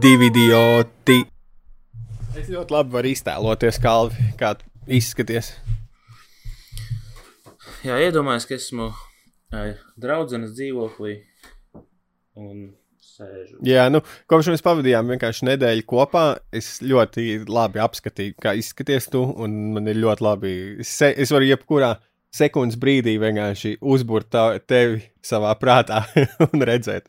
divi idioti. Es ļoti labi varu iztēloties, Kalvi, kā tu izskaties. Jā, iedomājieties, ka esmu ā, draudzenes dzīvoklī un sēžu. Jā, nu, kopš mēs pavadījām vienkārši nedēļu kopā, es ļoti labi apskatīju, kā izskaties tu, un man ir ļoti labi. Es, se, es varu jebkurā sekundes brīdī vienkārši uzbūrt tā- tevi savā prātā un redzēt.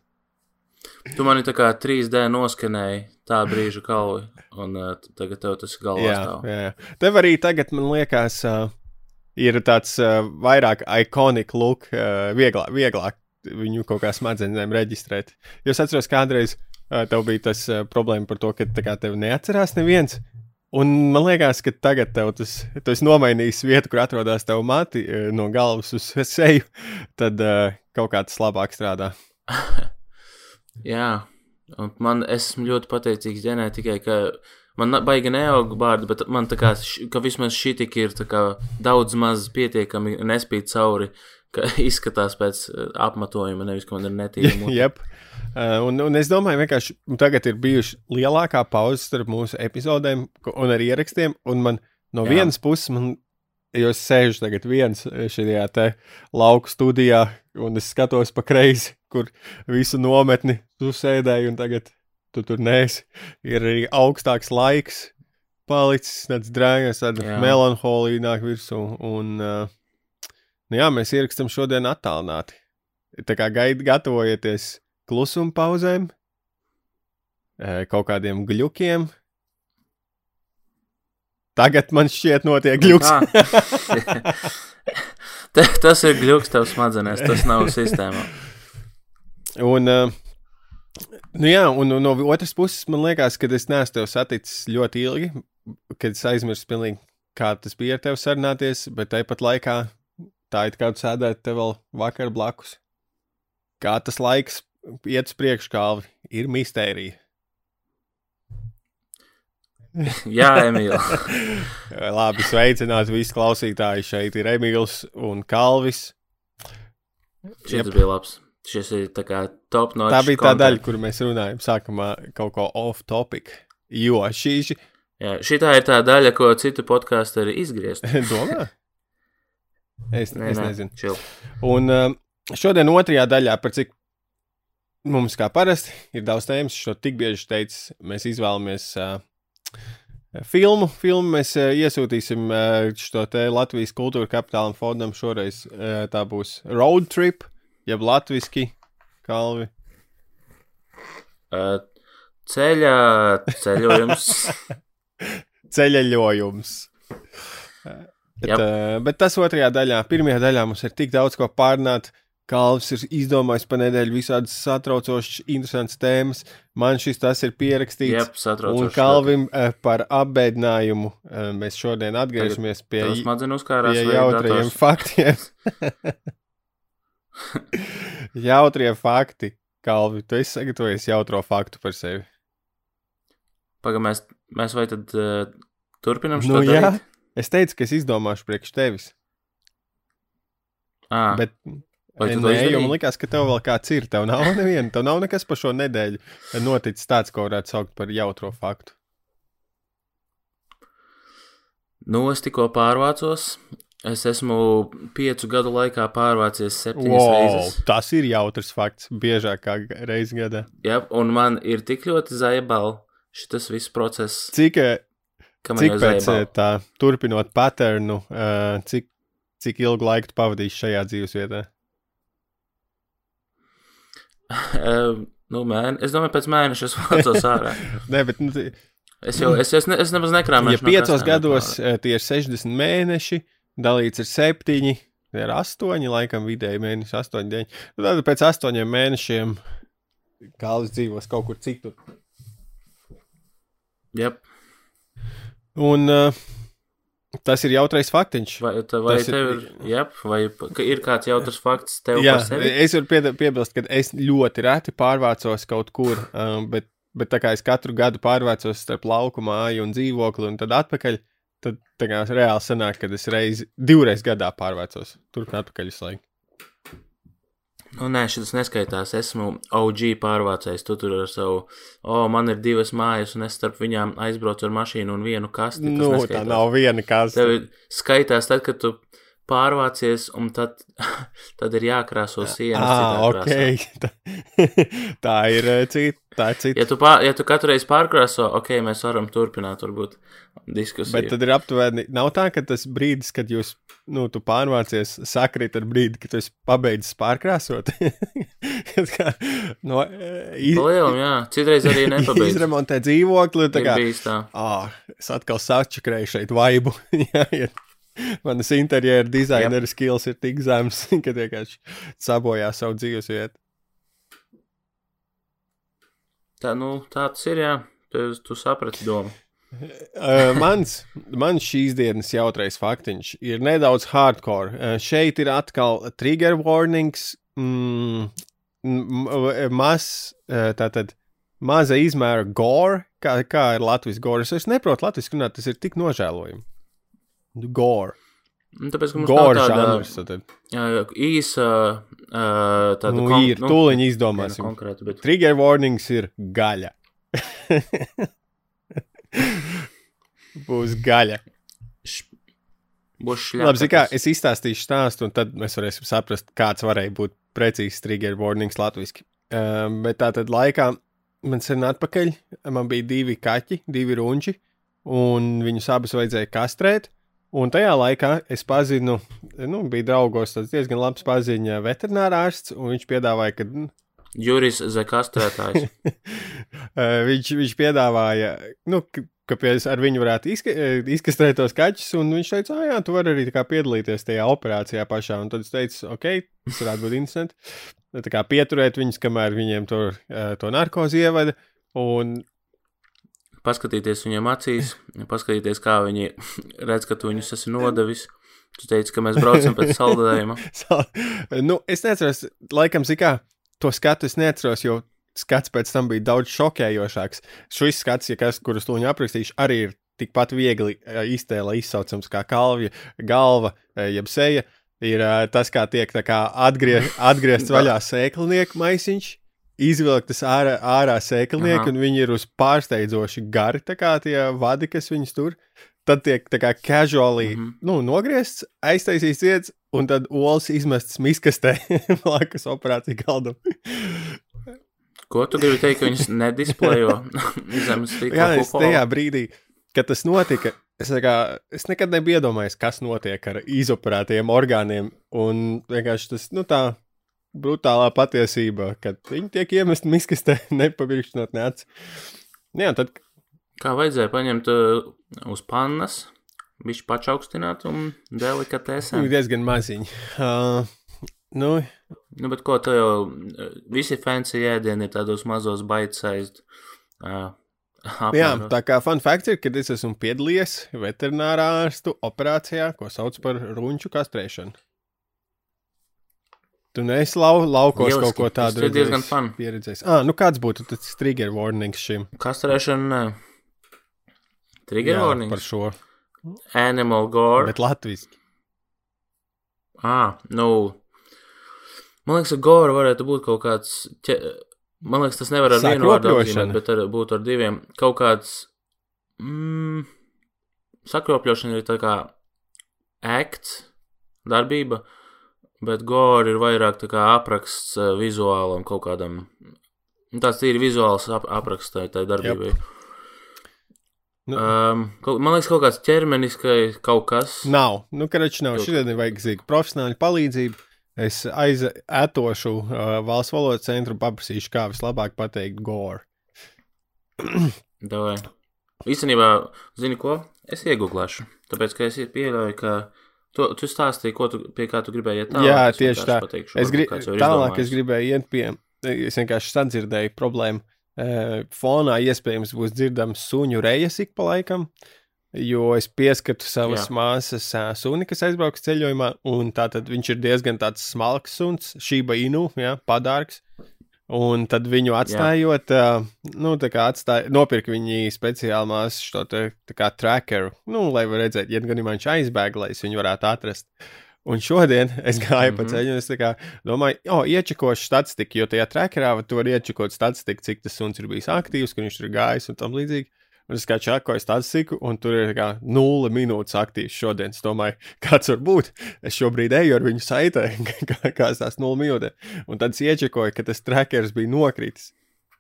Tu mani tā kā 3D noskanēji tā brīža kalvi, un uh, tagad tev tas galvā Jā, stāv. jā, jā. Tev arī tagad, man liekas, uh, ir tāds uh, vairāk ikonik look, uh, vieglāk, vieglāk viņu kaut kā smadzenēm reģistrēt. Jo es atceros, kādreiz uh, tev bija tas uh, problēma par to, ka kā tev neatcerās neviens. Un man liekas, ka tagad tev tas, tu esi nomainījis vietu, kur atrodas tava mati uh, no galvas uz seju, tad uh, kaut kā tas labāk strādā. Jā, un man esmu ļoti pateicīgs ģenētikai, ka man baigi neaug bārdi, bet man tā kā, ka vismaz šī tik ir tā kā daudz maz pietiekami nespīt cauri, ka izskatās pēc eh, apmetojuma, nevis, ka man ir netīruma. Jep. Uh, un, un es domāju, vienkārši tagad ir bijuši lielākā pauze starp mūsu epizodēm un arī ierakstiem. Un man no Jā. Vienas puses, man, jo es sēžu tagad viens šajā te lauku studijā, un es skatos pa kreisi, kur visu nometni tu sēdēji, un tagad tu tur nēsi. Ir arī augstāks laiks palicis, tāds drēgais, tāda melanholija nāk virsū. Un, uh, nu jā, mēs ierakstām šodien attālināti. Tā kā gaid, gatavojieties klusuma pauzēm, kaut kādiem glukiem. Tagad man šķiet, notiek? Te, tas ir gluks tev smadzenēs, tas nav sistēmā. Un, uh, nu jā, un, no otras puses, man liekas, ka es neesmu tevi saticis ļoti ilgi, kad es aizmirsu pilnīgi, kā tas bija ar tevi sarunāties, bet tāpat laikā tā it kā tu sēdētu te vēl vakar blakus. Kā tas laiks iet uz priekšu, kā ir mistērija. Jā, Emīl. Labi, sveicināti visi klausītāji. Šeit ir Emīls un Kalvis. Šis bija labs. Šis ir tā kā top no Tā bija tā daļa, kur mēs runājam sākumā kaut ko off-topic. Jo šī ir. Jā, šī tā ir tā daļa, ko citu podkāstu arī izgriezt. Domā? Es, Nē, es nē, nezinu. Chill. Un um, šodien otrajā daļā, par cik mums kā parasti ir daudz tēmas, šo tik bieži teicis, mēs izvēlamies uh, filmu. Filmu mēs uh, iesūtīsim uh, šo te Latvijas kultūra kapitālam fondam. Šoreiz uh, tā būs road trip, jeb latviski kalvi. Uh, ceļā ceļojums. Ceļojums. Bet, uh, bet tas otrajā daļā, pirmajā daļā mums ir tik daudz ko pārnāt. Kalvs ir izdomājis pa nedēļu visādas satraucošas, interesantas tēmas. Man šis tas ir pierakstīts. Satraucoši. Un Kalvim uh, par apbēdinājumu uh, mēs šodien atgriežamies pie, pie vai jautriem dators? faktiem. Jautrie fakti. Kalvi, tu esi sagatavojies jautro faktu par sevi. Pagaid, mēs, mēs vai tad uh, turpinam šo Nu, jā, darīt? es teicu, ka es izdomāšu priekš tevis. Ah, Bet, to nē, jo man liekas, ka tev vēl kāds ir. Tev nav neviena, tev nav nekas par šo nedēļu noticis tāds, ko varētu saukt par jautro faktu. nu, es tikko pārvācos. Es esmu piecu gadu laikā pārvācies septiņas Wow, reizes. tas ir jautrs fakts. Biežāk kā reizes gadā. Jā, un man ir tik ļoti zaibali šis viss process, Cik, eh, cik pēc eh, zaibali. tā turpinot paternu, uh, cik, cik ilgu laiku tu pavadīsi šajā dzīvesvietā? Uh, nu, mēne, es domāju, pēc mēneša es vācos ārā. Nē, bet nu, Es jau, es, es, ne, es nemaz nekrāmēju. ja piecos gados eh, tie ir 60 mēneši, dalīts ar 7, ir 8, laikam vidēji mēneši, 8, 9. Tad pēc 8 mēnešiem Kālis dzīvos kaut kur citur. Yep. Un uh, tas ir jautrais faktiņš. Vai, tā, vai Tas ir- tev ir, yep, vai ka ir kāds jautrs fakts tev Jā, par sevi? es varu pied- piebilst, ka es ļoti reti pārvācos kaut kur, um, bet, bet tā kā es katru gadu pārvācos starp lauku māju un dzīvokli un tad atpakaļ, tad tā kā reāli sanāk, ka es reizi, divreiz gadā pārvācos turp un atpakaļ visu laiku. Nu, nē, šis neskaitās. Esmu OG pārvācējs. Tu tur ar savu, o, oh, man ir divas mājas, un es starp viņām aizbraucu ar mašīnu un vienu kasti. Nu, tā neskaitās. nav viena kaste. Tev skaitās tad, kad tu pārvācies, un tad, tad ir jākrāso sienas. Ah, ok. Tā, tā ir eh, cita. Tā ir cita. Ja tu, pār, ja tu katru reizi pārkrāso, ok, mēs varam turpināt, varbūt, diskusiju. Bet tad ir aptuveni, nav tā, ka tas brīdis, kad jūs, nu, tu pārvācies, sakrīt ar brīdi, kad tu esi pabeidzis pārkrāsot. Kā, no, iz, Palielam, jā, citreiz arī nepabeidz. izremontē dzīvokli, tā kā, tā. ah, es atkal sačakrēju šeit vaibu. Jā, ja Manas interjera dizainera skills ir tik zems, ka vienkārši sabojā savu dzīves vietu. Tā, nu, tā tas ir, jā. Tu, tu saprati domu. Mans, mans šīs dienas jautrais faktiņš ir nedaudz hardcore. Šeit ir atkal trigger warnings, mm, m- maz, uh, tātad maza izmēra gore, kā, kā ir Latvijas gore. Es neprotu latviešu runāt, tas ir tik nožēlojami. Gore. Nu, tāpēc, ka mums Gore nav tāda žanrs. Jā, īsa, tāda Nu, kon- ir, tūliņ izdomāsim. Konkrēta, bet Trigger warnings ir gaļa. Būs gaļa. būs šļāpa. Labi, kā, es izstāstīšu stāstu, un tad mēs varēsim saprast, kāds varēja būt precīzs trigger warnings latviešu. Um, bet tā tad laikā man sen atpakaļ, man bija divi kaķi, divi runči, un viņus abus vajadzēja kastrēt. Un tajā laikā es pazinu, nu, bija draugos tāds diezgan labs paziņa veterinārārsts, un viņš piedāvāja, ka Juris Zekastrētājs. Eh, viņš, viņš piedāvāja, nu, ka, ar viņu varētu izka, eh, izkastrēt tos kaķus, un viņš teica, ah, jā, tu vari arī piedalīties tajā operācijā pašā. Un tad es teicu, ok, tas varētu būt interesanti. Tā kā pieturēt viņus, kamēr viņiem tur eh, to narkozi ievada. Un paskatīties viņiem acīs, paskatīties, kā viņi redz, ka tu viņus esi nodevis. Tu teici, ka mēs braucam pēc saldējuma. Sa- nu, es neatceros, laikam, zikā, to skatu es neatceros, jo skats pēc tam bija daudz šokējošāks. Šis skats, ja kas, kurus to aprakstīšu, arī ir tikpat viegli eh, iztēle izsaucams kā kalvja, galva, eh, jeb seja. Ir eh, tas, kā tiek kā atgrie, atgriezts vaļā sēklinieka maisiņš. Izvilktas ārā, ārā sēklinieki, un viņi ir uz pārsteidzoši gari, tā kā tie vadi, kas viņus tur. Tad tiek tā kā casually, mm. -hmm. nu, nogriezts, aiztaisīts un tad olas izmests miskastē blakus operāciju galdam. Ko tu gribi teikt, ka viņus nedisplejo zem Jā, stikla es tajā brīdī, kad tas notika, es, kā, es nekad nebiju iedomājies, kas notiek ar izoperētajiem orgāniem. Un vienkārši tas, nu tā brutālā patiesība, kad viņi tiek iemesti miskastē, nepabirkšķinot nec. Jā, tad Kā vajadzēja paņemt uh, uz pannas, viņš pačaukstināt un delikatēsēm. ir diezgan maziņi. Uh, nu, Nu, bet ko tu jau, uh, visi fancy ēdieni ir tādos mazos bite-sized. Uh, Jā, apmēros. tā kā fun fact ir, ka es esmu piedalījies veterinārā ārstu operācijā, ko sauc par runču kastrēšanu. Tu neesi lau, laukos Lieliski, kaut ko tādu tas ir diezgan redzējis, fun. pieredzējis. Ah, nu kāds būtu tas trigger warnings šim? Kastrēšana. Trigger Jā, warnings. Par šo. Animal gore. Bet Latvijas. Ah, nu. Man liekas, ka gore varētu būt kaut kāds. Ķe... Man liekas, tas nevar ar vienu vārdu apzīmēt, bet ar, būtu ar diviem. Kaut kāds. Mm, sakropļošana ir tā kā akts, darbība, bet gore ir vairāk tā kā apraksts uh, vizuālam kaut kādam. Nu, Tāds ir vizuāls ap apraksts tai, darbībai. Nu. Um, man liekas, kaut kāds ķermeniskai kaut kas. Nav, nu, karači nav. Šodien ir vajadzīga profesionāla palīdzība. Es aizētošu uh, valsts valodas centru un paprasīšu, kā vislabāk pateikt gore. Davai. Īstenībā, zini ko? Es iegūlēšu. Tāpēc, ka es pieļauju, ka tu, tu stāstīji, ko tu, pie kā tu gribēji iet tālāk. Jā, tieši tā. Pateikšu, Es ir tālāk, izdomājis. es gribēju iet pie. Es vienkārši sadzirdēju problēmu. Uh, fonā iespējams būs dzirdams suņu rejas ik pa laikam, jo es pieskatu savas Jā. māsas uh, suni, kas aizbrauks ceļojumā, un tātad viņš ir diezgan tāds smalks suns, šība inu, jā, padārgs. Un tad viņu atstājot, uh, nu, tā kā atstāja, nopirka viņi speciāli māsu šo te, tā kā trackeru, nu, lai var redzēt, ja gadījumā viņš aizbēg, lai es viņu varētu atrast. Un šodien es gāju mm -hmm. pa Mhm. ceļu, un es kā domāju, o, iečakošu statistiku, jo tajā trackerā va tu vari iečakot statistiku, cik tas suns ir bijis aktīvs, ka viņš ir gājis un tam līdzīgi. Un es kā čakoju statistiku, un tur ir kā nulle minūtes aktīvs šodien. Es domāju, kāds var būt. Es šobrīd eju ar viņu saitē, kā, kā tās nulle minūtes. Un tad es iečakoju, ka tas trackers bija nokritis.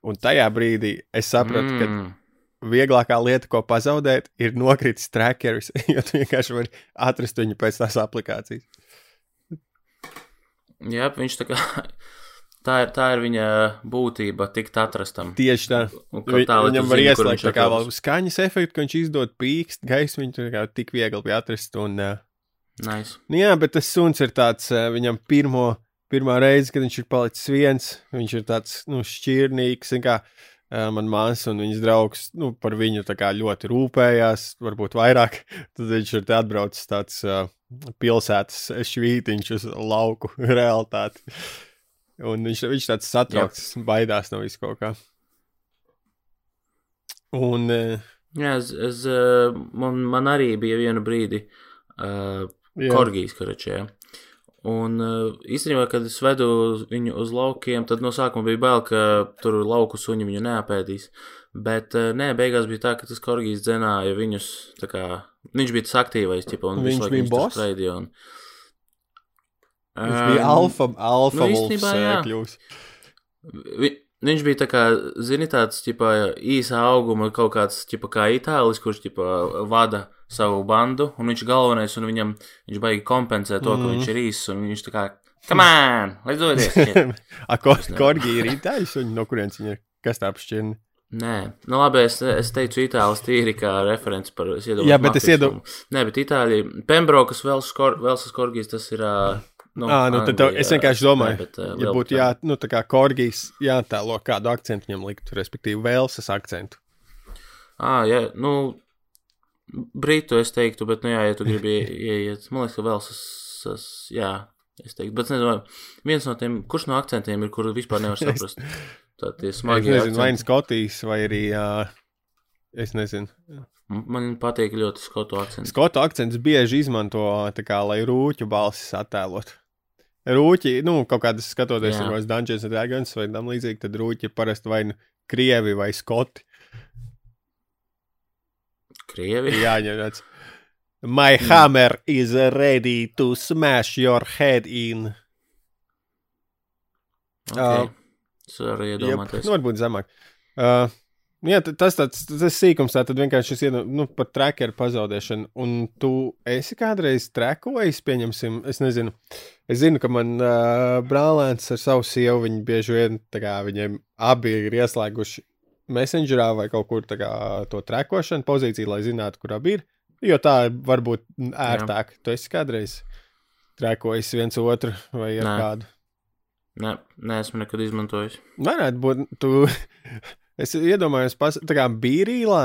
Un tajā brīdī es sapratu, mm. ka. Vieglākā lieta, ko pazaudēt, ir nokritis trackeris, jo tu vienkārši vari atrast viņu pēc tās aplikācijas. Jā, viņš tā kā. Tā ir, tā ir viņa būtība, tikt atrastam. Tieši tā. Un Vi, tālāk viņam var ieslēgt tā kā vēl skaņas efektu, ka viņš izdod pīkst, gaismu viņu tur kā tik viegli bija atrast. Un, Nice. nu jā, bet tas suns ir tāds, viņam pirmo, pirmā reize, kad viņš ir palicis viens, viņš ir tāds, nu, šķirnīgs, kā uh, man māsa un viņas draugs, nu, par viņu ļoti rūpējās, varbūt vairāk, tad viņš ir atbraucis tāds uh, pilsētas švītiņš uz lauku realitāti. Un viņš, viņš tāds satraukts, baidās no visu kaut kā. Un, uh, Jā, es, es, eh, man, man arī bija viena brīdi uh, jā, korgijas karačē. Un uh, īstenībā, kad es vedu viņu uz laukiem, tad no sākuma bija bail, ka tur lauku suņi viņu neapēdīs. Bet uh, nē, beigās bija tā, ka tas korgijas dzenāja viņus. Kā, viņš bija tas aktīvais, ķipa, un Viņš bija boss? Un... viņš bija alfa, alfa nu, īstenībā kļūs. Vi, viņš bija tā kā, zini, tāds ķipa, īsa auguma, kaut kāds ķipa, kā itālis, kurš ķipa, vada savu bandu, un viņš ir galvenais, un viņam viņš baigi kompensē to, ka Mhm. viņš ir īss, un viņš tā kā, come on, let's do this! shit." A, ko, Es nezinu. korgi ir itāļus, un no kurienes viņi ir? Kas tā apšķirni? Nē, nu labi, es, es teicu itālis tīri kā referents par, es iedomājos. Jā, bet es mafijas iedom- filmu. Nē, bet itāļi, Pembrokas, Velsas Velsas Korgijas, tas ir, ā, nu, Ah, nu, tad tev, Anglijā. es vienkārši domāju, Nē, bet, ā, ja būtu jā, nu, tā kā korgijas jātēlo kādu akcentu viņam likt, respektīvi Velsas akcentu. Ah, jā, nu, Britu es teiktu, bet, nu, jā, ja tu gribi ie- ieiet, man liekas, ka vēl sas, jā, es teiktu, bet, es nezinu, viens no tiem, kurš no akcentiem ir, kuru vispār nevar saprast. Tā tie Es smagi nezinu, vai. Skotijas, vai arī, uh, es nezinu. Man patīk ļoti skotu akcents. Skotu akcents bieži izmanto, tā kā, lai rūķu balsis attēlot. Rūķi, nu, kaut kādas skatoties, vai Dungeons and Dragons vai tam līdzīgi, tad rūķi parasti vai nu krievi vai skoti. Krievi. Jāņem tāds. My hammer is ready to smash your head in. Okay. Es varu iedomāties. nu, varbūt zemāk. Uh, jā, tas tāds tas sīkums, tā tad vienkārši šis iedod, nu, par trackeru pazaudēšanu. Un tu esi kādreiz trekojis, pieņemsim, es nezinu. Es zinu, ka man uh, brālēns ar savu sievu, viņi bieži vien, tā kā viņiem abi ir ieslēguši messengerā vai kaut kur kā to trekošanu pozīciju, lai zinātu, kur abi ir. Jo tā var būt ērtāk. Tu esi kādreiz trekojis viens otru vai ar Nē. kādu. Nē, neesmu nekad izmantojis. Varētu būt, tu. Es iedomājos, pas, tā kā bīrīlā,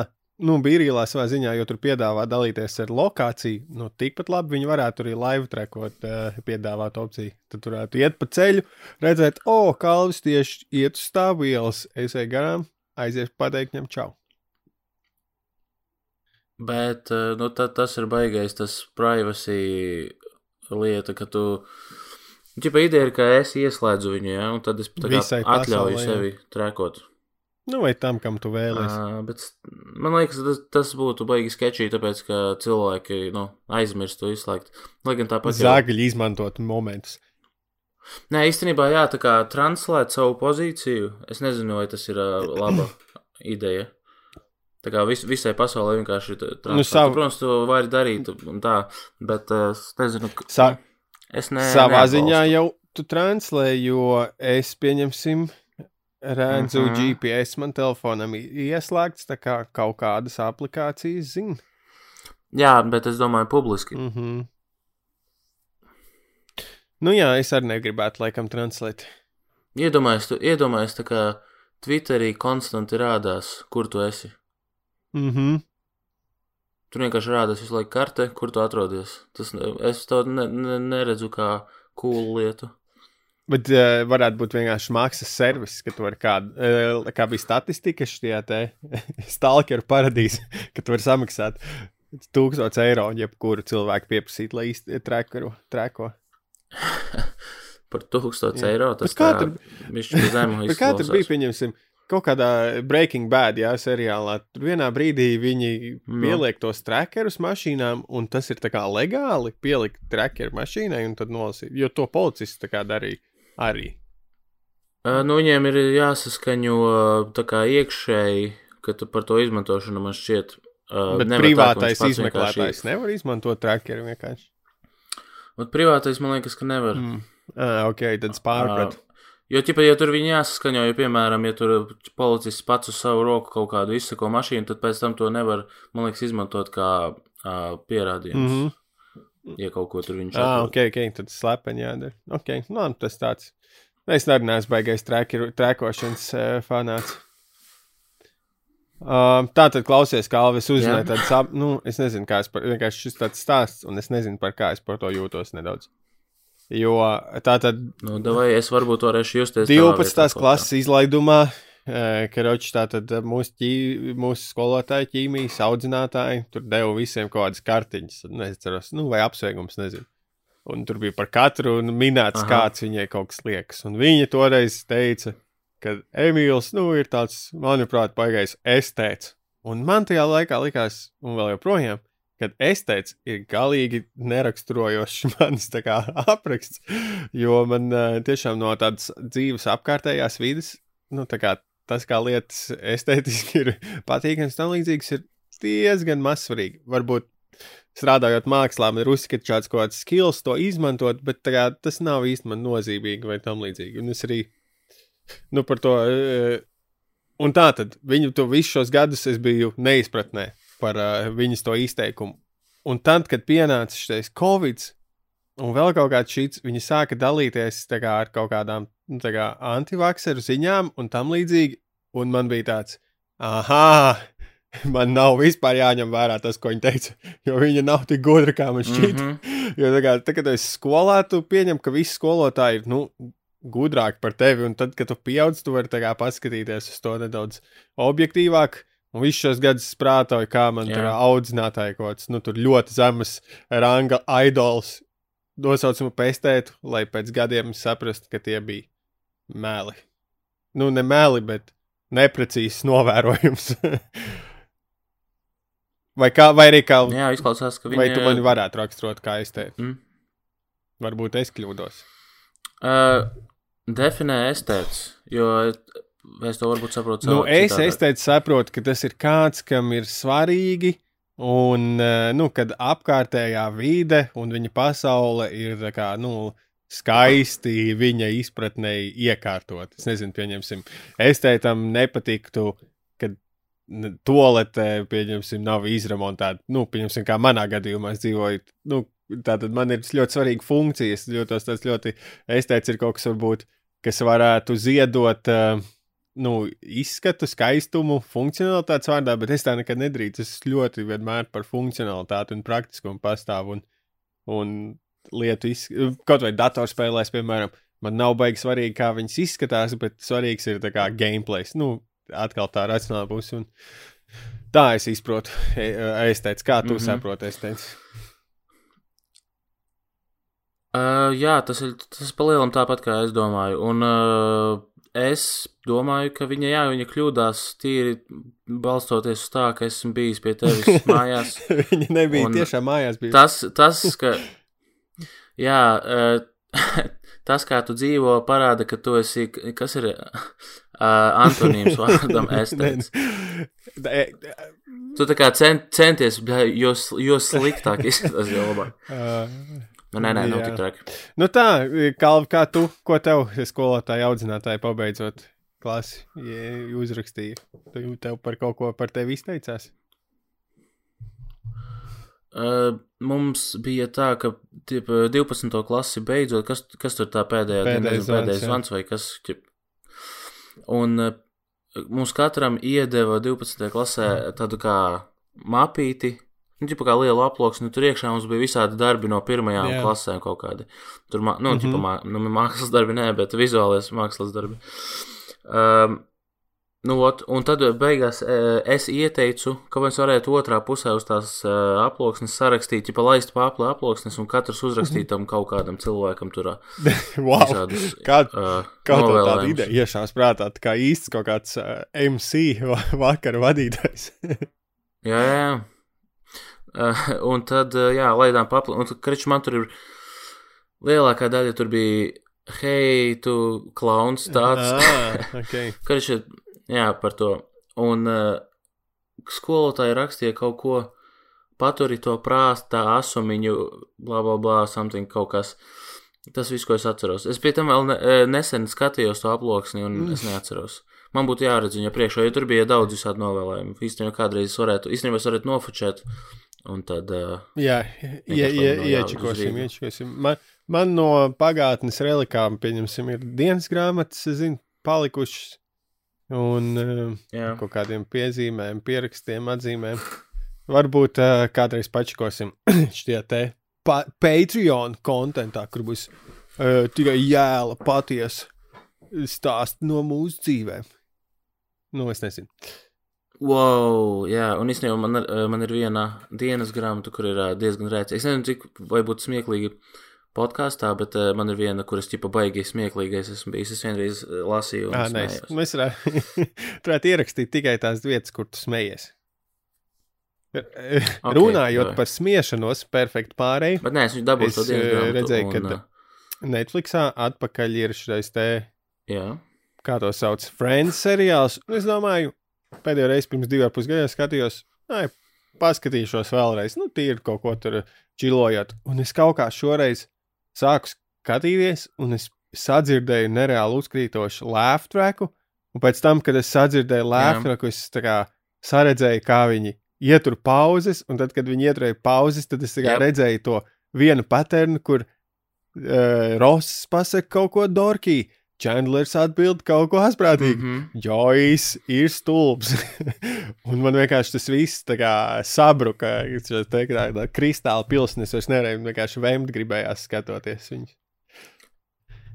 nu, bīrīlā savā ziņā, jo tur piedāvā dalīties ar lokāciju. Nu, tikpat labi viņi varētu arī live trekot, uh, piedāvāt opciju. Tad varētu iet pa ceļu, redzēt, o, oh, kalvis tieši iet uz stāvu ielas, es eju garām, aizies pateikt viņam čau. Bet eh, nu, ta, tas ir baigais, tas privacy lieta, ka tu. Čipa ideja ir, ka es ieslēdzu viņu, ja, un tad es tā kā Visai atļauju pasaulē, sevi trekot. Nu, vai tam, kam tu vēlēsies. S- man liekas, tas, tas būtu baigi sketčīgi, tāpēc, ka cilvēki nu, aizmirst to izslēgt. Lai gan tāpat jau- Zāģi izmantot momentus. Nē, īstenībā, jā, tā kā translēt savu pozīciju, es nezinu, vai tas ir uh, laba ideja. Tā kā vis, visai pasaulē vienkārši ir translēt. Nu, savu- Protams, to vari darīt, tā, bet uh, es nezinu, ka, Sa es ne, savā neatbalstu. ziņā jau tu translē, jo es pieņemsim. Redzu, uh -huh. GPS man telefonam ieslēgts, tā kā kaut kādas aplikācijas zina. Jā, bet es domāju, publiski. Mm -hmm. Nu jā, es arī negribētu laikam translēt. Iedomājies, tu, iedomājies, tā kā Twitterī konstanti rādās, kur tu esi. Mm -hmm. Tur vienkārši rādās visu laiku karte, kur tu atrodies. Tas, es to ne, ne, neredzu kā cool lietu. Bet uh, varētu būt vienkārši maksas servis, ka tu vari kādu, uh, kā bija statistika šajā te stalkeru paradīzē, ka tu vari samaksāt 1000 eiro, jebkuru cilvēku pieprasīt, lai īsti treko. Par 1000 eiro tas kā tā tur- Bet kā tur bija, pieņemsim, kaut kādā Breaking Bad, jā, seriālā. Tur vienā brīdī viņi Nu. pieliek tos trackerus mašīnām, un tas ir tā kā legāli pielikt trackeru mašīnai, un tad nolasīt. Jo to policists tā kā darīja arī. Ā, Nu, viņiem ir jāsaskaņo tā kā iekšēji, ka tu par to izmantošanu man šķiet. ā, Bet nevar tā, privātais pats izmeklētājs vienkārši- nevar izmantot trackeru vienkārši. Bet privātais man liekas, ka nevar. Mm. Ah, ok, tad pārprat. Ā, Jo, ķipa, ja tur viņi jāsaskaņo, ja, piemēram, ja tur policists pats uz savu roku kaut kādu izsako mašīnu, tad pēc tam to nevar, man liekas, izmantot kā uh, pierādījumus. Mm Mhm. -hmm. Ja kaut ko tur viņš Ah, atrod. ok, ok, tad slepeni jādara. Ok, nu, tas tāds. Es arī neesmu baigais trekošanas uh, fanāts. Uh, tā tad klausies, kā Alvis uzzināja tādu sap... Nu, es nezinu, kā es par... Vienkārši šis tāds stāsts, un es nezinu, par kā es par to jūtos nedaudz. Jo tā tad Nu, davai, es varbūt varēšu justies. tavā 12. vietā kaut kā. klases izlaidumā, Karoči, tātad mūsu, ķī, mūsu skolotāji, ķīmijas audzinātāji, tur deva visiem kaut kādas kartiņas, nezinu, nu, vai apsveikums, nezinu. Un tur bija par katru minēts. Aha. kāds viņai kaut kas liekas. Un viņa toreiz teica, ka Emīls, nu, ir tāds, manuprāt, baigais estēts. Un man tajā laikā likās, un vēl joprojām, kad estēts ir galīgi neraksturojošs manis tā kā apraksts, jo man uh, tiešām no tādas dzīves apkārtējās vidas, nu, tā kā tas, kā lietas estētiski ir patīkams, tam līdzīgs ir diezgan mazsvarīgi. Varbūt strādājot mākslā, man ir uzskatīts kaut kāds skills to izmantot, bet kā, tas nav īsti man nozīmīgi vai tam līdzīgi. Un es arī nu, par to. Uh, un tā tad viņu to visus šos gadus es biju neizpratnē par uh, viņas to izteikumu. Un tad, kad pienāca šis Covid, un vēl kaut kāds šīs, viņi sāka dalīties kā, ar kaut kādām nu, kā, antivakseru ziņām un tam līdzīgi. Un man bija tāds, ah, man nav vispār jāņem vērā tas, ko viņa teica, jo viņa nav tik gudra, kā man šķiet. Mm. -hmm. Jo tā kā, tā, kad esi skolā, tu pieņem, ka visi skolotāji ir nu, gudrāki par tevi, un tad, kad tu pieaug, tu vari paskatīties uz to nedaudz objektīvāk. Un visus šos gadus prātoju, kā man Jā. tur audzinātāji kaut kāds, nu, tur ļoti zemes ranga idols nosaucumu pestēt, lai pēc gadiem saprastu, ka tie bija meli. Nu, ne meli, bet neprecīzs novērojums. vai, kā, vai arī kā, Jā, izklausās, ka viņa... vai tu man varētu raksturot, kā es teicu? Mm. Varbūt es kļūdos. Uh, definē estēts, jo es to varbūt saprotu. Nu, es, citādāk. es teicu, saprotu, ka tas ir kāds, kam ir svarīgi, un nu, kad apkārtējā vide un viņa pasaule ir kā, nu, skaisti viņa izpratnē iekārtot. Es nezinu, pieņemsim, es teiktam, nepatiktu, toalete, pieņemsim, nav izremontēta. Nu, pieņemsim, kā manā gadījumā es dzīvoju. Nu, Tātad man ir ļoti svarīga funkcija. Es jūtos tas ļoti, es teicu, ir kaut kas, varbūt, kas varētu ziedot uh, nu, izskatu, skaistumu, funkcionalitātes vārdā, bet es tā nekad nedrīkstu. Es ļoti vienmēr par funkcionalitāti un praktiskumu pastāvu un, un lietu izskatu. Kaut vai datorspēlēs, piemēram, man nav baigi svarīgi, kā viņas izskatās, bet svarīgs ir tā kā gameplay. Nu, atkal tā racionāla puse. Un tā es izprotu. E- Es teicu, kā tu mm. -hmm. saproti, es teicu. Uh, jā, tas ir tas palielam tāpat, kā es domāju. Un uh, es domāju, ka viņa, jā, viņa kļūdās tīri balstoties uz tā, ka esmu bijis pie tevis mājās. Viņa nebija Un tiešām mājās. Bija. Tas, tas ka. Jā, uh, tas, kā tu dzīvo, parāda, ka tu esi. Kas ir uh, antonīms vārdam estēts? Da- e- Tu tā kā cent, centies, jo, jo sliktāk izskatās, jo labāk. Nu, nē, nē, nav Jā. tik traki. nu tā, Kalv, kā tu, ko tev skolotāji audzinātāji pabeidzot klasi ja uzrakstīja? Tu tev par kaut ko par tevi izteicās? Uh, mums bija tā, ka tip, 12. klasi beidzot, kas, kas tur tā pēdējā Pēdējais zvans, pēdējais zvans vai kas. Tip. Un uh, mums katram iedeva 12. klasē tādu kā mapīti. Nu, ģipa kā liela aploksne, tur iekšā mums bija visādi darbi no pirmajām Jā. yeah. klasēm kaut kādi. Tur, nu, mm Mhm. -hmm. ģipa, mā, nu, mākslas darbi, nē, bet vizuālais mākslas darbi. Um, Nu, ot, un tad beigās eh, es ieteicu, ka mēs varētu otrā pusē uz tās uh, aploksnes sarakstīt, ja pa laist pāri aploksnes, un katrs uzrakstītam kaut kādam cilvēkam tur wow. visādus Kā, uh, kā tāda ideja iešās prātā? Tā kā īsts kaut kāds uh, MC va- vakara vadītājs. Jā, jā. Uh, un tad, uh, jā, laidām paplu, un tad, krič, man tur ir lielākā daļa tur bija hei, tu klauns tāds. ah, okay. Krič, jā, par to. Un uh, skolotāji rakstīja kaut ko, paturi to prāstā asumiņu, bla, bla, bla, something kaut kas. Tas viss, ko es atceros. Es pie tam vēl ne, eh, nesen skatījos to aploksni, un es neatceros. Man būtu jāredz viņa priekšā, jo tur bija daudz visādi novēlējumu. Īstenībā kādreiz varētu, īstenībā varētu nofočēt, un tad. Uh, Jā, ie, ie, Rīgu. iečakosim. Man, man no pagātnes relikām, pieņemsim, ir dienas grāmatas, zinu, palikušas. Un uh, kaut kādiem piezīmēm, pierakstiem, atzīmēm. Varbūt uh, kādreiz pačakosim šie te pa Patreon kontentā, kur būs uh, tikai jēla patiesa stāsti no mūsu dzīvēm. Nu, es nezinu. Wow, jā, un īstenībā man, ir- man ir viena dienas grāmata, kur ir ā, diezgan rēcīga. Es nezinu, cik vai būtu smieklīgi podkāstā, bet uh, man ir viena, kuras tipa baigi smieklīgais esmu bijis. Es vienreiz lasīju, un Ah, smējos. mēs varētu, ierakstīt tikai tās vietas, kur tu smejies. Okay, Runājot jā. par smiešanos, perfekti pārēj. Bet nē, es viņu dabūju Es, eh, grāmatu. redzēju, un, ka Netflixā atpakaļ ir šis te, Jā, kā to sauc, Friends seriāls. Es domāju, pēdējo reizi pirms diviem pusgadiem skatījos, ai, paskatīšos vēlreiz, nu, tīri kaut ko tur čilojot. Un es kaut kā šoreiz sāku skatīties, un es sadzirdēju nereāli uzkrītošu lēftreku. Un pēc tam, kad es sadzirdēju lēftreku, es kā saredzēju, kā viņi ietur pauzes, un tad, kad viņi ieturēja pauzes, tad es kā redzēju to vienu paternu, kur uh, Ross pasaka kaut ko dorkī, Chandlers atbild kaut ko asprātīgi. mm -hmm. Joyce ir stulbs. un man vienkārši tas viss tā kā sabruka. Es teiktu, tā ir kristāla pilsnes. Es nevarēju vienkārši vēmt gribējās skatoties viņus.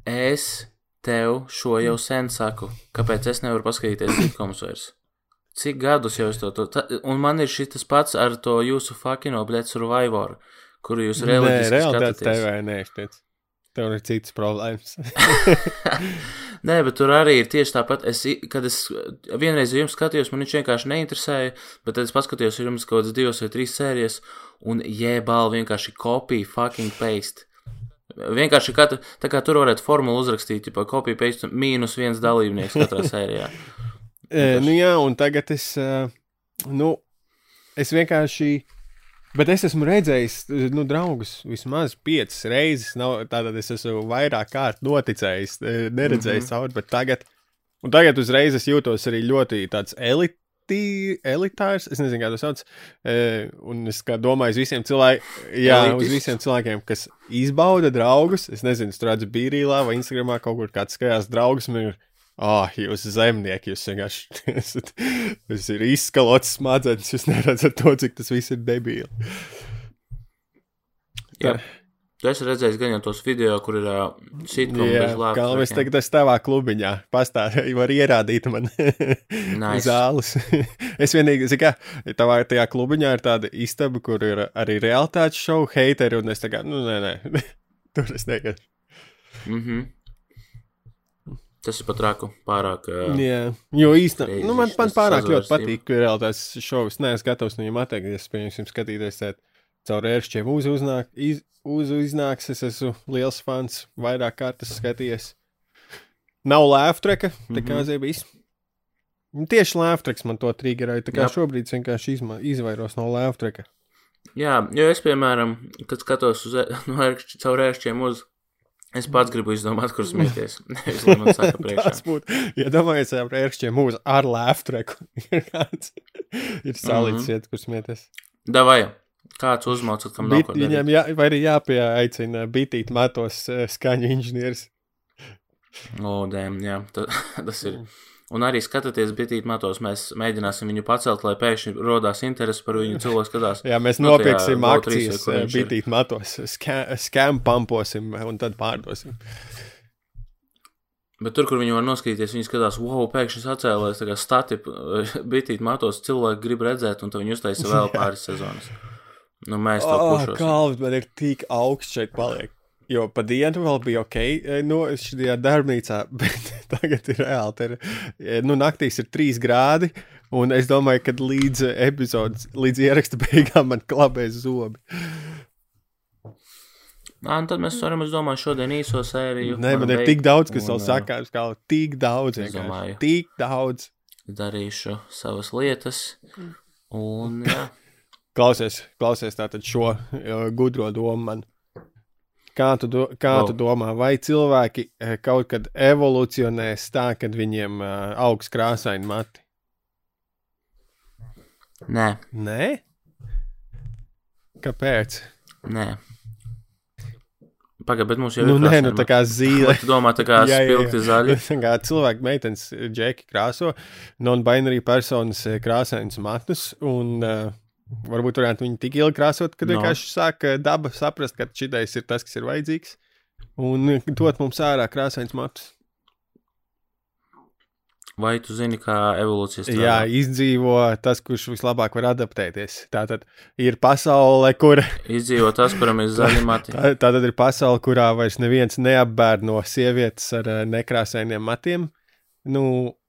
es tev šo jau sen saku, kāpēc es nevaru paskatīties sitcoms vairs. Cik gadus jau es to. Ta, un man ir šis pats ar to jūsu fucking oblet survivor, kuru jūs reliģiski realitāte skatāties. nē, šķiet. Tev ir citas problēmas. Nē, bet tur arī ir tieši tāpat. Es, kad es vienreiz jums skatījos, man viņš vienkārši neinteresēja, bet tad es paskatījos jums kaut kādas divas vai trīs sērijas, un jēbāli vienkārši kopija, fucking paste. Vienkārši kā, tā kā tur varētu formulu uzrakstīt, ja kopija paste mīnus viens dalībnieks katrā sērijā. E, nu jā, un tagad es, eh, nu, es vienkārši, bet es esmu redzējis, nu, draugus vismaz piecas reizes, nav tātad es esmu vairāk kārt noticējis, eh, neredzējis Mhm. cauri, bet tagad, un tagad uzreiz es jūtos arī ļoti tāds elitī, elitārs, es nezinu, kā to sauc, e, un es domāju uz visiem cilvēkiem, jā, uz Elitists. visiem cilvēkiem, kas izbauda draugus, es nezinu, tur redzu Bīrīlā vai Instagramā kaut kur kāds skatās draugus, man ir, Ah, oh, jūs zemnieki, jūs vienkārši esat, jūs ir izskalots smadzenes, jūs neredzat to, cik tas viss ir debīli. Jā. Tu esi redzējis gan jau tos video, kur ir uh, sitcom Jā, bez lāpām. galvenais tagad es tavā klubiņā pastāvēju, var ierādīt man Nice. zāles. es vienīgi, zinu, kā, tavā tajā klubiņā ir tāda istaba, kur ir arī realitātes šovu heiteri, un es kā, nu, nē, nē, tur es negaidu. Mm -hmm. Tas ir pat raku pārāk. Uh, Jā, jo īstenībā, nu, man, man pārāk ļoti patīk, ka realitātes šovs neesmu gatavs no viņiem atteikties. Pieņemsim, skatīties caur ēršķiem uz uznāk, iz, uz iznāks. Es esmu liels fans, vairāk kārtas skatījies. Nav lēftreka, tā kā Mhm. zibīs. Tieši lēftreks man to triggerēja, tā kā Jap. šobrīd vienkārši izma, izvairos no lēftreka. Jā, jo es, piemēram, kad skatos uz no ērkšķi, caur ērkšķiem uz, es pats gribu izdomāt, kur smieties. Man saka priekšā. Tas būtu, ja domājies ar ēršķiem uz ar lēftreku, ir kāds, ir salīdz Mhm. iet, kur smieties. Davai, kāds uzmaucat, kam nav Bit, darīt. viņam jā, vai arī jāpieaicina bitīt matos eh, skaņu inženieris. O, dēm, jā, ta, tas ir. Un arī skatoties bitīt matos, mēs mēģināsim viņu pacelt, lai pēkšņi rodās interesi par viņu cilvēku skatās. Jā, mēs Nu, nopirksim Go3 akcijas, bitīt matos, skam pamposim un tad pārdosim. Bet tur, kur viņi var noskatīties, viņi skatās, wow, pēkšņi atcēlās, tā kā stati bitīt matos, cilvēki grib redzēt, un tad viņi uztaisa vēl pāris sezonas. Nu, mēs to Oh, pušosim. kalvs man ir tik augsts šeit paliek. Jo pa dienu vēl bija ok, eh, nu, šajā darbnīcā, bet tagad ir reāli. te Ir, eh, nu, naktīs ir 3 grādi, un es domāju, ka līdz epizodes, līdz ieraksta beigām man klabēs zobi. Nā, un tad mēs varam, es domāju, šodien īso sēriju. Nē, man ir beigt, tik daudz, kas un, vēl ā, sakāms, kā tik daudz. es domāju. Tik daudz. Darīšu savas lietas, un jā. Klausies, klausies tātad šo uh, gudro domu man. Kā tu, do, kā Oh. tu domā, vai cilvēki eh, kaut kad evolucionēs tā, kad viņiem uh, augs krāsaini mati? Nē, Nē? Kāpēc? nē. Pagaid, bet mums jau Nu, ir. nē, nu tā kā zīle. Tu domā, tā kā spilgti zaļi? Kā cilvēki, meitenes, džeki krāso, non-binary personas eh, krāsainus matus, un uh, varbūt varētu viņi tik ilgi krāsot, ka No. vienkārši sāk eh, daba saprast, ka šitais ir tas, kas ir vajadzīgs, un eh, dot mums ārā krāsainus matus. Vai tu zini, kā evolūcija strādā? Jā, izdzīvo tas, kurš vislabāk var adaptēties. Tā tad ir pasaule, kur Izdzīvo tas, kuram ir zaļi mati. tā, tā tad ir pasaule, kurā vairs neviens neapbērno sievietes ar eh, nekrāsainiem matiem. Nu,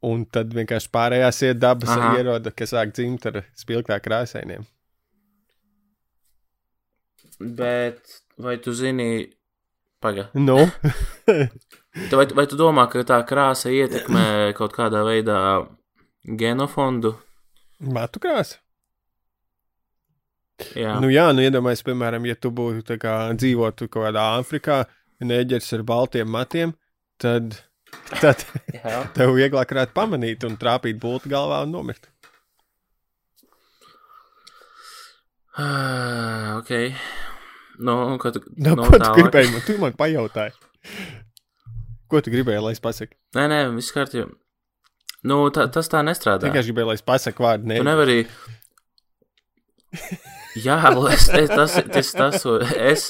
un tad vienkārši pārējās ir dabas Aha. ieroda, kas sāk dzimt ar spilgtā krāsainiem. Bet vai tu zini, paga, Nu, vai, vai tu domā, ka tā krāsa ietekmē kaut kādā veidā genofondu? matu krāsa. Jā, Nu, jā, nu iedomājieties, piemēram, ja tu būtu dzīvotu kaut kādā Āfrikā, neģers ar baltiem matiem, tad, tad tev vieglāk varētu pamanīt un trāpīt būtu galvā un nomirt. Ah, ok. Nu, ko tu, Nu, nu, ko tu gribēji? Man, tu man pajautāji. Ko tu gribēji, lai es pasaku? Nē, nē, viss kārtībā. Nu, tā, tas tā nestrādā. Tikai gribēju, lai es pasaku vārdu. Tu Ne, nevari. Jā, es, es, tas, tas, tas, es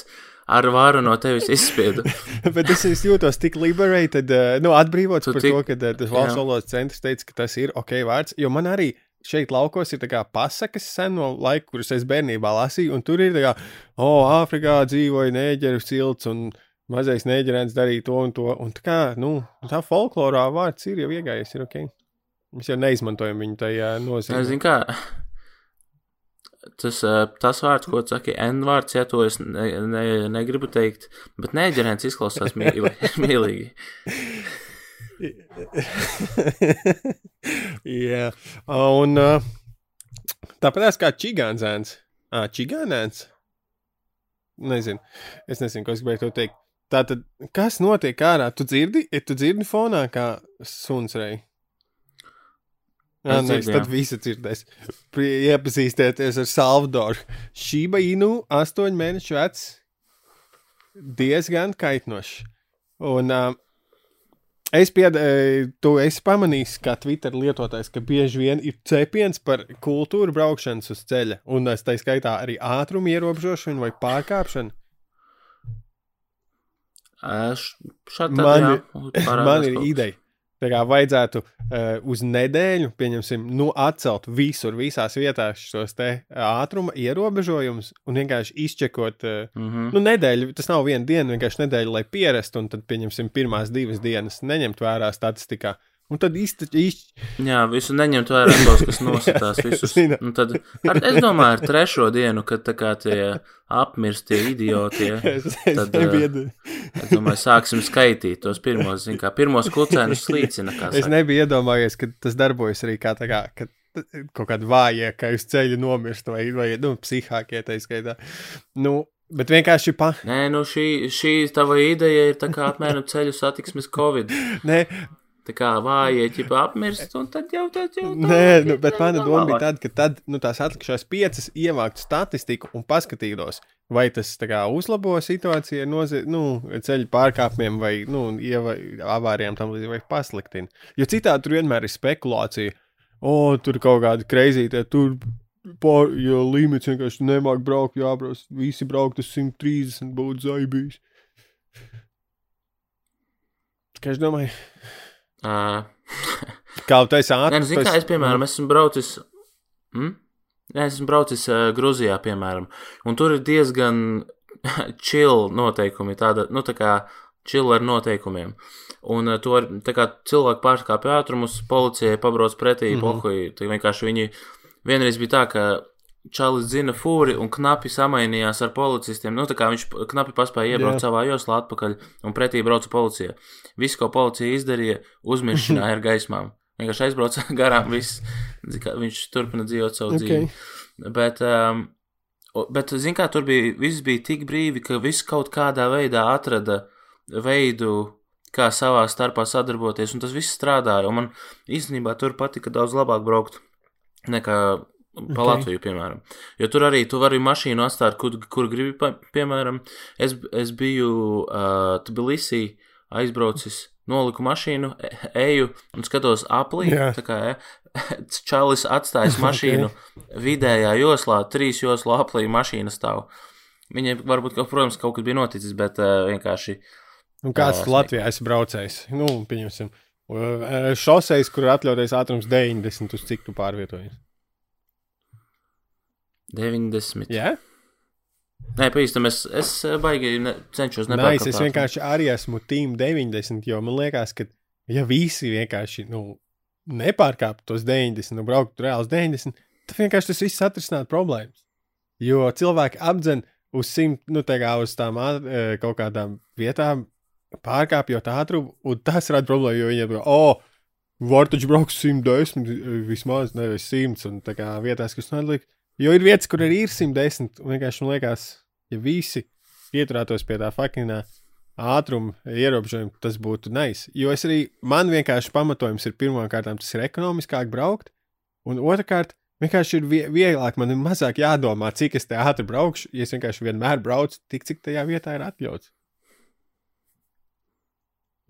ar varu no tevis izspiedu. Bet es, es jūtos tik liberated, uh, nu, atbrīvots Tu par tik- to, ka uh, tas valsts valodas centrs teica, ka tas ir ok vārds. Jo man arī šeit laukos ir pasakas seno laiku, kuras es bērnībā lasīju, un tur ir tā kā, oh, Āfrikā dzīvoja nēģeru cilts, un mazais nēģerēns darīja to un to. Un tā kā, nu, tā folklorā vārds ir jau iegājies, ir ok. Mēs jau neizmantojam viņu tajā nozīmē. Nezinu, kā. Tas, tas vārds, ko tu saki, N vārds, ja to es ne, ne, negribu teikt, bet nē, ģerēns izklausās mī, mīlīgi. Jā, un tāpat kā čigānzēns. Ah, čigānēns? Nezinu. Es nezinu, ko es gribēju to teikt. Tātad, kas notiek ārā? Tu dzirdi, tu dzirdi fonā, kā suns rei? Jā, Es nē, tad jā. visi dzirdēs. Iepazīstieties ar Salvadoru. Šība Inu, astoņu mēnešu vecs, diezgan kaitnošs. Un uh, es piedāvāju, tu esi pamanījis, kā Twitter lietotājs, ka bieži vien ir cepiens par kultūru braukšanas uz ceļa, un es tā skaitā arī ātrumu ierobežošanu vai pārkāpšanu. Šādi Man ir- Man ir ideja. Tā kā vajadzētu uh, uz nedēļu, pieņemsim, nu, atcelt visur, visās vietās šos te ā, ātruma ierobežojumus un vienkārši izčekot. Uh, Mm -hmm. nu, nedēļu, tas nav viena diena, vienkārši nedēļa, lai pierastu, un tad, pieņemsim, pirmās divas dienas neņemt vērā statistikā. Un tad īsti. Jā, visu neņemt vērā tos, kas nositās. Un tad, ar, es domāju, ar trešo dienu, kad kā tie apmirst tie idioti, Es, es Tad, nebiju, es domāju, sāksim skaitīt tos pirmos, zin kā, pirmos klucēnus slīcina, es nebiju iedomājies, ka tas darbojas arī kā tā kā. Ka, Kaut kāda vājā, ka uz ceļa nomirst, vai, vai nu, psihākie tā skaitā. Nu, bet vienkārši pa. Nē, nu šī, šī tava ideja ir tā kā apmēram ceļu satiksmes covid. Nē, Tā kā vājie ķipa apmirst, un tad jau tad jau. tā- Nē, nu, bet mana tā doma bija tāda, ka tad nu, tās atlikušās piecas ievāktu statistiku un paskatītos, vai tas kā, uzlabo situāciju ar nozie, nu, ceļu pārkāpumiem vai nu, ieva, avārijām, tam līdzīgi, vai pasliktina. Jo citādi tur vienmēr ir spekulācija. O, tur kaut kāda kreizīte, tur. Pār, jo līmenis vienkārši nemāk braukt, jābrauc. Visi braukt uz 130, būtu zaibījis. Kā es domāju? Uh, Kā esi Nē, ātrs? nu, zini, kā es, piemēram, esmu braucis. Mm? Nē, es esmu braucis uh, Grūzijā, piemēram, un tur ir diezgan chill noteikumi, tāda, nu, tā kā chill ar noteikumiem. Un uh, to kā cilvēki pārkāpja ātrumus, policijai pabrauc pretī, mm -hmm. pohuji, tā vienkārši viņi, vienreiz bija tā, ka Čalis zina fūri un knapi samainījās ar policistiem. Nu, tā kā viņš knapi paspēja iebraukt Jā. savā joslā atpakaļ un pretī brauca policija. Viss, ko policija izdarīja, uzmiršanā ar gaismām. Vienkārši aizbrauca garām, viss, viņš turpina dzīvot savu Ok. dzīvi. Bet, um, bet zin kā, tur bija, viss bija tik brīvi, ka viss kaut kādā veidā atrada veidu, kā savā starpā sadarboties, un tas viss strādāja. Un man īstenībā tur patika daudz labāk braukt nekā pa Ok. okay. Latviju, piemēram. Jo tur arī tu vari mašīnu atstāt, kur, kur gribi, piemēram. Es, es biju uh, Tbilisī aizbraucis, noliku mašīnu, e- eju un skatos aplī. Tā kā e, Čalis atstājis mašīnu okay. vidējā joslā, trīs joslu aplī mašīna stāv. Viņai varbūt, ka, protams, kaut kas bija noticis, bet uh, vienkārši Un kāds Jā, tu Latvijā esi braucējis? Nu, pieņemsim, uh, šoseis, kur ir atļautais ātrums 90, uz cik tu pārvietojies? 90. Jā, Nē, paīstam, es, es eh, baigi ne, cenšos nepārkāpt. es vienkārši arī esmu Team 90, jo man liekas, ka ja visi vienkārši nu, nepārkāptu tos 90 un brauktu reāli uz 90, tad vienkārši tas viss atrisinātu problēmas. Jo cilvēki apdzen uz simt, nu, tā kā uz tām kaut kādām vietām, pārkāpjot ātrumu, un tas rada problēmu, jo viņiem ir, oh, var taču braukt 110, e, vismaz nevis 100, un tā kā vietās, kas neliek. Jo ir vietas, kur arī ir 110, un vienkārši man liekas, ja visi ieturētos pie tā fakinā ātruma ierobežojuma, tas būtu nice. Jo es arī, man vienkārši pamatojums ir pirmkārt, tas ir ekonomiskāk braukt, un otrkārt, vienkārši ir vie- vieglāk, man ir mazāk jādomā, cik es te ātri braukšu, ja es vienkārši vienmēr braucu tik, cik tajā vietā ir atļauts.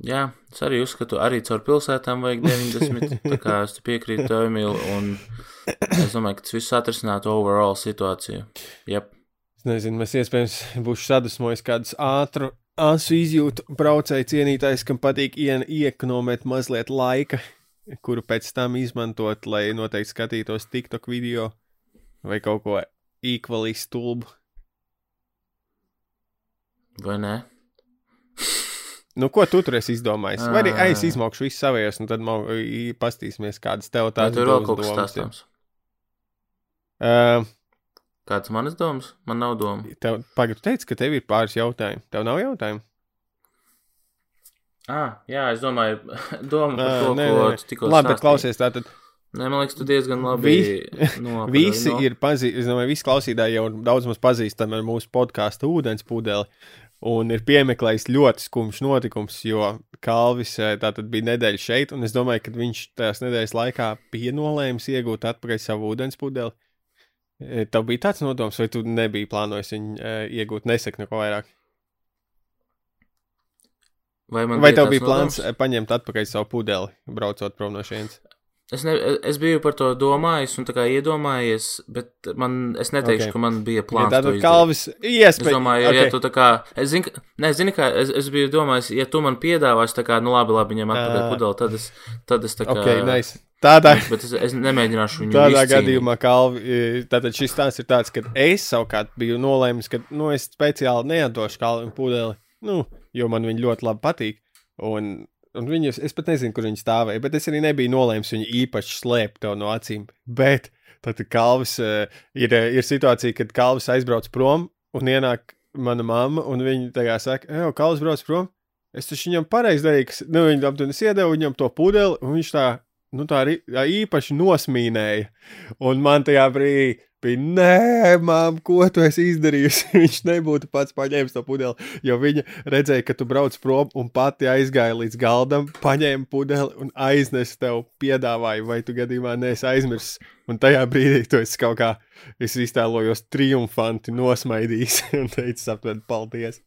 Jā, es arī uzskatu, arī caur pilsētām vajag 90. tā kā es piekrītu tev, Emīl, un es domāju, ka tas viss atrisinātu overall situāciju. Jep. Es nezinu, mēs iespējams būšu sadusmojis kādus ātru, asu izjūtu braucēju cienītājs, kam patīk ien, iekonomēt mazliet laika, kuru pēc tam izmantot, lai noteikti skatītos TikTok video vai kaut ko equally stulbu. Vai ne? Nu, ko tu tur esi izdomājis? Vai arī es izmokšu visu savējos, un tad mau- i- pastīsimies, kādas tev Tā tādas tur vēl kaut kas ir. stāstāms. Uh, Kāds manas domas? Man nav doma. tev, pagaidu, tu teici, ka tev ir pāris jautājumu. Tev nav jautājumu? Ah, jā, es domāju, doma par to, nē, ko nē, tu tikko Labi, stāstīji. klausies, tātad Nē, man liekas, tu diezgan labi Vi- no, Visi no. ir pazīstami, es domāju, visi klausītāji jau daudz maz pazīstami ar mūsu podkāstu ūdens pudeli. Un ir piemeklējis ļoti skumjš notikums, jo Kalvis eh, tātad bija nedēļa šeit, un es domāju, ka viņš tajās nedēļas laikā bija nolēmis iegūt atpakaļ savu ūdens pudeli. Eh, Tev bija tāds nodoms, vai tu nebija plānojis viņu uh, iegūt, nesaka neko vairāk? Vai, Vai bija tev bija plāns nodoms? eh, paņemt atpakaļ savu pudeli, braucot prom no šejienes? Es, ne, es biju par to domājis un iedomājies, bet man, es neteikšu, Ok. okay. ka man bija Ja plāns. tātad izdarīt. Kalvis Es iespēja. domāju, okay. ja tu tā kā, es zinu, ne, zini, kā, es, es biju domājis, ja tu man piedāvāsi, tā kā, nu labi, labi, ņem atpakaļ Ā. pudeli, tad es, tad es tā kā, Ok, nice. Tādā, bet es, es nemēģināšu viņu Tādā izcīnīt. gadījumā, Kalvi, tātad šis stāsts ir tāds, ka es savukārt biju nolēmis, ka nu, es speciāli neatdošu Kalvim pudeli, nu, jo man viņa ļoti labi patīk. Un, un viņus, es pat nezinu, kur viņi stāvēja, bet es arī nebiju nolēmis viņu īpaši slēpt no acīm. Bet tad Kalvis uh, ir, eh, ir situācija, kad Kalvis aizbrauc prom un ienāk mana mamma, un viņa tajā saka, ej, Kalvis brauc prom. Es taču viņam pareizi darīju, nu, viņa aptuveni iedevu viņam to pudeli, un viņš tā, nu, tā arī tā īpaši nosmīnēja. Un man tajā brīdī bija, nē, mām, ko tu esi izdarījusi? Viņš nebūtu pats paņēmis to pudeli, jo viņa redzēja, ka tu brauc prom un pati aizgāja līdz galdam, paņēma pudeli un aiznesa tev piedāvāju, vai tu gadījumā neesi aizmirsis. Un tajā brīdī tu esi kaut kā, es iztēlojos triumfanti nosmaidījis un teicis aptuveni paldies.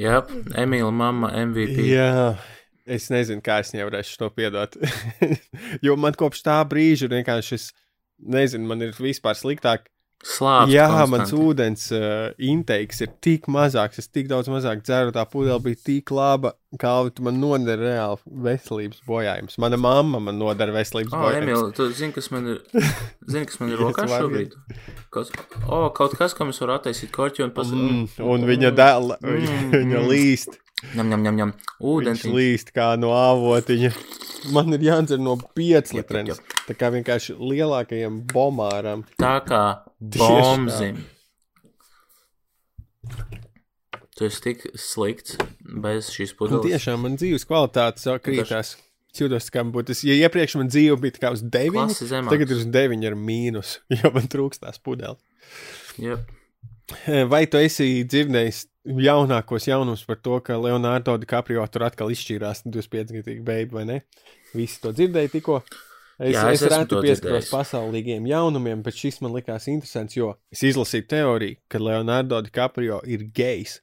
Jā, Emīla mamma MVP. Jā, es nezinu, kā es viņai varēšu to piedot. jo man kopš tā brīža ir vienkārši šis, nezinu, man ir vispār sliktāk. Slāpes. Jā, konstanti. mans ūdens uh, inteiks ir tik mazāks, es tik daudz mazāk dzeru, tā pudele bija tik laba, kā tu man nodara reāli veselības bojājums. Mana mamma man nodara veselības O, bojājums. Emīl, tu zini, kas man ir, zini, kas man ir rokā šobrīd? Kaut, o, kaut kas, kam es varu attaisīt korķi un pasakāt. Mm, un viņa dēla, viņa, viņa līst, Ņem, ņem, ņem, ņem. viņš Ūdens. līst kā no avotiņa. Man ir jādzer no 5 litriem. Tā kā vienkārši lielākajam bomāram. Tā kā bombzim. Tu esi tik slikts bez šīs pudeles. tiešām man dzīves kvalitāte sāk krītās. Jūtos, kā būtu. Ja iepriekš man dzīve bija kā uz 9, Klasi zemāks. tagad ir uz 9 ar mīnus, jo man trūkst tās pudeles. Yep. Vai tu esi dzirdējis jaunākos jaunumus par to, ka Leonardo DiCaprio tur atkal izšķīrās 25-gadīgi beigās, vai ne? Visi to dzirdēja tikko. Es, Jā, es es, to pieskaros pasaulīgiem jaunumiem, bet šis man likās interesants, jo es izlasīju teoriju, ka Leonardo DiCaprio ir gejs.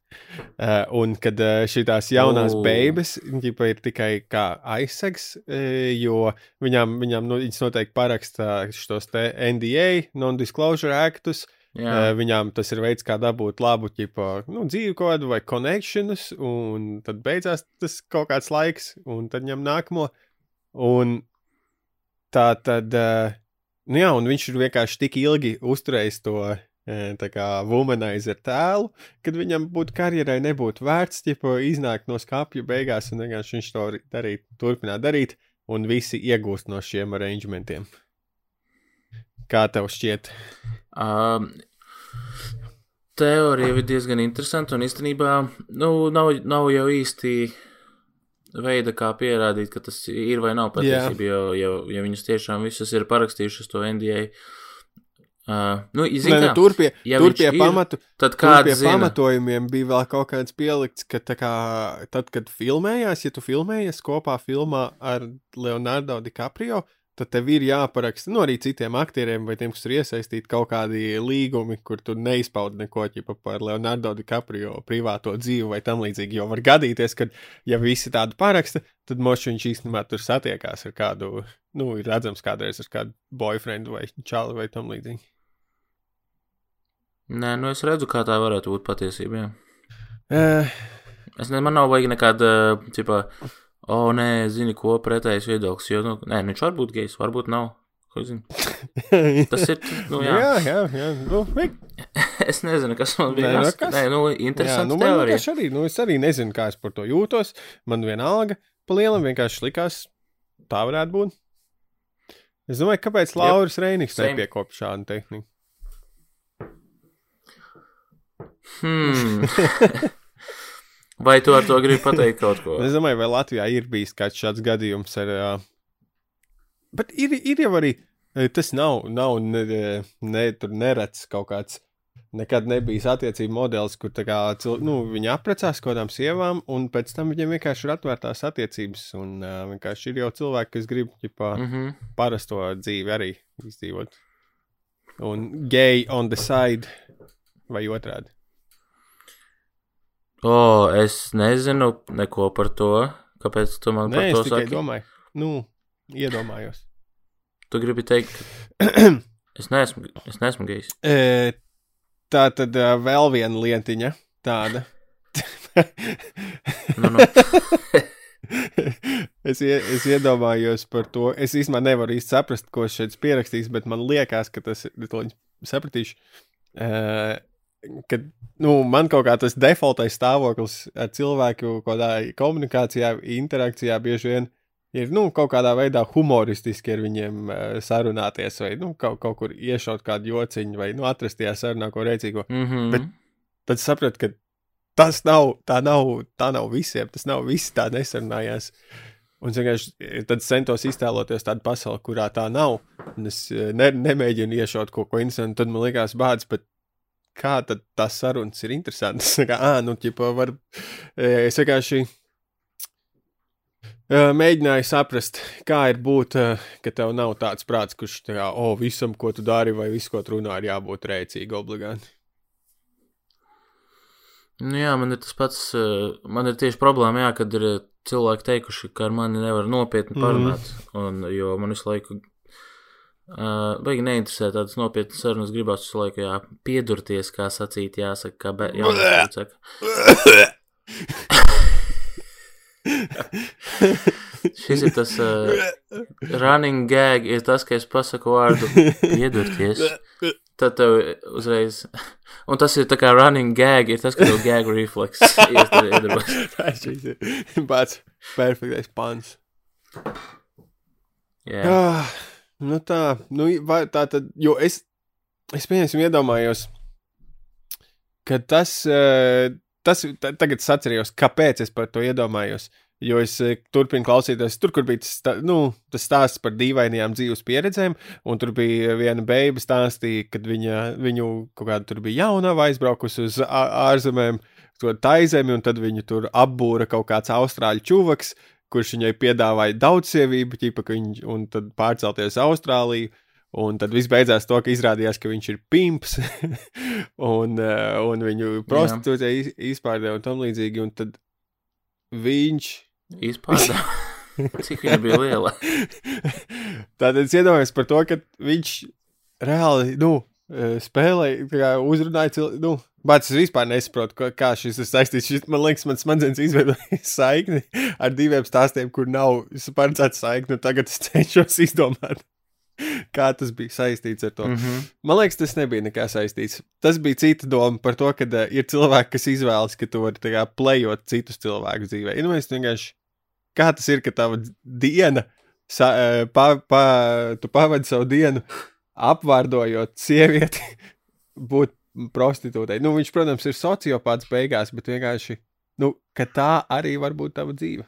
Uh, un kad uh, šīs jaunās O. oh. beigas ir tikai kā aizsegs, uh, jo viņām, viņām nu, viņas noteikti paraksta šos NDA, non-disclosure actus. Jā, Uh, viņām tas ir veids, kā dabūt labu ķipa, nu, dzīvi kodu vai connections, un tad beidzās tas kaut kāds laiks, un tad ņem nākamo. Un tā tad, uh, nu jā, un viņš ir vienkārši tik ilgi uzturējis to eh, tā kā womanizer tēlu, kad viņam būtu karjerai nebūtu vērts, ķipa, iznākt no skāpja beigās, un vienkārši viņš to darīt, turpināt darīt, un visi iegūst no šiem arrangementiem. Kā tev šķiet? Um, teorija ir diezgan interesanta un īstenībā nu, nav, nav jau īsti veida, kā pierādīt, ka tas ir vai nav patiesība. Jo, jo, ja viņas tiešām visas ir parakstījušas to NDA, uh, nu, Nē, zin, nu, kā, tur pie, ja tur pie ir, pamatu, tad Tur pie zina? pamatojumiem bija vēl kaut kāds pielikts, ka kā, tad, kad filmējās, ja tu filmējies kopā filmā ar Leonardo DiCaprio, tad tev ir jāparaksta, nu arī citiem aktieriem vai tiem, kas ir iesaistīti kaut kādi līgumi, kur tu neizpaudi neko ķipa, par Leonardo DiCaprio privāto dzīvi vai tam līdzīgi. Jo var gadīties, ka, ja visi tādu paraksta, tad moši viņš īstenībā tur satiekās ar kādu, nu, ir redzams kādreiz ar kādu boyfriendu vai čalu vai tam līdzīgi. Nē, nu es redzu, kā tā varētu būt patiesībā. Uh, Es ne, man nav vajag nekāda, tipā, o, oh, nē, zini, ko pretējs viedoklis. Jo, nu, nē, viņš var būt gejs, varbūt nav. Tas ir, nu, jā. jā, jā, jā. Nu, Es nezinu, kas man bija. Nē, nu, kas? nē nu, jā, interesanti nu, man arī, nu, es arī nezinu, kā es par to jūtos. Man vienalga, pa lielam vienkārši likās, tā varētu būt. Es domāju, kāpēc Lauris Reinigs same. nepiekopja šādu tehniku. Hmm. Vai tu ar to gribi pateikt kaut ko? Es domāju, vai Latvijā ir bijis kāds šāds gadījums ar. Uh... Bet ir, ir jau arī. Tas nav, nav ne, ne, tur neredzams kaut kāds. Nekad nebijis attiecību modelis, kur tā kā, cil, nu, viņi apprecās kaut kādām sievām, un pēc tam viņiem vienkārši ir atvērtās attiecības. Un uh, vienkārši ir jau cilvēki, kas grib ģipā, Mm -hmm. parasto dzīvi arī izdzīvot. Un gay on the side vai otrādi. O, es nezinu neko par to. Kāpēc tu man Nē, par es to tikai saki? domāju. Nu, iedomājos. Tu gribi teikt, ka es neesmu, es neesmu gejs. E, tā tad uh, vēl viena lietiņa tāda. Nu, nu. es, ie, es iedomājos par to. Es īstenībā nevaru īsti saprast, ko es šeit pierakstīju, bet man liekas, ka tas ir. es Sapratīšu. Uh, kad nu, man kaut kā tas defaultais stāvoklis ar cilvēku komunikācijā, interakcijā bieži vien ir nu, kaut kādā veidā humoristiski ar viņiem uh, sarunāties, vai nu, kaut, kaut kur iešaut kādu jociņu, vai nu, atrast tajā sarunā ko rēcīgo. Mm -hmm. Bet- Tad sapratu, ka tas nav, tā nav, tā nav visiem, tas nav visi tā nesarunājās. Un es vienkārši tad centos iztēloties tādu pasauli, kurā tā nav. Un es eh, ne, nemēģinu iešaut kaut ko interesantu, tad man likās bāds, bet kā tad tas sarunas ir interesantas? kā, ā, nu, ķipa, var, eh, es vienkārši eh, mēģināju saprast, kā ir būt, eh, ka tev nav tāds prāts, kurš tā kā, o, visam, ko tu dari, vai visu, ko tu runā, ir jābūt rēcīgi obligāti. Nu, jā, man ir tas pats. Man ir tieši problēma, jā, kad ir cilvēki teikuši, ka ar mani nevar nopietni Mhm. parunāt. Un, jo man visu laiku Uh, Baigi neinteresē tādas nopietnas sarunas, gribās visu laiku jā, piedurties, kā sacīt, jāsaka, kā be, jaunas saka. Šis ir tas uh, running gag, ir tas, ka es pasaku vārdu piedurties. Tad tev uzreiz, un tas ir tā kā running gag, ir tas, ka tev gag refleks iedarbojas. Tas ir pats perfektais pants. Jā, Ah, nu tā, nu, vai tā tad, jo es, es pieņemsim, iedomājos, ka tas, eh, tas ta- tagad es atcerējos, kāpēc es par to iedomājos. Jo es eh, turpinu klausīties, tur, kur bija tas, nu, tas stāsts par dīvainajām dzīves pieredzēm, un tur bija viena beiga stāstīja, kad viņa, viņu kaut kāda tur bija jaunava aizbraukusi uz ārzemēm, to taizemi, un tad viņu tur apbūra kaut kāds austrāļu čuvaks, kurš viņai piedāvāja daudz-sievību, ķipa, ka viņš, un tad pārcelties uz Austrāliju. Un tad viss beidzās to, ka izrādījās, ka viņš ir pimps, un, eh, un viņu prostitūcijai iz- izpārdeva un tam līdzīgi. Un tad viņš. izpārdā. Cik viņa bija liela? Tātad es iedomājos par to, ka viņš reāli, nu, eh, spēlēja, uzrunāja cilvēku. Nu, Bācis es vispār nesaprotu, kā- kā šis ir saistīts. Šis, man liekas, man smadzenes izveidoja saikni ar diviem stāstiem, kur nav paredzēta saikne. Tagad es cenšos izdomāt, kā tas bija saistīts ar to. Mm -hmm. Man liekas, tas nebija nekā saistīts. Tas bija cita doma par to, ka uh, ir cilvēki, kas izvēlas, ka tā kā plējot citus cilvēkus dzīvē. Ir mēs vienkārši, kā tas ir, ka tava diena, sa, uh, pa, pa, tu pavadi savu dienu apvārdojot sievieti, būt prostitūtei. Nu, viņš, protams, ir sociopāts beigās, bet vienkārši, nu, ka tā arī var būt tava dzīve.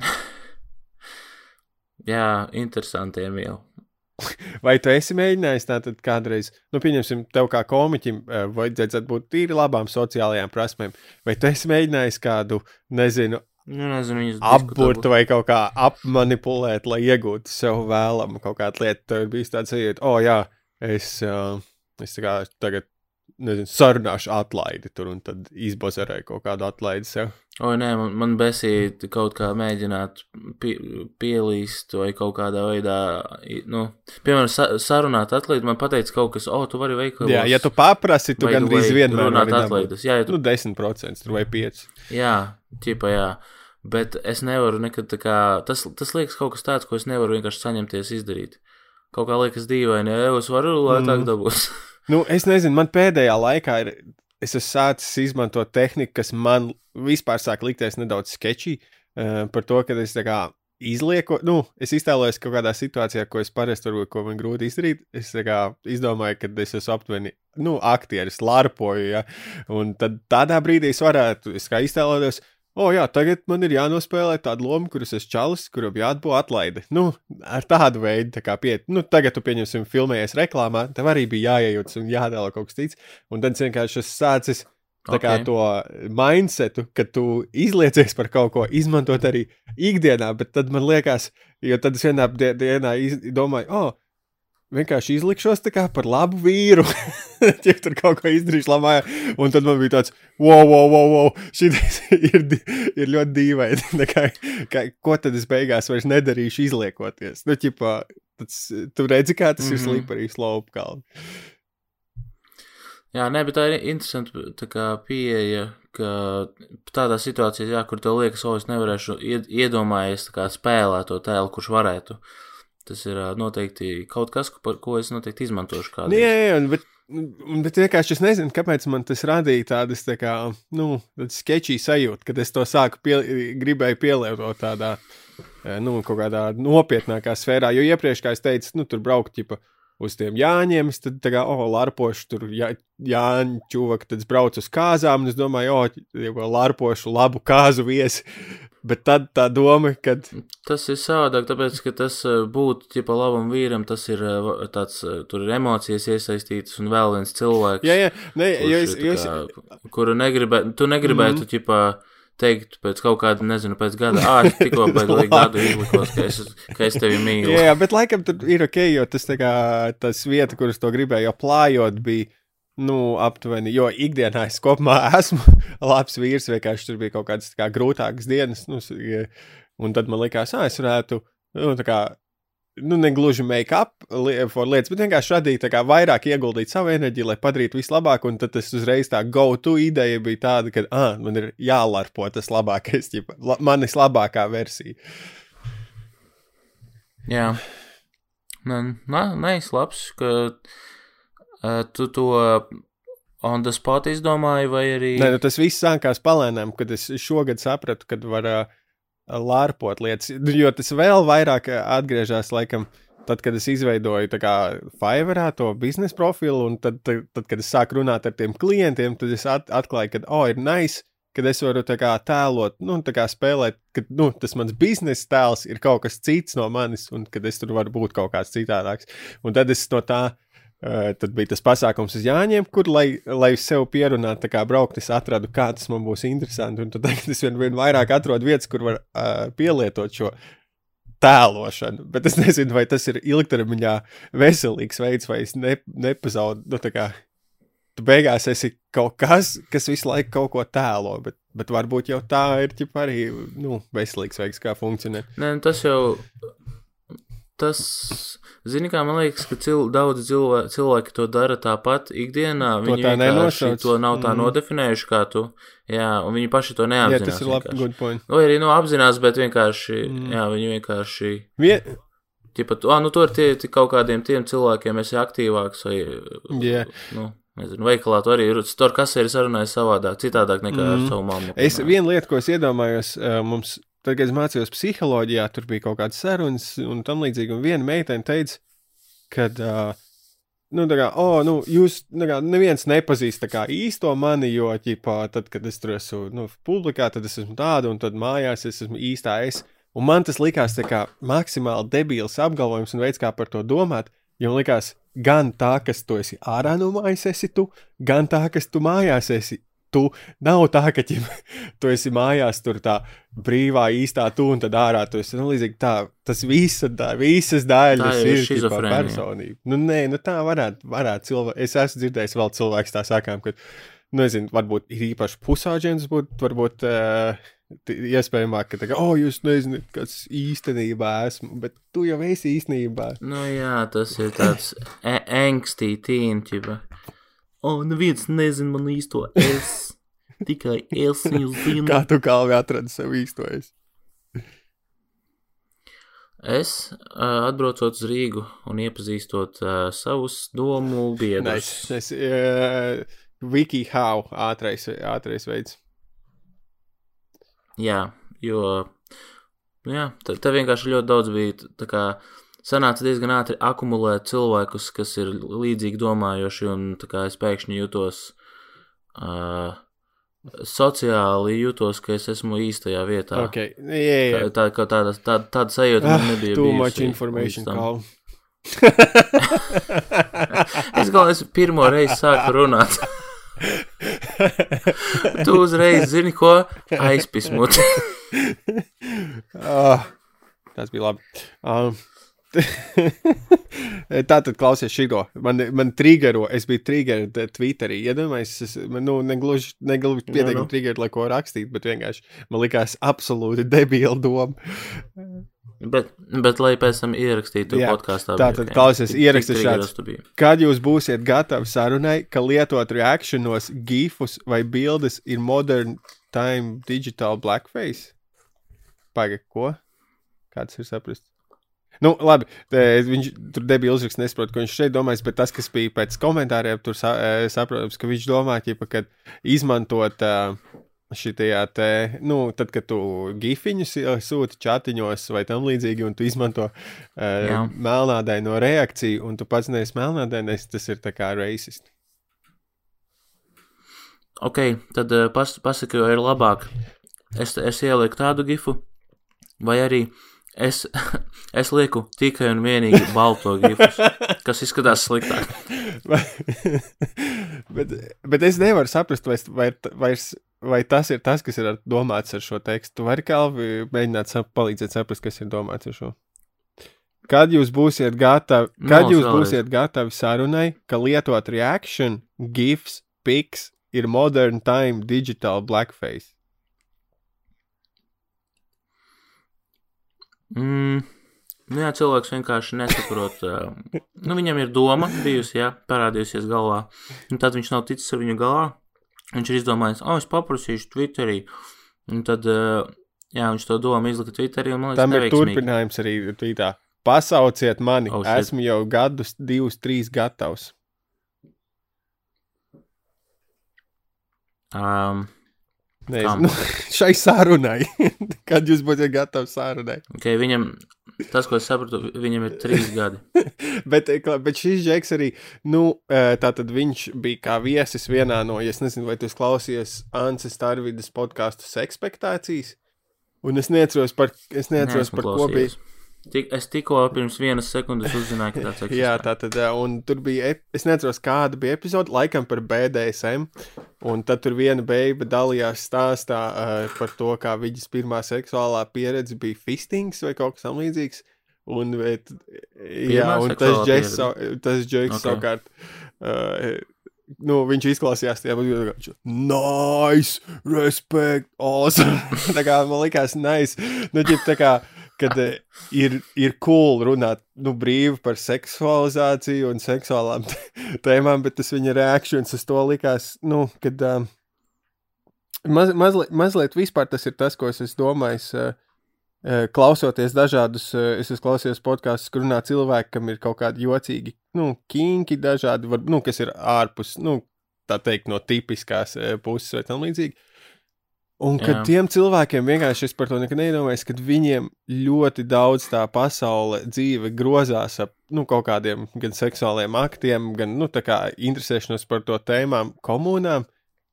Jā, interesanti, Emīl. Vai tu esi mēģinājis tātad kādreiz, nu, pieņemsim, tev kā komiķim, eh, vajadzētu būt tīri labām sociālajām prasmēm, vai tu esi mēģinājis kādu, nezinu, Nu, nezinu, viņas apburtu vai kaut kā apmanipulēt, lai iegūtu sev vēlamu kaut kādu lietu. Tev ir bijis tāds sajūta, o, oh, jā, es, uh, es kā tagad, nezinu, sarunāšu atlaidi tur un tad izbozerēju kaut kādu atlaidi sev. O, nē, man, man besīja kaut kā mēģināt pie, pielīst vai kaut kādā veidā, nu, piemēram, sa, sarunāt atlīdzi. Man pateica kaut kas, o, tu vari veikalos. Jā, ja tu paprasi, tu gandrīz vienmēr runāt atlaidus. Jā, ja tu Nu, 10% tur vai 5%. Jā, ķipa, jā. Bet es nevaru nekad tā kā. Tas, tas liekas kaut kas tāds, ko es nevaru vienkārši saņemties izdarīt. Kaut kā liekas dīvaini, ja es varu lētāk Mm. dabūt. Nu, es nezinu, man pēdējā laikā ir. Es esmu sācis izmantot tehniku, kas man vispār sāk likties nedaudz sketčī. Uh, par to, ka es kā izlieku, nu, es iztēlojos kaut kādā situācijā, ko es parasti varu, ko man grūti izdarīt. Es kā izdomāju, ka es esmu aptuveni, nu, aktieris, larpoju, ja. Un tad tādā brīdī es varētu, es kā iztēlojos, o, jā, tagad man ir jānospēlē tāda loma, kuras es čalis, kuram jāatbo atlaide. Nu, ar tādu veidu, tā kā pie, nu, tagad tu pieņemsim filmējies reklāmā, tev arī bija jāiejūtas un jādala kaut kas cits. Un tad es vienkārši esmu sācis tā kā Ok. to mindsetu, ka tu izliecies par kaut ko, izmantot arī ikdienā, bet tad man liekas, jo tad es vienā die- dienā iz, domāju, o, oh, vienkārši izlikšos par labu vīru. ja tur kaut ko izdarīšu labā, un tad man bija tāds, wow, wow, wow, wow šis ir, ir ļoti dīvaini. Kā, kā, ko tad es beigās vairs nedarīšu, izliekoties? Nu, ķipā, tas, tu redzi, kā tas mm -hmm. ir Mhm. slīpari slopu kalnu. Jā, nē, bet tā ir interesanta tā kā pieeja, ka tādā situācijā, jā, kur tev liekas, o, es nevarēšu ied, iedomājies spēlēt to tēlu, kurš varētu. Tas ir noteikti kaut kas, par ko es noteikti izmantošu Nu, kādu. jā, jā, bet, bet vienkārši es nezinu, kāpēc man tas radīja tādas, tā kā, nu, sketčī sajūta, kad es to sāku pie, gribēju pielietot tādā, nu, kaut kādā nopietnākā sfērā, jo iepriekš, kā es teicu, nu, tur braukt, ķipa, uz tiem Jāņiem, es tad, kā, oh, larpošu tur jā, Jāņu čuvak, tad es braucu uz kāzām, un es domāju, oh, jau larpošu labu kāzu viesi, bet tad tā doma, kad, Tas ir savādāk, tāpēc, ka tas ā, būt ķipa labam vīram, tas ir va- tāds, ā, tur ir emocijas iesaistītas un vēl viens cilvēks. jā, jā, ne, jo es, ir es, kā, kuru negribētu, tu negribētu, mm -hmm. ķipā, teikt pēc kaut kāda, nezinu, pēc gada, ah, es tikko pēc gadu izlikos, ka es, ka es tevi mīlu. Jā, jā, bet laikam tur ir ok, jo tas, tā kā, tas vieta, kuras to gribēju, plājot, bija. Nu, aptuveni, jo ikdienā es kopumā esmu labs vīrs, vienkārši tur bija kaut kādas kā, grūtākas dienas. Nu, un tad man likās, ah, es varētu nu, kā, nu, negluži make-up li for lietas, bet vienkārši radīt vairāk ieguldīt savu enerģiju, lai padarītu visu labāk, un tad tas uzreiz tā go-to ideja bija tāda, ka, ah, man ir jālarpo tas labākais, ģipa, la manis labākā versija. Jā. Nē, nē, labs, ka uh, tu to on the spot izdomāji, vai arī. Nē, nu, tas viss sākās palēnām, kad es šogad sapratu, kad var uh, lārpot lietas, jo tas vēl vairāk atgriežas laikam. Tad, kad es izveidoju Fiverrā to biznesa profilu, un tad, tad, tad, kad es sāku runāt ar tiem klientiem, tad es at, atklāju, ka, oh, ir nice, kad es varu kā, tēlot, nu, kā spēlēt, ka nu, tas mans biznesa tēls ir kaut kas cits no manis, un kad es tur varu būt kaut kāds citādāks. Un tad es no tā. Uh, tad bija tas pasākums uz Jāņiem, kur, lai, lai sev pierunātu, kā braukt, es atradu, kā tas man būs interesanti. Un tad es vien, vien vairāk atrodu vietas, kur var uh, pielietot šo tēlošanu. Bet es nezinu, vai tas ir ilgtermiņā veselīgs veids, vai es ne, nepazaudu. Nu, kā, tu beigās esi kaut kas, kas visu laiku kaut ko tēlo, bet, bet varbūt jau tā ir arī nu, veselīgs veids, kā funkcionē. Nē, nu, tas jau. Tas, zini, kā man liekas, ka cil, daudz cilvē, cilvēki to dara tāpat ikdienā. To viņi vienkārši to nav tā mm. nodefinējuši kā tu. Jā, un viņi paši to neapzinās. Jā, tas ir labi, good point. Vai arī, nu, apzinās, bet vienkārši, mm. jā, viņi vienkārši. Vien... Ķipa, ah, nu, tur tie, tie kaut kādiem tiem cilvēkiem esi aktīvāks vai. Yeah. Nu, Nezinu, veikalā tu arī tur kas ir sarunājis savādāk, citādāk nekā mm. ar savu mammu. Es vienu lietu, ko es iedomājos, mums, tad, kad es mācījos psiholoģijā, tur bija kaut kādas sarunas un tam līdzīgi, un viena meitene teica, ka, uh, nu, tā kā, oh, nu, jūs, tā kā, neviens nepazīst kā īsto mani, jo, ķipā, tad, kad es tur esmu, nu, publikā, tad es esmu tāda, un tad mājās es esmu īstā es. Un man tas likās kā maksimāli debīls apgalvojums un veids, kā par to domāt, jo man likās, gan tā, kas tu esi ārā no mājas, esi tu, gan tā, kas tu mājās esi. Tu nav tā, ka ķim, tu esi mājās, tur tā brīvā, īstā tu, un tad ārā tu esi. Nu, līdzīgi tā, tas visa, tā, visas daļas tā ir, ir personība. Nu, nē, nu tā varētu, varētu cilvēki. Es esmu dzirdējis vēl cilvēks tā sakām, ka, nu, nezinu, varbūt ir īpaši pusauģents, būt, varbūt. Uh, Iespējams, ka tā kā, oh, jūs nezināt, kas īstenībā esmu, bet tu jau esi īstenībā. Nu, jā, tas ir tāds angstī tīņķiba. O, oh, neviens nezina man īsto es. Tikai es viņu zinu. Kā tu kalvi atradi sev īsto es? Es, uh, atbraucot uz Rīgu un iepazīstot uh, savus domu biedrus. Nice. Uh, WikiHow ātrais, ātrais veids. Jā, jo nu jā, te, te vienkārši ļoti daudz bija. Tā kā sanāca diezgan ātri akumulēt cilvēkus, kas ir līdzīgi domājoši, un es pēkšņi jutos. Uh, sociāli jūtos, ka es esmu īstajā vietā. Okay. Yeah, yeah. Tā, tā, tāda, tāda, tāda sajūta man ah, nebija. Too much information, Carl. es galvenais pirmo reizi sāku runāt. tu uzreiz zini, ko aizpismot. oh, tas bija labi. Um, Tā tad klausies šito. Man, man triggero, es biju triggerot Twitterī. Iedomājieties, ja es man, nu, negluži, negluži pietiekami no. triggerot, lai ko rakstīt, bet vienkārši man likās absolūti debila doma. Bet, bet, lai pēc tam ierakstītu Jā, podkāstā, tā tad klausies, ieraksti šāds. Kad jūs būsiet gatavi sarunai, ka lietot reakcionos, gifus vai bildes ir modern time digital blackface? Pagaid, ko? Kāds ir saprast? Nu, labi, viņš tur nebija uzraksts, nesaprotu, ko viņš šeit domājis, bet tas, kas bija pēc komentāriem, tur saprotams, ka viņš domā, ka izmantot uh, šitajā te, nu, tad, kad tu gifiņus sūti chatiņos vai tam līdzīgi, un tu izmanto uh, melnādaino reakciju, un tu pats neesi melnādainais, tas ir tā kā racist. Ok, tad uh, pas, pasaka, jo ir labāk. Es, es ielieku tādu gifu, vai arī es, es lieku tikai un vienīgi balto gifus, kas izskatās sliktāk. bet, bet es nevaru saprast, vai, vai, vai vai tas ir tas, kas ir domāts ar šo tekstu? Tu vari Kalvi mēģināt sap, palīdzēt saprast, kas ir domāts ar šo. Kad jūs būsiet gatavi, kad no, jūs vēlreiz. būsiet gatavi sarunai, ka lietot reaction, gifs, pics ir modern time digital blackface? Mm, Nu, jā, cilvēks vienkārši nesaprot. Nu, viņam ir doma bijusi, jā, parādījusies galvā. Un tad viņš nav ticis ar viņu galā. Viņš ir izdomājis, oh, es paprasīšu Twitterī. Un tad, jā, viņš to domu izlika Twitterī. Liekas, Tam ir neveiksmīgi. turpinājums arī tvītā. Pasauciet mani, oh, shit. esmu jau gadus, divus, trīs gatavs. Um, Kam? nu, šai sarunai. Kad jūs būsiet gatavi sarunai? okay, viņam, tas, ko es sapratu, viņam ir trīs gadi. bet, eh, bet šis džeks arī, nu, eh, tā tad viņš bija kā viesis vienā no, es nezinu, vai tu esi klausījies Anses Tarvidas podkāstu Sekspektācijas. Un es neatceros par, es neatceros Neesmu par ko bija. Tik, es tikko pirms vienas sekundes uzzināju, ka tāds eksistē. Jā, tā tad, eh, un tur bija, es neatceros, kāda bija epizode, laikam par BDSM, un tad tur viena beiba dalījās stāstā uh, par to, kā viņas pirmā seksuālā pieredze bija fistings vai kaut kas tam līdzīgs. Un, bet, jā, Pirmā un tas džeks, tas džeks Ok. okay. savukārt, uh, nu, viņš izklausījās tajā, viņš nice, respect, awesome. tā kā man likās nice, nu, ģip, tā kā, kad eh, ir, ir cool runāt nu, brīvi par seksualizāciju un seksuālām tēmām, bet tas viņa reakcijas uz to likās, nu, kad um, maz, mazliet, mazliet vispār tas ir tas, ko es esmu domājis. Uh, uh, Klausoties dažādus, uh, es esmu klausījies podkāstus, kur runā cilvēki, kam ir kaut kādi jocīgi, nu, kinki, dažādi, var, nu, kas ir ārpus, nu, tā teikt, no tipiskās uh, puses vai tam līdzīgi. Un kad Jā. tiem cilvēkiem vienkārši es par to nekad nedomāju, kad viņiem ļoti daudz tā pasaule, dzīve grozās ap nu, kaut kādiem gan seksuāliem aktiem, gan nu, interesēšanos par to tēmām, komunām.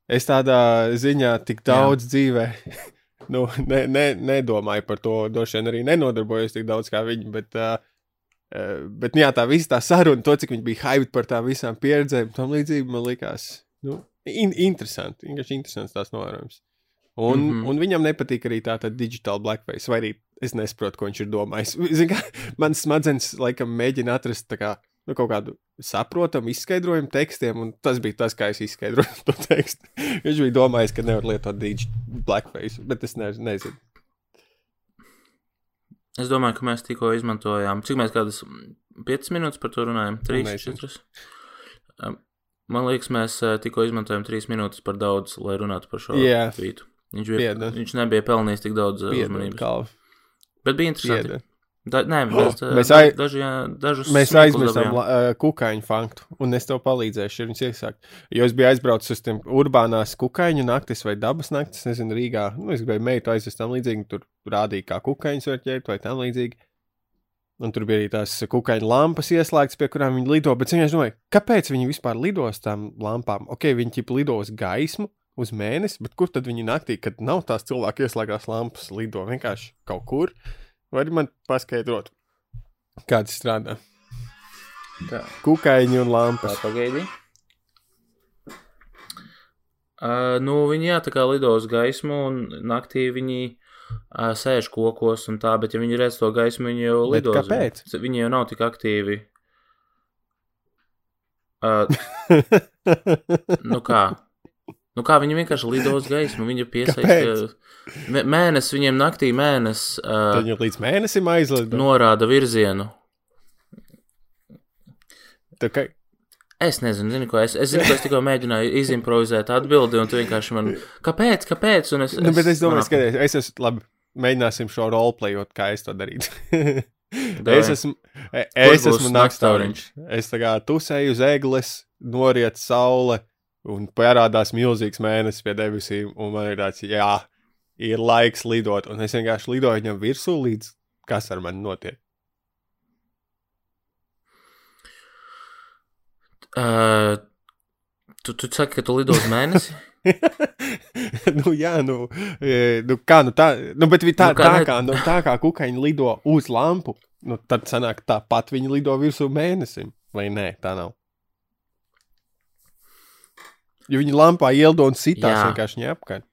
Es tādā ziņā tik daudz Jā. dzīvē nu, ne, ne, nedomāju par to. Droši vien arī nenodarbojos tik daudz kā viņi. Bet, uh, bet nu, jā, tā visa tā saruna, to cik viņi bija hyped par tām visām pieredzēm, tam līdzīgi man likās nu, in, interesanti. Vienkārši interesants tās novērojums. Un, mm. -hmm. un viņam nepatīk arī tā tāda digital blackface, vai arī es nesaprotu, ko viņš ir domājis. Zin, kā, man smadzenes laikam mēģina atrast kā, nu, kaut kādu saprotamu izskaidrojumu tekstiem, un tas bija tas, kā es izskaidroju to tekstu. Viņš bija domājis, ka nevar lietot digital blackface, bet es ne, nezinu. Es domāju, ka mēs tikko izmantojām, cik mēs kādas 5 minūtes par to runājam? 3, nezinu. 4. Man liekas, mēs eh, tikko izmantojam 3 minūtes par daudz, lai runātu par šo Jā. tvītu. Viņš, bija, Piedod. viņš nebija pelnījis tik daudz eh, Piedod, uzmanības. Kalvi, Bet bija interesanti. piedod. Da, nē, mēs, eh, Mēs ai- daži, dažus Mēs aizmirsām uh, kukaiņu faktu, un es tev palīdzēšu, ja viņš iesākt. Jo es biju aizbraucis uz tiem urbānās kukaiņu naktis vai dabas naktis, nezinu, Rīgā. Nu, es gribēju meitu aizvest tam līdzīgi, tur rādīja, kā kukaiņus var ķert vai tam līdzīgi. Un tur bija arī tās kukaiņu lampas ieslēgtas, pie kurām viņi lido. Bet es domāju, kāpēc viņi vispār lido uz tām lampām? Ok, viņi ķip lido uz gaismu, uz mēnesi, bet kur tad viņi naktī, kad nav tās cilvēku ieslēgtās lampas, lido vienkārši kaut kur? Vai man paskaidrot, kā tas strādā? Tā, Kukaiņi un tā lampas. pagaidi. Uh, nu, viņi jā, tā kā lido uz gaismu, un naktī viņi uh, sēž kokos un tā, bet ja viņi redz to gaismu, viņi jau Bet lido. uz- kāpēc? Viņi jau nav tik aktīvi. Uh, nu kā? Nu kā viņi vienkārši lido uz gaismu, viņi piesaista. Mē- Mēnesis viņiem naktī mēnesis uh, jau līdz mēnesim aizlido. norāda virzienu. Tā kā Es nezinu, zinu, ko es, es zinu, ka es tikko mēģināju izimprovizēt atbildi, un tu vienkārši man, kāpēc, kāpēc, un es. Nu, bet es domāju, ka es esmu labi. Mēģināsim šo roleplayot, kā es to darītu. Es esmu, e- es būs esmu naktauriņš. Es tā kā tusēju uz egles, noriet saule, un parādās milzīgs mēnesis pie debesīm, un man ir tāds, jā, ir laiks lidot, un es vienkārši lidoju viņam virsū, līdz kas ar mani notiek. Uh, tu, tu saki, ka tu lido uz mēnesi? nu, jā, nu, e, nu, kā, nu, tā, nu, bet tā, Nu, kā tā, kā, nu, tā kā kukaiņi lido uz lampu, nu, tad sanāk tāpat viņi lido virsū mēnesim, vai nē, tā nav. Jo viņi lampā ieldo un sitās Jā. vienkārši viņa apkārt.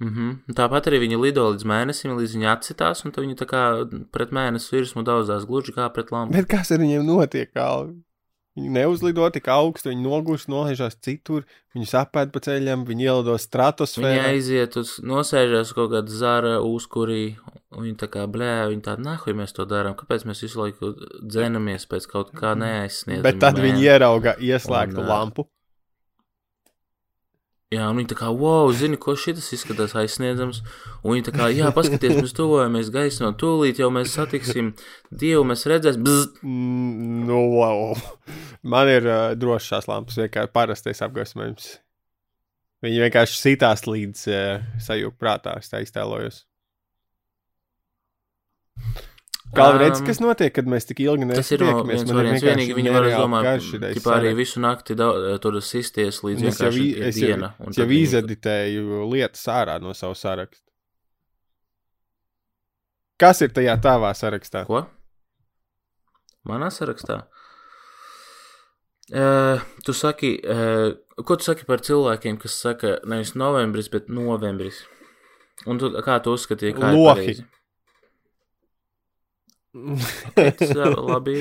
Mm -hmm. Tāpat arī viņi lido līdz mēnesim, līdz viņi atsitās, un viņi tā kā pret mēnesi virsmu daudzās gluži kā pret lampu. Bet kas ar viņiem notiek? Kā? Viņi neuzlido tik augstu, viņi nogūst, nolaižās citur, viņus apēd pa ceļam, viņi ielido Viņi stratosfērā. aiziet uz, nosēžas uz kaut kāda zara uzkurī, un viņi tā kā blē, viņi tā, nahuj mēs to darām, kāpēc mēs visu laiku dzenamies pēc kaut kā neaizsniedzam. Bet tad viņi ierauga ieslēgtu Un, lampu. Jā, un viņi tā kā, wow, zini, ko šis izskatās aizsniedzams. Un viņi tā kā, jā, paskatieties, mēs tuvojamies gaismā, tūlīt jau mēs satiksim Dievu, mēs redzēsim, bzz, Mm, Nu, wow. Man ir uh, drošās lampas, vienkārši parastais apgaismojums. Viņi vienkārši sitās līdz uh, sajūta prātā, es tā iztēlojos. Kā Ām, redz, kas notiek, kad mēs tik ilgi Tas ir viens variants. Vienīgi viņi var, šitais tipā arī visu nakti da, tur sisties līdz Es jau, vienkārši ir es jau, diena. un es jau izeditēju lietas ārā no savu sarakstu. Kas ir tajā tavā sarakstā? Ko? Manā sarakstā. Uh, tu saki, uh, ko tu saki par cilvēkiem, kas saka nevis novembris, bet novembris? Un tu, kā tu uzskatīji, kā Lohi. Uh, labi,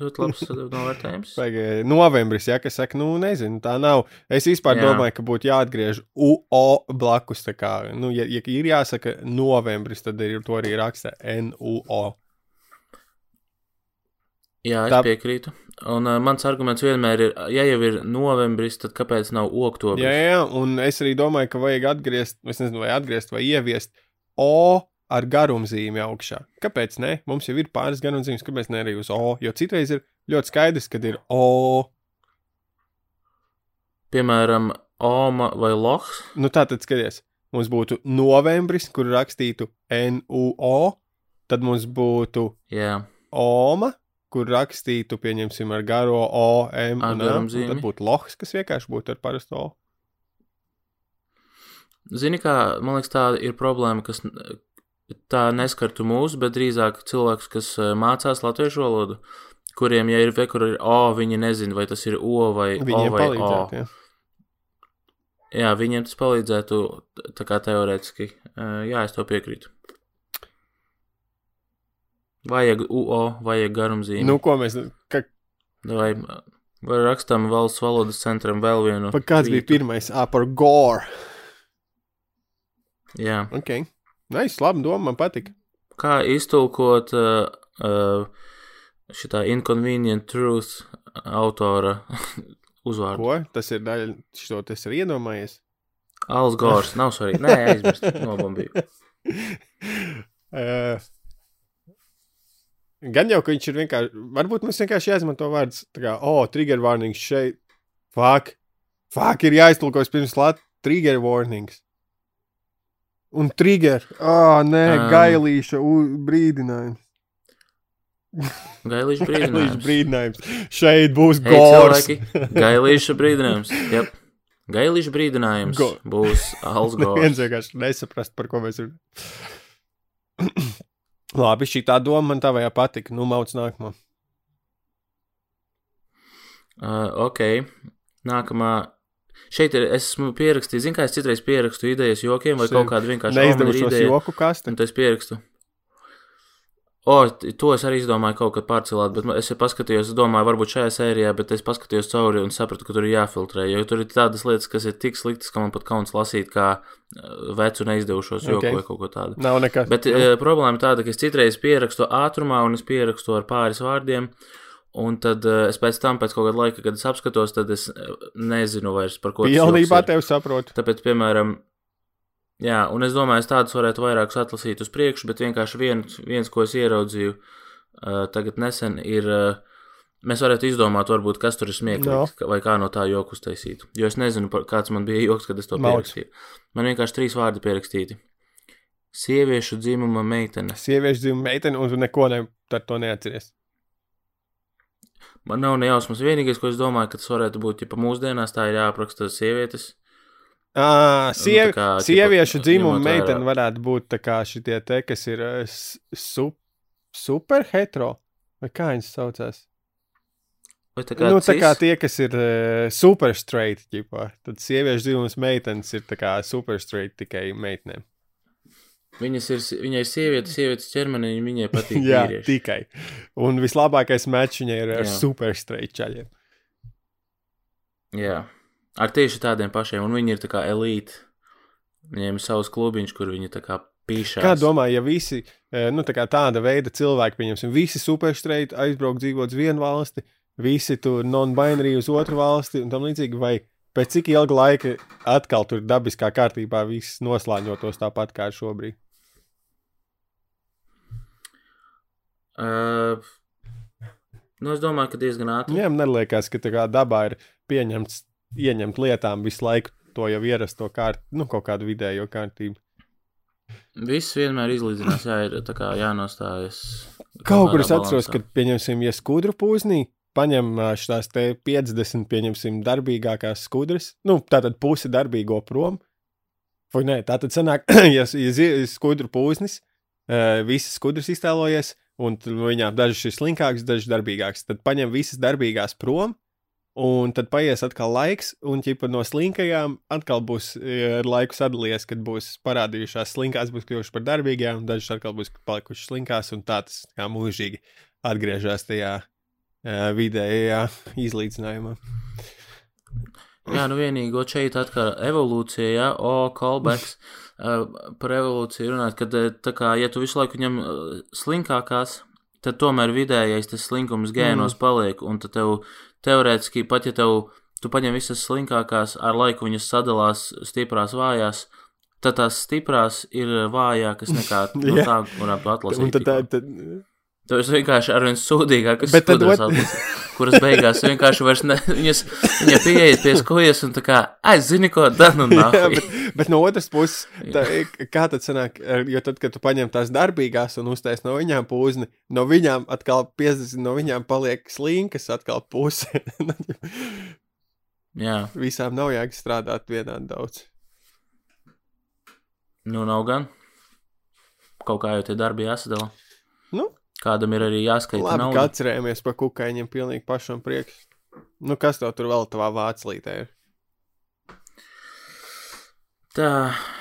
ļoti labs uh, novērtējums. Vajag eh, novembris, ja kas saka, nu, nezinu, tā nav. Es vispār Jā. Domāju, ka būtu jāatgriež UO blakus. Kā, nu, ja, ja ir jāsaka novembris, tad ir to arī raksta NUO. Jā, es Tā... piekrītu. Un uh, mans arguments vienmēr ir, ja jau ir novembris, tad kāpēc nav oktobris? Jā, jā, un es arī domāju, ka vajag atgriezt, es nezinu, vai atgriezt vai ieviest O ar garumzīmi augšā. Kāpēc ne? Mums jau ir pāris garumzīmes, kāpēc ne arī uz O? Jo citreiz ir ļoti skaidrs, kad ir O. Piemēram, Oma vai Lohs. Nu, tā tad skaties, mums būtu novembris, kur rakstītu NUO, tad mums būtu Jā, Oma, kur rakstītu, pieņemsim, ar garo O, M, Ar un A, un tad būtu lohs, kas vienkārši būtu ar parasto O. Zini, kā man liekas, tā ir problēma, kas tā neskartu mūs, bet drīzāk cilvēkus, kas eh, mācās latviešu valodu, kuriem, ja ir vekur ir O, viņi nezina, vai tas ir O vai O vai O. jā. Jā, viņiem tas palīdzētu tā kā teorētiski. Eh, Jā, es to piekrītu. Vajag UO, vajag garumzīmi. Nu, ko mēs, ka, Vai, vai rakstām valsts valodas centram vēl vienu? pa kāds bija tvītu? pirmais? Ā, par gore. Jā. Ok. Nais, labi doma, man patika. Kā iztulkot uh, uh, šitā inconvenient truth autora uzvārdu? Ko? Tas ir daļa, šo tas ir iedomājies. Alans Gors, nav svarīgi. Nē, aizmirst, nobombīju. uh, gan jau, ka viņš ir vienkārši, varbūt mums vienkārši jāizmanto vārds, tā kā, oh, trigger warnings šeit. Fuck. Fuck, ir jāiztulkojas pirms lāt trigger warnings. Un trigger. Ah, nē, Um. gailīša brīdinājums. Gailīša brīdinājums. brīdinājums. Šeit būs Hei, gors. cilvēki, gailīšu brīdinājums. Yep. Gailīšu brīdinājums Go- būs Gors. Viens vienkārši nesaprast, par ko mēs runājam. Labi, šī tā doma man tavajā patika. Nu, mauc nākamo. Uh, ok, nākamā. Šeit ir, esmu pierakstījis, zinu, kā es citreiz pierakstu idejas jokiem vai kaut kādu vienkārši Neizdevušos joku kastu. Un tas pierakstu. O, to es arī izdomāju kaut kad pārcelt, bet es jau paskatījos, es domāju, varbūt šajā sērijā, bet es paskatījos cauri un sapratu, ka tur ir jāfiltrē. Jo tur ir tādas lietas, kas ir tik sliktas, ka man pat kauns lasīt, kā uh, vecu neizdevušos joku Ok. vai kaut ko tādu. Nav nekas. Bet uh, problēma tāda, ka es citreiz pierakstu ātrumā, un es pierakstu ar pāris vārdiem. Un tad uh, es pēc tam, pēc kaut kāda laika, kad es apskatos, tad es uh, nezinu vairs par ko Pilnībā tevi saprotu. Tāpēc, piemēram, jā, un es domāju, es tādus varētu vairākus atlasīt uz priekšu, bet vienkārši viens, viens ko es ieraudzīju uh, tagad nesen, ir. Uh, Mēs varētu izdomāt, varbūt, kas tur ir smieklīgs, no. vai kā no tā joku uztaisīt. Jo es nezinu, par- kāds man bija joks, kad es to Malks. pierakstīju. Man vienkārši trīs vārdi pierakstīti. Sieviešu dzimuma meitene. Sieviešu dzimuma meitene, un tu neko ne, par to neatceries. Man nav nejausmas. Vienīgais, ko es domāju, ka tas varētu būt, ja pa mūsdienās tā ir jāapraksta sievietes. À, siev, tā kā, sieviešu dzimuma meitene varētu būt tā kā šitie te, kas ir su, super hetero. Vai kā viņas saucās? Vai tā kā, Nu, tā kā tie, kas ir uh, super straight, ģipā. tad sieviešu dzimums meitenes ir super straight tikai meitenēm. Viņas ir, viņai ir sieviete, sievietes ķermenī, viņai patīk. Jā, vīrieši. tikai. Un vislabākais mečs viņai ir ar Jā. super straight čaļiem. Jā, ar tieši tādiem pašiem, un viņi ir tā kā elīti. Viņiem ir savs klubiņš, kur viņi tā kā pīšās. Kā domā, ja visi eh, nu, tā tāda veida cilvēki, pieņemsim, visi super straight aizbraukt dzīvot uz vienu valsti, visi tur non-binary uz otru valsti un tam līdzīgi, vai pēc cik ilga laika atkal tur dabiskā kārtībā viss noslēņotos tāpat kā šobrīd? Uh, nu, es domāju, ka diezgan ātri. Viņiem neliekas, ka tā kā dabā ir pieņemts, ieņemt lietām visu laiku to jau ierasto kārt, nu, kaut kādu vidējo kārtību. Viss vienmēr izlīdzinās, jā, ir tā kā jānostājas. Kaut kur es atceros, ka, pieņemsim, ja skudru pūznī, paņem šīs 50, pieņemsim, darbīgākās skudras, nu, tātad pusi darbīgo prom. Vai nē, tā tad sanāk, ja, ja skudru pūznis, visas skudras iztēlojies, un viņām dažas ir slinkākas, dažas darbīgākas, tad paņem visas darbīgās prom. Un tad paies atkal laiks, un ķipa no slinkajām atkal būs ar laiku sadalījies, kad būs parādījušās slinkās, būs kļuvušas par darbīgām, un dažas atkal būs palikušas slinkās, un tā tas kā mūžīgi atgriežas tajā vidējā izlīdzinājumā. Jā, nu vienīgo šeit atkal evolūcija, jā, o, callbacks uh, par evolūciju runāt, kad eh, tā kā, ja tu visu laiku ņem slinkākās, tad tomēr vidējais tas slinkums gēnos mm. paliek, un tad tev teorētiski, pat ja tev, tu paņem visas slinkākās, ar laiku viņas sadalās stiprās vājās, tad tās stiprās ir vājākas nekā no Jā. tā, kurām tu atlasīji. Un tad, tā, tad, Tev ir vienkārši arvien sūdīgākas Bet tad skudras ot- atlasīt, kuras beigās vienkārši vairs ne, viņas, viņa pieiet pie skojas un tā kā, ai, zini ko, dan un Jā, nāc. bet, bet no otras puses, tā, kā tad sanāk, jo tad, kad tu paņem tās darbīgās un uztais no viņām pūzni, no viņām atkal 50, no viņām paliek slinkas, atkal puse. Jā, Visām nav jēga strādāt vienādi daudz. nu nav gan. Kaut kā jau tie darbi jāsadala. Nu, Kādam ir arī jāskaita labi, nauda. ka atcerējamies par kukaiņiem pilnīgi pašam prieks. Nu, kas tev tur vēl tavā vāclītē ir? Tā,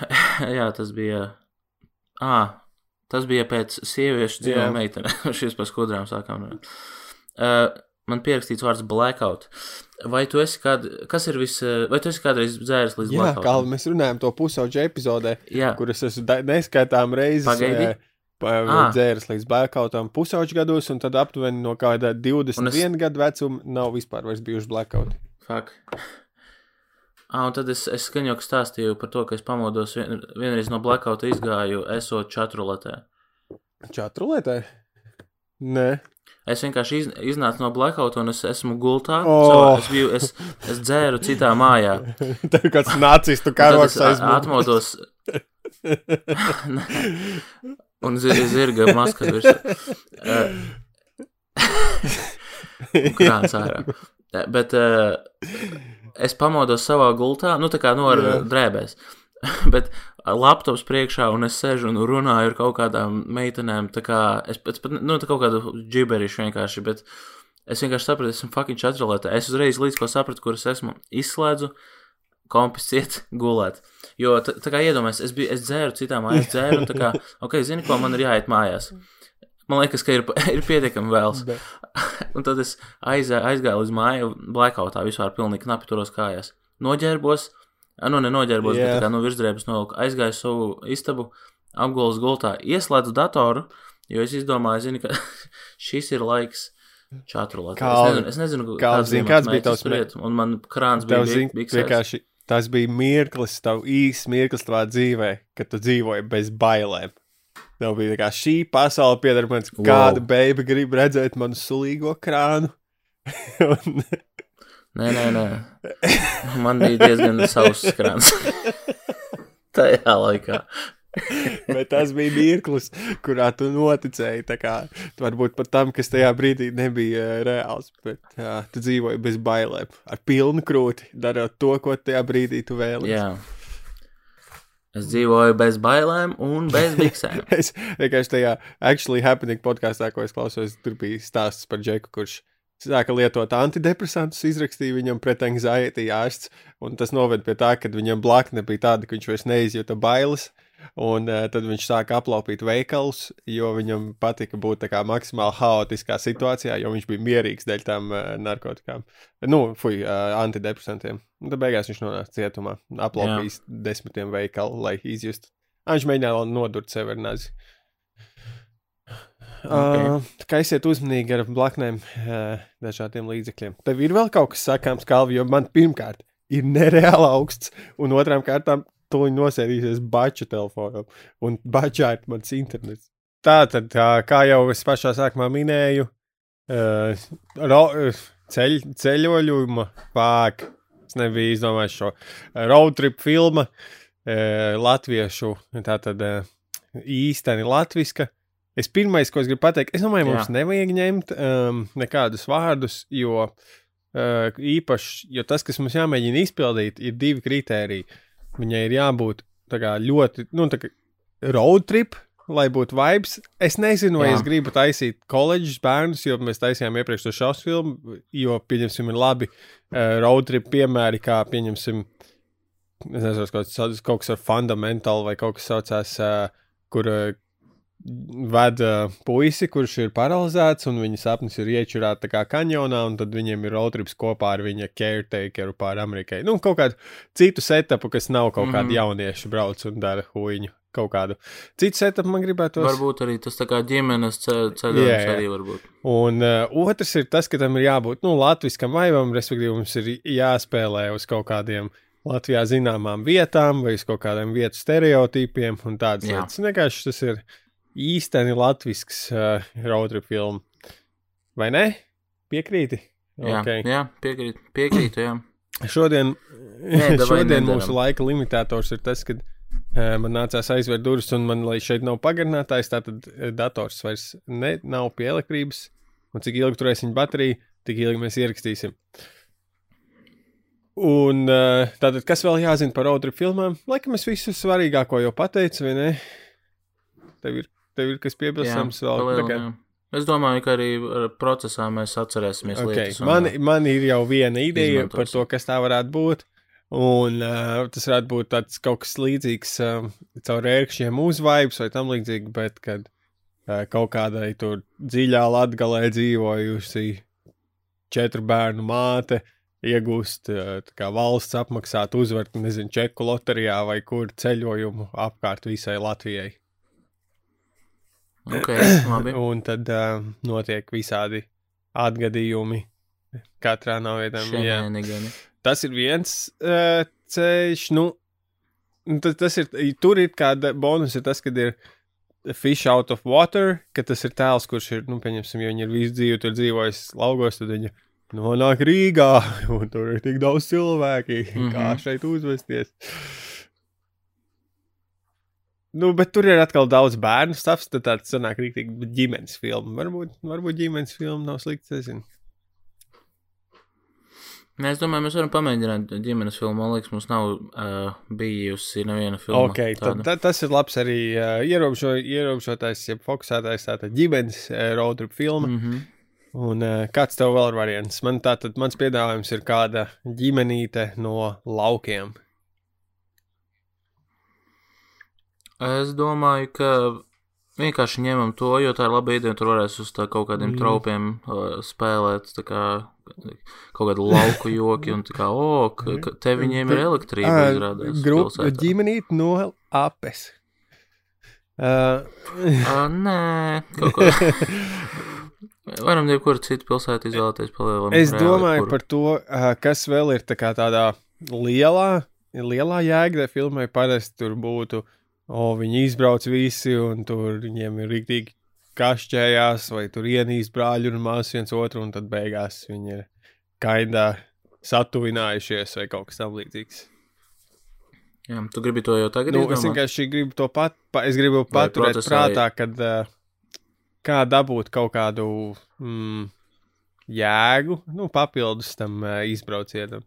jā, tas bija. Ā, tas bija pēc sieviešu dzīvo Jā. meitene. Šis par skudrām sākām. Uh, man pierakstīts vārds blackout. Vai tu esi kād, kas ir vis, vai tu esi kādreiz dzēris līdz Jā, blackoutam? kā mēs runājam to pusauģu epizodē, Jā, kuras esmu da- neskaitām reizes Pagaidi. Ā. dzēris līdz blackoutam pusauģu gados, un tad aptuveni no kāda 21 Un es- gadu vecuma nav vispār bijuši blackouti. fuck. Ah, un tad es, es skaņoku stāstīju par to, ka es pamodos vien, vienreiz no blackouta izgāju, esot čatruletē. Čatru lietai? Nē, Es vienkārši iz, iznācu no blackouta un es esmu gultā. Oh. savā- Es, biju, es, es dzēru citā mājā. tā ir kāds nacistu Un Tad karoks es a- aizmūžs. atmodos. Un zi- zirga maska virs. Uh, krāns ārā. Bet uh, es pamodos savā gultā, nu tā kā no Jā. drēbēs. Bet laptops priekšā, un es sēžu un runāju ar kaut kādām meitenēm. Tā kā es pat, nu, tā kaut kādu džiberišu vienkārši, bet es vienkārši sapratu, esmu fucking čatrolētā. Es uzreiz līdz ko sapratu, kur es esmu, izslēdzu, kompis ciet, gulēt. Jo, tā, tā kā iedomājies, es, biju, es dzēru citām mājās, dzēru, un tā kā, ok, zini, ko man ir jāiet mājās. Man liekas, ka ir, ir pietiekami vēls. Un tad es aizgāju, aizgāju līdz māju, blackoutā vispār pilnīgi knapi turos kājās. Noģērbos, nu ne noģērbos, yeah. Bet tā kā nu virsdrēbes noliku. Aizgāju uz savu istabu, apgulis gultā, ieslēdzu datoru, jo es izdomāju, zini, ka šis ir laiks čatrulēt. Es Kalvi, nezinu, es nezinu Kalvi, kāds bija kāds bija mērķis tavs iet, un man krāns bija Tev size. vienkārši tas bija mirklis, tev īsts mirklis tavā dzīvē, kad tu dzīvoji bez bailēm. Tev bija tā kā šī pasaule pieder man, Wow. kāda beiga grib redzēt manu sulīgo krānu. Un- Nē, nē, nē. Man bija diezgan savs krāns. Tajā laikā. Bet tas bija mirklis, kurā tu noticēji. Kā, tu varbūt pat tam, kas tajā brīdī nebija uh, reāls, bet jā, tu dzīvoji bez bailēm, ar pilnu krūti, darot to, ko tajā brīdī tu vēlies. Jā. Es dzīvoju bez bailēm un bez biksēm. Es vienkārši tajā actually happening podkāstā, ko es klausos, tur bija stāsts par Džeku, kurš sāka lietot antidepresantus, izrakstīja viņam pret anxiety ārsts, un tas noved pie tā, ka viņam blakne bija tāda, ka viņš vairs neizjūta bailes, Un uh, tad viņš sāka aplaupīt veikalus, jo viņam patika būt tā kā maksimāli haotiskā situācijā, jo viņš bija mierīgs dēļ tām uh, narkotikām. Nu, fuj, uh, antidepresantiem. Un tad beigās viņš nonāca cietumā, aplaupījis Jā. desmitiem veikalu, lai izjustu. Viņš mēģināja nodurt sevi ar nazi. Okay. Uh, kā esiet uzmanīgi ar blaknēm, uh, dažādiem līdzekļiem. Tev ir vēl kaut kas sakāms, Kalvi, jo man pirmkārt ir nereāli augsts, un otrām kārtām to nosēdīsies baču telefonam, un bačā ir mans internets. Tā tad, kā jau es pašā sākumā minēju, uh, ro, ceļ, ceļojuma pāk, es nebiju izdomājis šo road trip filmu, uh, latviešu, tā tad uh, īsteni latviska. Es pirmais, ko es gribu pateikt, es domāju, mums Jā. nevajag ņemt um, nekādus vārdus, jo uh, īpaši, jo tas, kas mums jāmēģina izpildīt, ir divi kritēriji. Viņai ir jābūt kā, ļoti, nu, tā kā road trip, lai būtu vibes. Es nezinu, vai Jā. es gribu taisīt koledžas bērnus, jo mēs taisījām iepriekš to šausmu filmu, jo, pieņemsim, ir labi uh, road trip piemēri, kā, pieņemsim, nezinu, kaut kaut kas ar fundamentālu vai kaut kas saucās, uh, kur. Uh, veda puisi, kurš ir paralizēts, un viņa sapnis ir iečurāt tā kā kanjonā, un tad viņiem ir roadtrips kopā ar viņa caretakeru pāri Amerikai. Nu, kaut kādu citu setupu, kas nav kaut mm -hmm. kādi mhm. jaunieši brauc un dara huīņu. Kaut kādu citu setupu man gribētu. Varbūt arī tas tā kā ģimenes ceļojums yeah. arī varbūt. Un uh, otrs ir tas, ka tam ir jābūt, nu, latviskam vaibam, respektīvi mums ir jāspēlē uz kaut kādiem Latvijā zināmām vietām vai uz kaut kādiem vietu stereotipiem un tādas lietas. Vienkārši tas ir īsteni latvisks uh, roadtrip filmu. Vai ne? Piekrīti? Jā, okay. jā piekrītu, piekrītu, jā. Šodien, Nē, šodien mūsu laika limitētors ir tas, ka uh, man nācās aizvērt durvis, un man, lai šeit nav pagarinātājs, tātad dators vairs ne, nav pie elektrības, un cik ilgi turēs viņa baterija, tik ilgi mēs ierakstīsim. Un uh, tātad, kas vēl jāzina par roadtrip filmām? Laikam es visu svarīgāko jau pateicu, vai ne? Tev ir Tev ir kas piebilstams vēl? Palielu, kā... Es domāju, ka arī procesā mēs atcerēsimies okay. lietas. Man, un... man ir jau viena ideja izmantosim. par to, kas tā varētu būt. Un uh, tas varētu būt tāds kaut kas līdzīgs uh, caur ērkšķiem uzvaibs vai tam līdzīgi, bet kad uh, kaut kādai tur dziļā latgalē dzīvojusi četru bērnu māte iegūst uh, kā valsts apmaksāt uzvaru, nezinu, čeku loterijā vai kur ceļojumu apkārt visai Latvijai. Okay, labi. un tad uh, notiek visādi atgadījumi katrā no vietām. Tas ir viens uh, ceļš, nu, tas, tas ir, tur ir kāda bonus, ir tas, kad ir fish out of water, ka tas ir tēls, kurš ir, nu, pieņemsim, ja viņi ir visu dzīvi tur dzīvojis laugos, tad viņi nonāk Rīgā, un tur ir tik daudz cilvēki, mm -hmm. kā šeit uzvesties. Nu, bet tur ir atkal daudz bērnu stāvs, tad tāds sanāk rīktīgi ģimenes filma. Varbūt, varbūt ģimenes filma nav slikta, nezinu. Es domāju, mēs varam pamēģināt ģimenes filmu. Man liekas, mums nav uh, bijusi neviena filma. Ok, tad, tad tas ir labs arī uh, ierobežo, ierobežotais, ja fokusētais tātad ģimenes uh, roadtrip filma. Mm -hmm. Un uh, kāds tev vēl ir variants? Man tātad, mans piedāvājums ir kāda ģimenīte no laukiem. Es domāju, ka vienkārši ņemam to, jo tā ir laba ideja. Tur varēs uz tā kaut kādiem mm. traupiem uh, spēlēt, kā kaut kādu lauku joki un tā kā, o, oh, te viņiem ir elektrība izrādās. Grupa ģimenīt no apes. Uh. uh, nē, kaut ko. Varam jebkuru citu pilsētu izvēlēties. Es domāju kuru. par to, kas vēl ir tā tādā lielā, lielā jēga, filmai parasti tur būtu uh, o, viņi izbrauc visi, un tur viņiem ir rīktīgi kašķējās, vai tur ienīst brāļi un māsas viens otru, un tad beigās viņi ir kaindā satuvinājušies vai kaut kas tam līdzīgs. Jā, tu gribi to jau tagad? Nu, izdomāt? es vienkārši gribu to pat, pa, es gribu paturēt prātā, kad uh, kā dabūt kaut kādu mm, jēgu, nu, papildus tam uh, izbraucienam.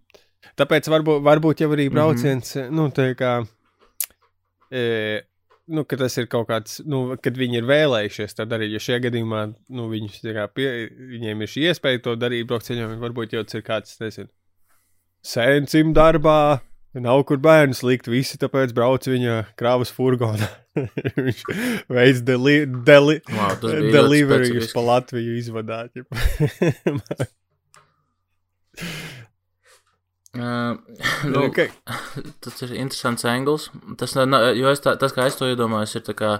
Tāpēc varbūt, varbūt jau arī mhm. brauciens, mm -hmm. nu, tā kā e, nu, ka tas ir kaut kāds, nu, kad viņi ir vēlējušies to darīt. Jo šajā gadījumā nu, viņus, pie, viņiem ir šī iespēja to darīt, braukt ceļojumā. Varbūt jau tas ir kāds, nezinu, sēncim darbā Nav kur bērns likt, visi tāpēc brauc viņa krāvas furgonā. Viņš veids deli, deli, Wow, specifiski. pa Latviju izvadāt. Uh, nu, okay. tas ir interesants angls. Tas, jo es tā, tas, kā es to iedomājos, ir tā kā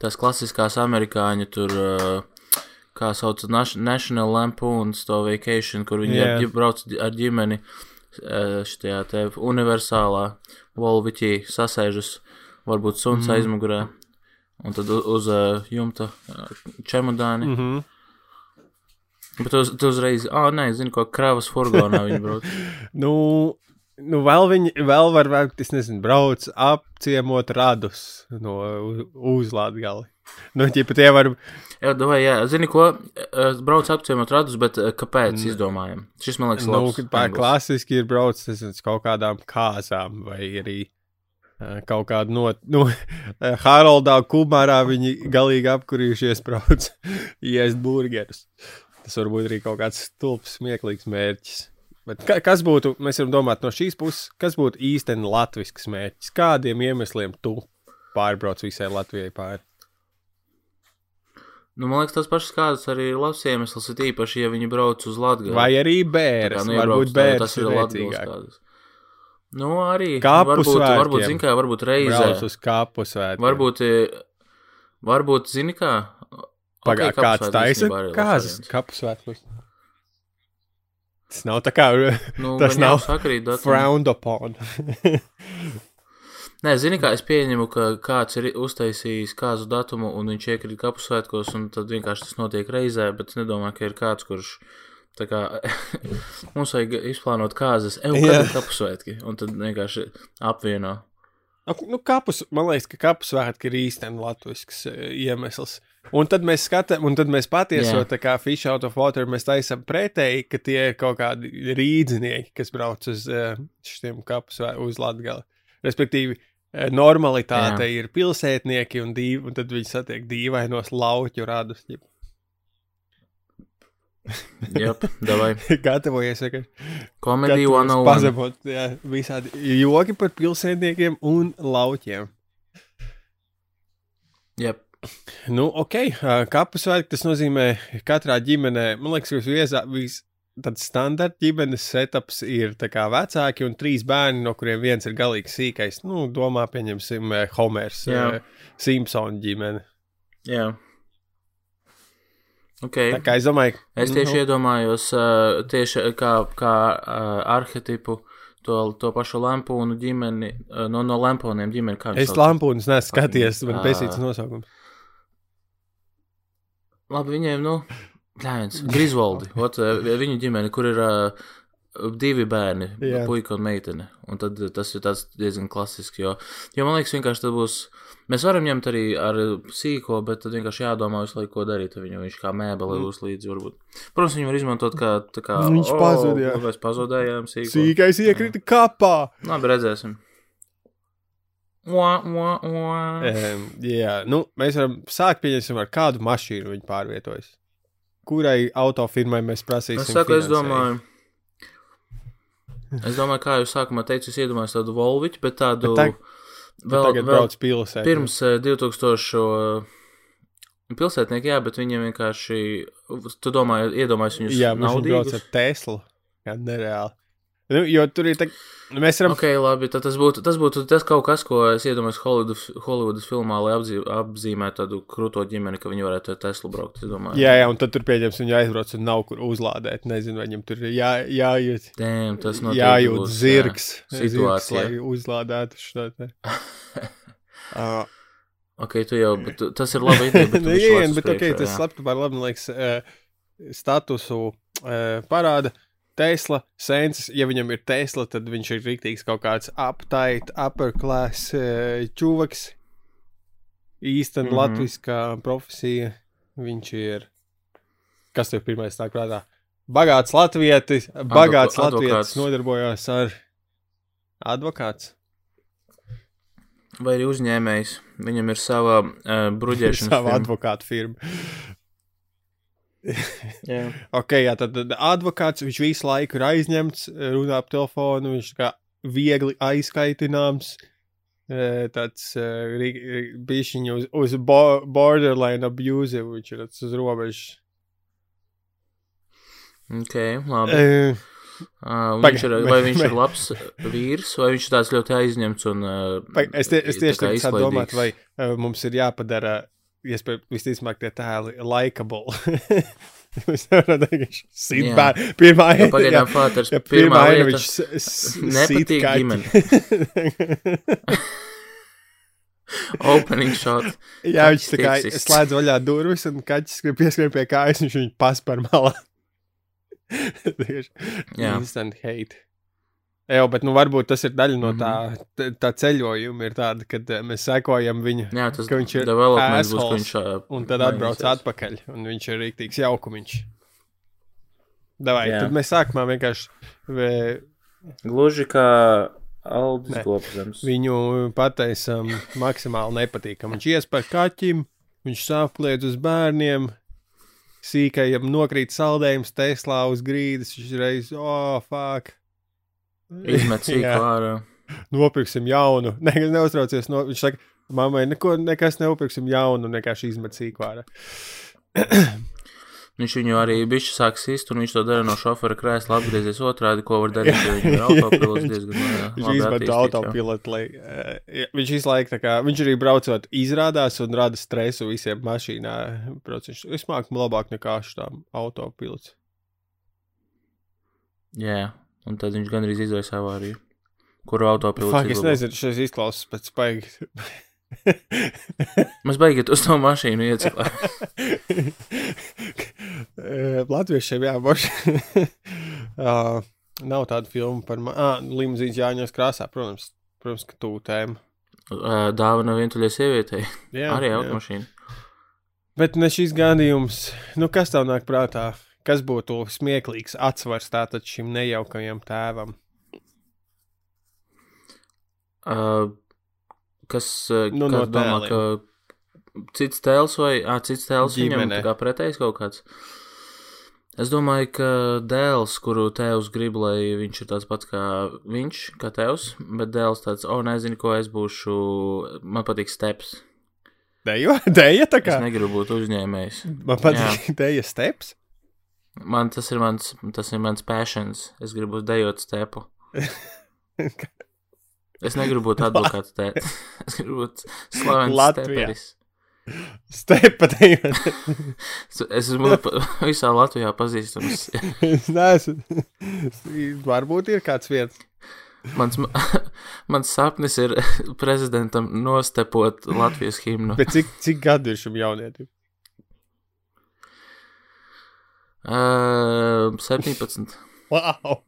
tās klasiskās amerikāņu tur, uh, kā sauc, National Lampoons, to vacation, kur viņi yeah. brauc ģi- ar ģimeni uh, šajā te universālā volviķī sasēžas, varbūt suns mm. aizmugurē, un tad u- uz uh, jumta čemodāni. mm -hmm. Bet tu, tu uzreiz, ah, nē, zinu, ko kravas furgonā viņi brauc. nu, nu, vēl viņi, vēl var, vēl, es nezinu, brauc apciemot radus no uzlādes gali. Nu, pat tie var, Jā, vai, jā, zini, ko? Es braucu apciemot radus, bet eh, kāpēc izdomājam? Šis man liekas, nu, labs. pār angls. klasiski ir brauc, nezinu, kaut kādām kāzām vai arī ā, kaut kādu no, nu, Haroldā, Kumārā viņi galīgi apkurījušies brauc iest burgerus. Tas var būt arī kaut kāds stulbs, smieklīgs mērķis. Bet ka, kas būtu, mēs varam domāt no šīs puses, kas būtu īstenībā latvisks mērķis? Kādiem iemesliem tu pārbrauc visai Latvijai pāri? Nu, man liekas, tas pašs kāds arī ir labs iemesls, ir īpaši, ja viņi brauc uz Latviju. Vai arī bērns? nu, Varbūt bērns tas ir Latvijas. Nu, arī. Kapu varbūt, varbūt, zini kā, varbūt reizē. Brauc uz kapu svētkiem. Varbūt, eh, varbūt, zini kā. Pagā, Ok, kāds taisa kāzas kapu svētkus. Tas nav tā kā Nu, tas nav datumu. frowned upon. Nē, zini, kā es pieņemu, ka kāds ir uztaisījis kāzu datumu, un viņš iekrīt kapusvētkos, un tad vienkārši tas notiek reizē, bet es nedomāju, ka ir kāds, kurš. Tā kā mums vajag izplānot kāzas, ej, Jā. kad ir kapusvētki, un tad vienkārši apvieno. Nu, kapus, man liekas, ka kapu svētki ir īstenībā latvisks eh, iemesls. Un tad mēs skatām, un tad mēs patiesībā, tā kā fish out of water, mēs taisām pretēji, ka tie ir kaut kādi rīdzinieki, kas brauc uz eh, šiem kapu svētkiem, uz Latviju. Respektīvi, eh, normalitāte Jā. ir pilsētnieki, un, dīv, un tad viņi satiek dīvainos lauķu radus. Jā, davai. Gatavojies, ka Komēdija gatavs 101. pazemot jā, visādi joki par pilsētniekiem un lauķiem. Jā, Nu, ok, kapu svētki tas nozīmē, ka katrā ģimenē, man liekas, ka viesā, vis, tāds standarta ģimenes setups ir kā vecāki un trīs bērni, no kuriem viens ir galīgi sīkais. Nu, domā, pieņemsim, Homers, Jā. eh, Simpsona ģimene. jā. Ok. Tā kā es domāju, Es tieši nu, iedomājos, uh, tieši kā, kā uh, arhetipu to, to pašu lampūnu ģimeni, uh, no, no lamponiem ģimeni. Es lampūnus nesu skaties, man pēcīts nosaukums. Labi, viņiem, nu, Lēns, Grisvoldi, ot, uh, viņu ģimeni, kur ir uh, divi bērni, Jā. puika un meitene. Un tad uh, tas ir diezgan klasisks, jo, jo man liekas, vienkārši tad būs. Mēs varam ņemt arī ar sīko, bet tad vienkārši jādomā visu laiku, ko darīt. ar Viņu viņš kā mēbele būs līdzi. Varbūt. Protams, viņu var izmantot kā. kā Viņš "O, pazuda, jā." Mēs pazudējām sīko. Sīkais iekrita kapā. Labi, redzēsim. Ua, ua, ua. Um, jā, nu, mēs varam sākt pieņemsim ar kādu mašīnu viņi pārvietojas. Kurai autofirmai mēs prasīsim? Es saku, es finansējumu? domāju. Es domāju, kā jau sākumā teicu, es iedomājos tādu Volviču, bet tādu Bet tag- vēl, Tagad vēl brauc pilsētā. pirms eh, 2000. Pilsētnieki, jā, bet viņiem vienkārši. Tu domā, iedomājies viņus Jā, viņš brauc ar Teslu. Jā, nereāli. Nu, jo tur ir tā, nu, mēs varam. Ok, labi, tad tas būtu, tas būtu tas kaut kas, ko es iedomājos Hollywoodas, Hollywoodas filmā, lai apzī, apzīmētu tādu krūto ģimeni, ka viņi varētu ar Teslu braukt. Jā, jā, un tad tur pieņems viņa aizbrauc un nav kur uzlādēt. Nezinu, vai viņam tur ir jā, jājūt, Damn, tas noteikti jājūt būs, zirgs. jā, zirgs, situācija. lai uzlādētu šo te. uh, Ok, tu jau, bet tu, tas ir labi ideja, bet tu nu, bet ok, tas labi, man liekas, uh, statusu uh, parāda. Tesla, Sēns, ja viņam ir Tesla, tad viņš ir rīktīgs kaut kāds uptight, upper class uh, čūvaks. Īstenībā mm. -hmm. latviskā profesija. Viņš ir. Kas tev pirmais nāk prātā? Bagāts latvietis, bagāts advokāts. latvietis nodarbojās ar advokāts. Vai arī uzņēmējs, viņam ir sava uh, bruģēšanas Savu firma. advokātu firmu. Ok, jā, tad, tad advokāts viņš visu laiku ir aizņemts, runā pa telefonu. Viņš kā viegli aizkaitināms. eh, Tāds uh, bišķiņš uz, uz bo borderline abusive, viņš ir uz robežas. Ok, labi. Uh, Uh, viņš ir, vai viņš ir labs vīrs, vai viņš tāds ļoti aizņemts un. Uh, es, tie, es tieši tā tā izklaidīgs? vai uh, mums ir jāpadara, iespējams, visticamāk, tie tēli likable. Mēs nevaram teikt, viņš sit bērnu. Pirmā Jo pagaidām Fāters pirmā pirmā ir viņš nepatīk ģimene. Opening shot. Jā, viņš tā kā slēdz vaļā durvis, un kaķis skrien pieskrien pie kājas, un viņš viņu paspēr malā. Tieši Jā. Instant hate. Jā, bet nu varbūt tas ir daļa no Mhm. tā, tā, tā ceļojuma, ir tāda, ka eh, mēs sekojam viņu, Jā, tas Ka viņš ir developments būs, assholes, viņš. Uh, un tad atbrauc mainīsies. atpakaļ, un viņš ir rīktīgs jaukumiņš. Davai, Jā. tad mēs sākumā vienkārši vē- Gluži kā Aldis Nē. Kopzems. viņu pateicam maksimāli nepatīkam. Viņš iespēja kaķim, viņš sāpkliedz uz bērniem, sīkajam nokrīt saldējums Teslā uz grīdas, viņš reiz, oh, fuck. Izmet sīku Jā. ārā. Nopirksim jaunu. Ne, neuztraucies. No, viņš saka, mammai, neko, nekas neupirksim jaunu, vienkārši izmet sīku ārā. Viņš viņu arī bišķi sāk sist, un viņš to dara no šofera krēsla apgriezies otrādi, ko var darīt, ir autopilots diezgan Viņš labi izmet attīstīts, jā. autopilotu, lai uh, viņš visu laiku tā kā, viņš arī braucot izrādās un rada stresu visiem mašīnā. Brauc, viņš es māku labāk nekā šitām autopilots. Jā, un tad viņš gandrīz izraisa avāriju. Kuru autopilots Fak, es nezinu, šis izklausās pēc spaigas. Mēs beigat uz to mašīnu ieciklā. Latviešiem jāboš. uh, nav tāda filma par ah, limuzīnas Jāņos krāsā, protams. Protams, ka tū tēma. Uh, Dāvana vientuļai sievietei. Jā, Arī automašīna. Bet ne šis gadījums, nu kas tev nāk prātā? Kas būtu smieklīgs atsvars tātad šim nejaukajam tēvam? Uh, kas uh, Nu, no domā, ka cits tēls vai ah, cits tēls viņam Ģimene. tā kā pretējs kaut kāds? Es domāju, ka dēls, kuru tēvs grib, lai viņš ir tāds pats kā viņš, kā tēvs, bet dēls tāds, o, nezinu, ko es būšu, man patīk steps. Dejo, deja tā Es kā. negribu būt uzņēmējs. Man patīk deja steps. Man tas ir mans, tas ir mans passions. Es gribu dejot stepu. Es negribu būt advokāts tēvs. Es gribu būt slavens steperis. Stepa deja. Es- Es esmu visā Latvijā pazīstams. es neesmu. Varbūt ir kāds vietas. Mans, mans sapnis ir prezidentam nostepot Latvijas himnu. Bet cik, cik gadu ir šim jaunietim? Uh, 17. Wow!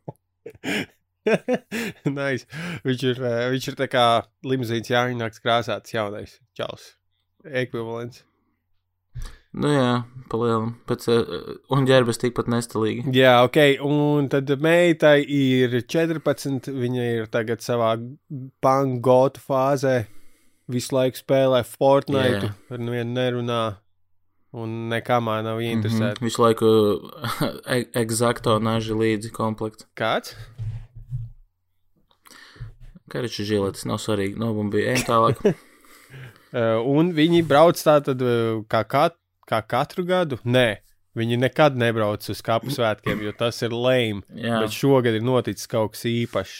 nice. Viņš ir, viņš ir tā kā limuzīns jāņakts krāsāts jaunais čels. Ekvivalents. Nu jā, palielam. Pēc, un ģērbes tikpat nestilīgi. Jā, ok. Un tad meitai ir 14. Viņa ir tagad savā pangotu fāzē. Visu laiku spēlē Fortnite. Jā. Ar nevienu nerunā. Un nekamā nav interesēta. Mhm. Visu laiku e eksakto naži līdzi komplekts. Kāds? Kariča žiletes nav svarīgi. Nobumbīja. Ejam tālāk. Uh, un viņi brauc tātad uh, kā, kat, kā katru gadu? Nē, viņi nekad nebrauc uz kapu svētkiem, jo tas ir lame. Jā. Bet šogad ir noticis kaut kas īpašs.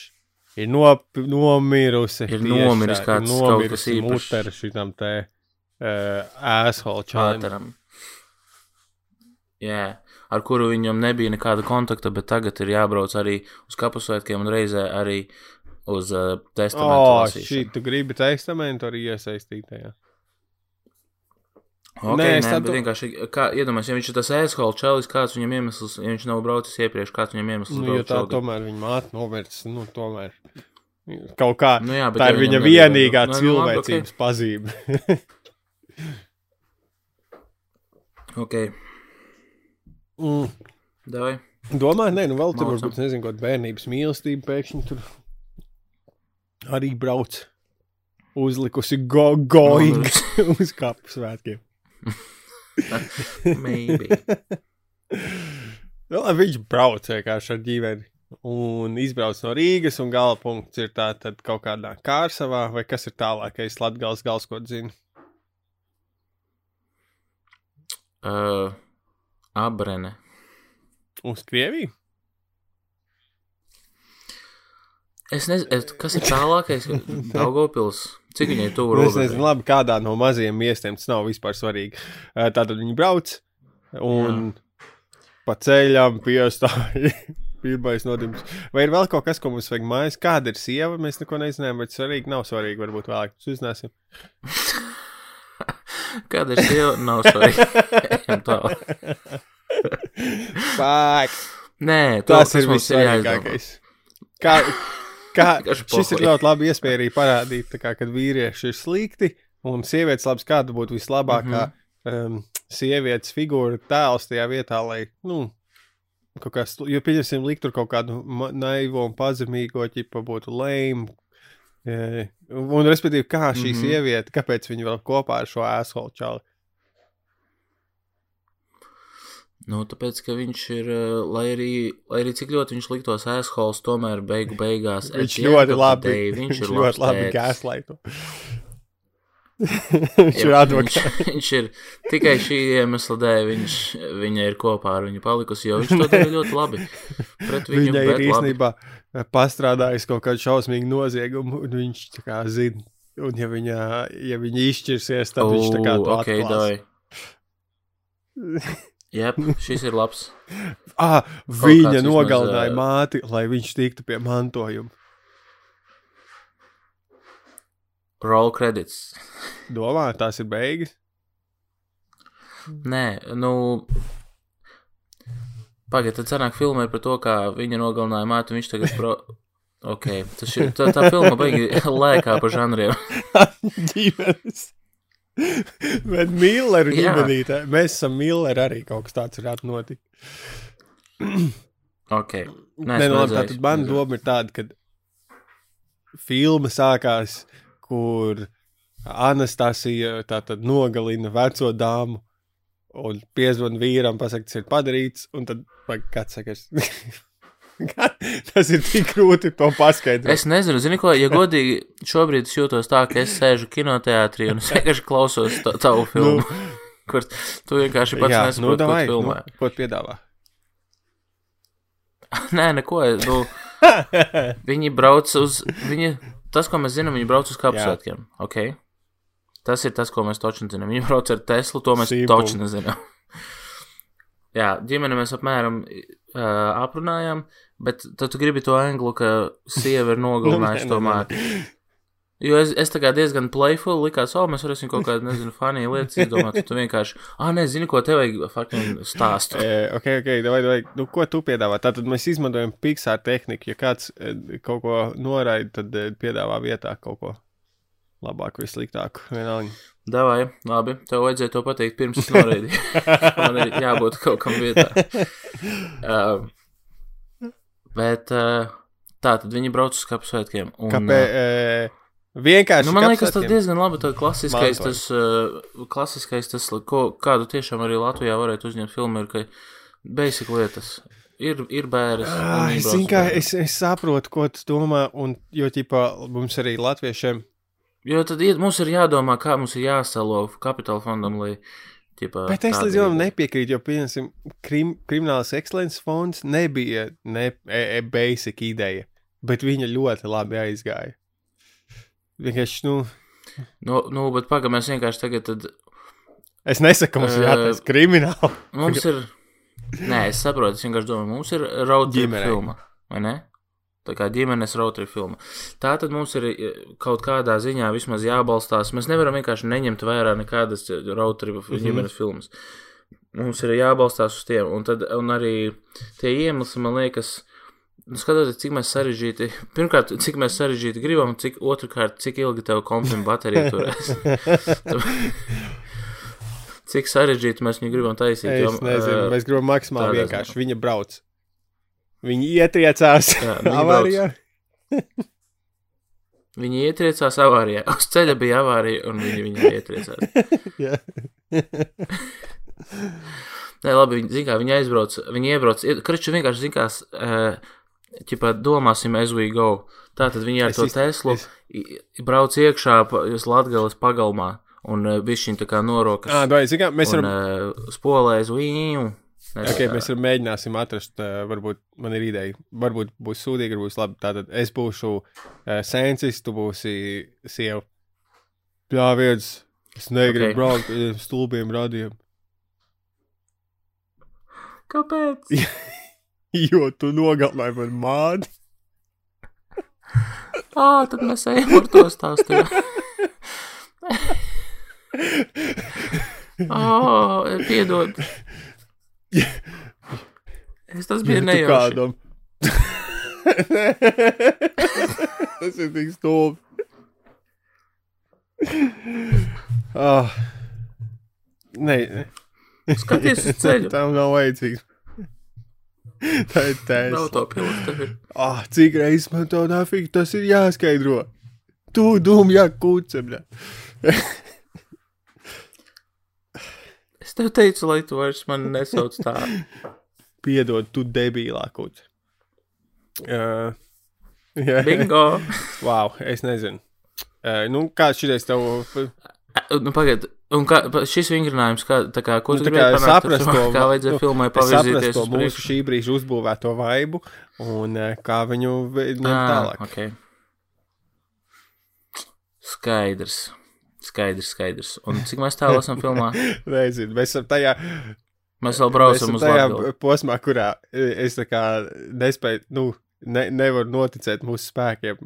Ir nop, nomirusi. Ir nomiris tā, kāds ir kaut kas īpašs. mutere šitam te uh, asshole. Čāteram. Jā, ar kuru viņam nebija nekāda kontakta, bet tagad ir jābrauc arī uz kapusvētkiem un reizē arī uz uh, testamentu. O, lasīšanu. šī tu gribi testamentu arī iesaistīt tajā. Okay, Nē, nē, bet vienkārši, kā iedomājies, ja viņš ir tas ēskola čalis, kāds viņam iemesls, ja viņš nav braucis iepriekš, kāds viņam iemesls Nu, jo tā šogad? tomēr viņa māte nomirst, nu, tomēr. Kaut kā. Nu jā, tā ir viņa viņam nebija- vienīgā Nu, nu, labi, cilvēcības pazīme. Ok, Mm. davai. Domāju, nē, nu vēl tur varbūt nezinu, kaut bērnības mīlestība pēkšņi tur arī brauc. Uzlikusi go going uz kapu svētkiem. Maybe. Nu, lai viņš brauc vienkārši ar ģimeni. un izbrauc no Rīgas, un gala punkts ir tā, kaut kādā kārsavā, vai kas ir tālākais Latgals gals, ko zinu. Uh, abrene. Uz Krieviju? Es nezinu, kas ir tālākais. Daugopils. Cik viņai tuvu Nu, Es nezinu, robežai? labi, kādā no mazajiem miestiem tas nav vispār svarīgi. Tātad viņi brauc, un pa ceļam piestāja. Pirmais nodimts. Vai ir vēl kaut kas, ko mums vajag mājās? Kāda ir sieva? Mēs neko nezinām, bet svarīgi nav svarīgi. Varbūt vēlāk mēs uzzināsim. Kāda ir sieva? Nav svarīgi. Fāk! Nē, to, Tas ir vissvarīgākais. Kā, kā, šis ir ļoti labi iespēja arī parādīt, kā, kad vīrieši ir slikti un sievietes labs, kāda būtu vislabākā mm -hmm. um, sievietes figūra tēls tajā vietā, lai, nu, kaut kas, jo, pieņemsim, likt tur kaut kādu naivo un pazemīgo, ķipa būtu lēmu. E, un, respektīvi, kā šī mm. -hmm. sieviete, kāpēc viņa vēl kopā ar šo ēsolu čāli? Nu, tāpēc, ka viņš ir, eh, lai arī, lai arī cik ļoti viņš liktos ēshols, tomēr beigu beigās. Viņš ļoti labi, day Viņš viņš ir ļoti labi tētis. gāzlaitu. viņš ir Jā, advokāts. Viņš, viņš ir tikai šī iemesla dēļ, viņš, viņa ir kopā ar viņu palikusi, jo viņš to dara ļoti labi. Pret viņu Viņa ir bet labi. īstenībā eh, pastrādājusi kaut kādu šausmīgu noziegumu, un viņš tā kā zina. Un, ja viņa, ja viņa izšķirsies, tad viņš tā kā to ok, atklās. Jep, šis ir labs. Ah, kāds viņa vismaz, nogalināja ā, māti, lai viņš tiktu pie mantojuma. Roll credits. Domā, tās ir beigas. Nē, nu. Pagaidiet, tad sanāk filma ir par to, kā viņa nogalināja māti, viņš tagad pro... Ok, tas ir, tā, tā filma baigi lēkā pa žanriem. ģimenes. Bet Milleru Jā. ģimenītē, mēs esam Milleri arī kaut kas tāds varētu notikt. Ok. Nē, nu, labi, tātad man nezinu. doma ir tāda, ka filma sākās, kur Anastasija tātad nogalina veco dāmu un piezvan vīram, pasaka, tas ir padarīts, un tad kāds saka. tas ir tik grūti to paskaidrot. Es nezinu, zini ko, ja godīgi šobrīd es jūtos tā, ka es sēžu kinoteātrī un vienkārši klausos ta- tavu filmu, nu, kur tu vienkārši pats Jā, nesaproti, nu, ko davai, tu filmē. nu, ko piedāvā? Nē, neko, nu, viņi brauc uz, viņi, tas, ko mēs zinām, viņi brauc uz kapsētkiem, ok? Tas ir tas, ko mēs točni zinām. Viņi brauc ar Teslu, to mēs Sīpuli. točni nezinām. Jā, ģimeni mēs apmēram uh, aprunājām, bet tad tu gribi to anglu, ka sieva ir nogalinājusi Nu, nē, to nē, nē. māti. Jo es, es tā kā diezgan playful, likās, o, mēs varēsim kaut kādu, nezinu, funny lietas izdomāt, tu vienkārši, ah, nē, zini, ko tev vajag fucking stāstu. E, ok, ok, davai, davai. Nu, ko tu piedāvā? Tātad mēs izmantojam Pixar tehniku. Ja kāds e, kaut ko noraida, tad e, piedāvā vietā kaut ko labāku vai sliktāku. Vienalga. Davai, labi, tev vajadzēja to pateikt pirms es noraidīju. Man ir jābūt kaut kam vietā. Uh, bet uh, tā, tad viņi brauc uz kapsētkiem. Un, Kāpēc? uh, E, vienkārši. Nu, man liekas, tas diezgan labi. Tā klasiskais, tas, uh, klasiskais tas, ko, kādu tiešām arī Latvijā varētu uzņemt filmu, ir, ka basic lietas. Ir, ir bērns. Ah, es, kā, es, es saprotu, ko tu domā, un jo ķipā, mums arī latviešiem Jo tad iet- mums ir jādomā, kā mums ir jāsalo kapitāla fondam, lai. Ķipā, Bet es līdz ir- nepiekrītu, jo, piemēram, krim, kriminālas ekscelences fonds nebija ne, e, e, basic ideja, bet viņa ļoti labi aizgāja. Vienkārši, nu, Nu, nu bet pagaidām, mēs vienkārši tagad. Tad, es nesaku, mums ir Ē, jātaisa krimināli. Mums ir. Nē, es saprotu, es vienkārši domāju, mums ir Ģimenei. filma, vai ne? Tā kā ģimenes roadtrip filma. Tā tad mums ir e, kaut kādā ziņā vismaz jābalstās. Mēs nevaram vienkārši neņemt vērā nekādas roadtrip Mhm. ģimenes filmas. Mums ir jābalstās uz tiem, un, tad, un arī tie iemesli, man liekas, nu, skatoties, cik mēs sarežģīti, pirmkārt, cik mēs sarežģīti gribam, cik otrkārt, cik ilgi tev kompim baterija turēs. cik sarežģīti mēs viņu gribam taisīt. Es nezinu, ā, mēs gribam maksimāli vienkārši. Viņa brauc. Viņa ietriecās Jā, viņa avārijā. Viņi ietriecās avārijā. Uz ceļa bija avārija, un viņi viņā ietriecās. Nē, labi, viņi, zin kā, viņi aizbrauc, viņi iebrauc, Kraču vienkārši, zin kā, uh, ķipā, domāsim, as we go. Tātad viņi ar Es to īsti- Teslu es- brauc iekšā uz Latgales pagalmā un uh, bišķiņ tā kā norokas. Ā, vai, zin, kā, mēs un varam, uh, spolēs vīņu. Okay, mēs varam mēģināsim atrast, uh, varbūt man ir ideja, varbūt būs sūdīgi, būs labi. Tātad es būšu uh, sensis, tu būsi sieva. Jā, viens, es negribu Ok. okay. braukt ar stulbiem radiem, Kāpēc? jo tu nogalināji man mādi. Ā, tad mēs ejam ar to stāstu. jā. Ā, piedod. Es tas bija Ja nejauši. Tas ir tik stulbi. Oh. Nē, Skaties uz ceļu. Tam nav vajadzīgs. Tā ir Nav taisa. to tevi. Ah, cik reizes man to nafīgi tas ir jāskaidro. Tu dūmi, jā, kūcem. Tev teicu, lai tu vairs mani nesauc tā. Piedod, tu debīlā kūce. Uh, jā, Bingo! wow, es nezinu. Uh, nu, kāds šitais tev Nu, pagaid, un kā, šis vingrinājums, kā, tā kā, ko Nu, tu tā gribēji kā saprast to? Kā vajadzēja nu, filmai pavirzīties to uz mūsu šī brīža uzbūvēto vaibu un kā viņu ņemt Ā, tālāk. ok. Skaidrs. Skaidrs, skaidrs. Un cik mēs tālu esam filmā? Nezinu, mēs esam tajā, Mēs vēl mēs braucam esam uz tajā Latviju. posmā, kurā eh, es tā kā nespēju, nu, ne, nevaru noticēt mūsu spēkiem.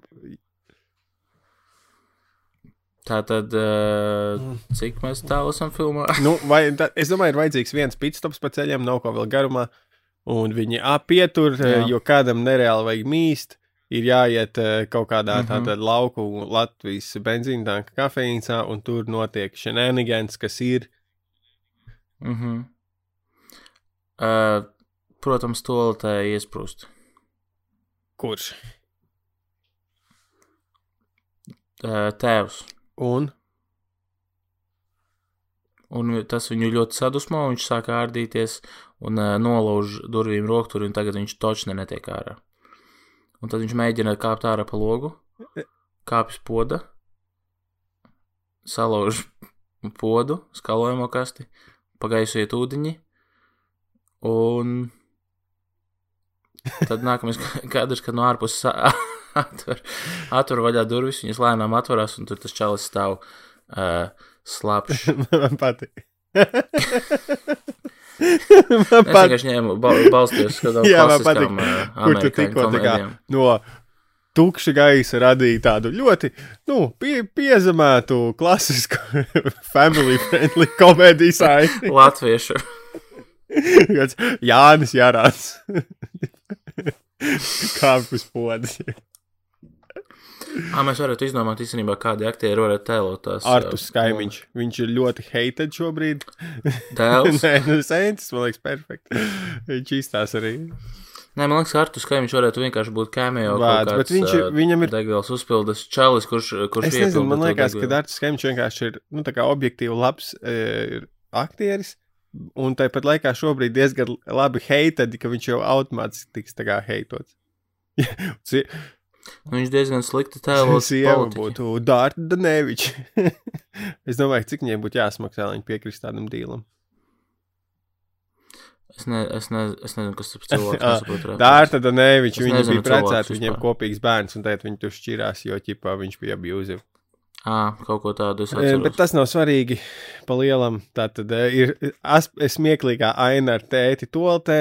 Tātad, uh, cik mēs tālu esam filmā? Nu, vai, tā, es domāju, ir vajadzīgs viens pitstops pa ceļam, nav ko vēl garumā, un viņi apietur, Jā. jo kādam nereāli vajag mīst. Ir jāiet eh, kaut kādā Mhm. tādā lauku Latvijas benzīna tanka kafejnīcā, un tur notiek shenanigans, kas ir Mhm. Uh, protams, toaletē iesprūst. kurš. Uh, tēvs. Un Un tas viņu ļoti sadusmo, viņš sāk ārdīties un uh, nolauž durvīm rokturi, un tagad viņš točne netiek ārā. Un tad viņš mēģina kāpt ārā pa logu, kāpjas poda, salauž podu, skalojamo kasti, pagaisu iet ūdeņi, un tad nākamais kadrs, kad no ārpuses atver, atver vaļā durvis, viņas lēnām atverās, un tur tas čalis stāv uh, slapjš. man patīk. Es man patīk. vienkārši ņēmu ba balsties uz kādām Jā, man patīk, klasiskām kur tu tikko tā kā no tukša gaisa radīja tādu ļoti, nu, pie, piezemētu, klasisku, family friendly komēdiju saiti. Latviešu. Jānis Jārāns. Kāpus podas. Ā, mēs varētu izdomāt īstenībā, kādi aktieri varētu tēlot tās. Artus Kaimiņš. Viņš ir ļoti hated šobrīd. Tēls. Nē, nu, Sēncis, man liekas, perfekti. Viņš izstās arī. Nē, man liekas, Artus Kaimiņš varētu vienkārši būt kaut Vārds, bet viņš ir- ā, viņam ir- Degvielas uzpildes čalis, kurš, kurš Es nezinu, man liekas, ka. Dārts Kaimiņš vienkārši ir, nu, tā kā objektīvi labs ir aktieris. Un tāpat laikā šobrīd diezgan labi hated, ka viņš jau automātiski tiks tā kā heitots. Sie- Viņš diezgan slikti tēlos. Sieva būtu Dārta Daneviča. es domāju, cik viņiem būtu jāsmaksā, lai viņi piekrist tādam dīlam. Es, ne, es, ne, es nezinu, kas tas referenci. Dārta Daneviča, Es viņa bija precēta, viņiem kopīgs bērns, un tagad viņi tur šķirās, jo ķipā viņš bija abusive. Ā, kaut ko tādu es atceros. Bet tas nav svarīgi. Pa lielam, tā tad ir as, es smieklīgā aina ar tēti toltē,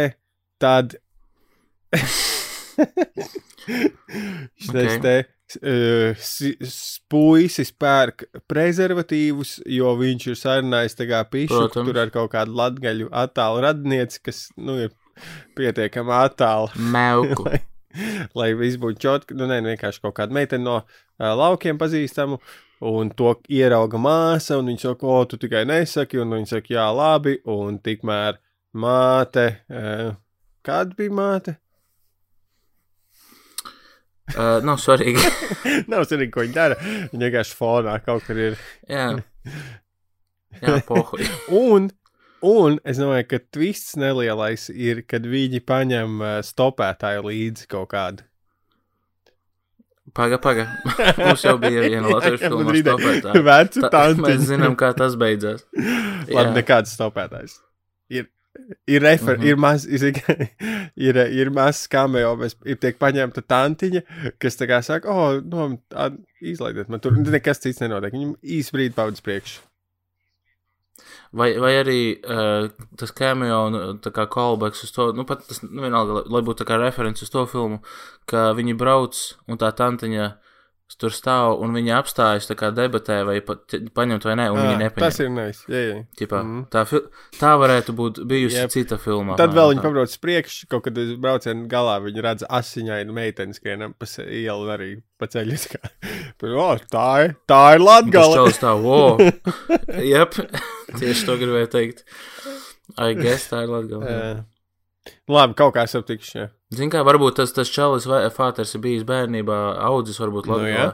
tad. Šis Ok. te uh, puisis pērk prezervatīvus, jo viņš ir sarunājis tā kā pišu Protams. tur ar kaut kādu latgaļu attālu radnieci, kas, nu, ir pietiekami attālu Meuku. lai, lai viss būtu čotki. Nu, nē, vienkārši kaut kāda meitene no uh, laukiem pazīstamu. Un to ierauga māsa, un viņa saka, o, tu tikai nesaki, un viņa saka, jā, labi, un tikmēr māte, uh, kāda bija māte? Uh, nav svarīgi. Nav svarīgi, ko viņa dara. Viņa vienkārši fonā kaut kur ir. Jā. Jā, pohuj. Un Un es domāju, ka twists nelielais ir, kad viņi paņem uh, stopētāju līdzi kaut kādu. Paga, paga. Mums jau bija viena latviešu filma ar stopētāju. Vecu Tā, tantiņu. mēs zinām, kā tas beidzās. Labi, nekāds stopētājs. Ir, ir, refer, mm. -hmm. ir maz, ir, ir, ir maz skameo, mēs tiek paņemta tantiņa, kas tā kā saka, oh, no, ā, izlaidiet man tur, nekas cits nenotiek. Viņam īsi brīdi pavadz priekš. Vai, vai arī uh, tas cameo, un, tā kā callbacks uz to, nu pat tas, nu vienalga, lai, lai būtu tā kā referents uz to filmu, ka viņi brauc un tā tantiņa tur stāv un viņi apstājas debatē vai pat paņemt vai nē, un viņi Ā, nepaņem. Tas ir nice. Jā, jā. Ķipā, Mhm. tā, tā varētu būt bijusi Jep. cita filma. Tad vēl viņi pabrauc uz priekšu, kaut kad uz brauciena galā viņi redz asiņainu meiteni skrienam pa ielu un arī pa ceļu. O, tā ir, tā ir Tas Latgala. čalis tā, wow. Jep, tieši to gribēju teikt. I guess tā ir Latgala. Labi, kaut kā esam tikši. jā. Zini, kā varbūt tas, tas čalis vai fāters ir bijis bērnībā, audzis varbūt Nu, Latvijā. jā.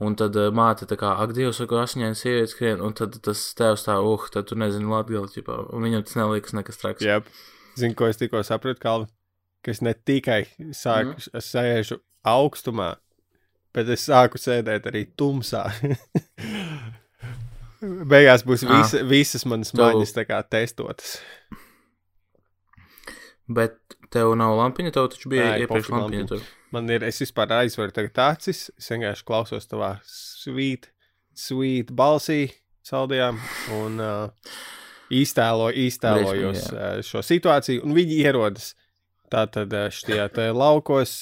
un tad uh, māte tā kā, ak, Dievs, kur asiņaini sieviete skrien, un tad tas tēvs tā, uh, tad tu nezini Latgali, ķipā, un viņam tas neliekas nekas traks. Yep. Zinu, ko es tikko sapratu, Kalvi, ka es ne tikai sāku, mm. es sēžu augstumā, bet es sāku sēdēt arī tumsā. Beigās būs Ah. visa, visas manas maņas tā kā testotas. Bet tev nav lampiņa, tev taču bija Nē, iepriekš lampiņa. lampiņa. Man ir, es vispār aizveru tagad acis, es vienkārši klausos tavā svīt, svīt balsī saldajām un uh, īstēlo, īstēlojos uh, šo situāciju, un viņi ierodas tātad šajā te laukos,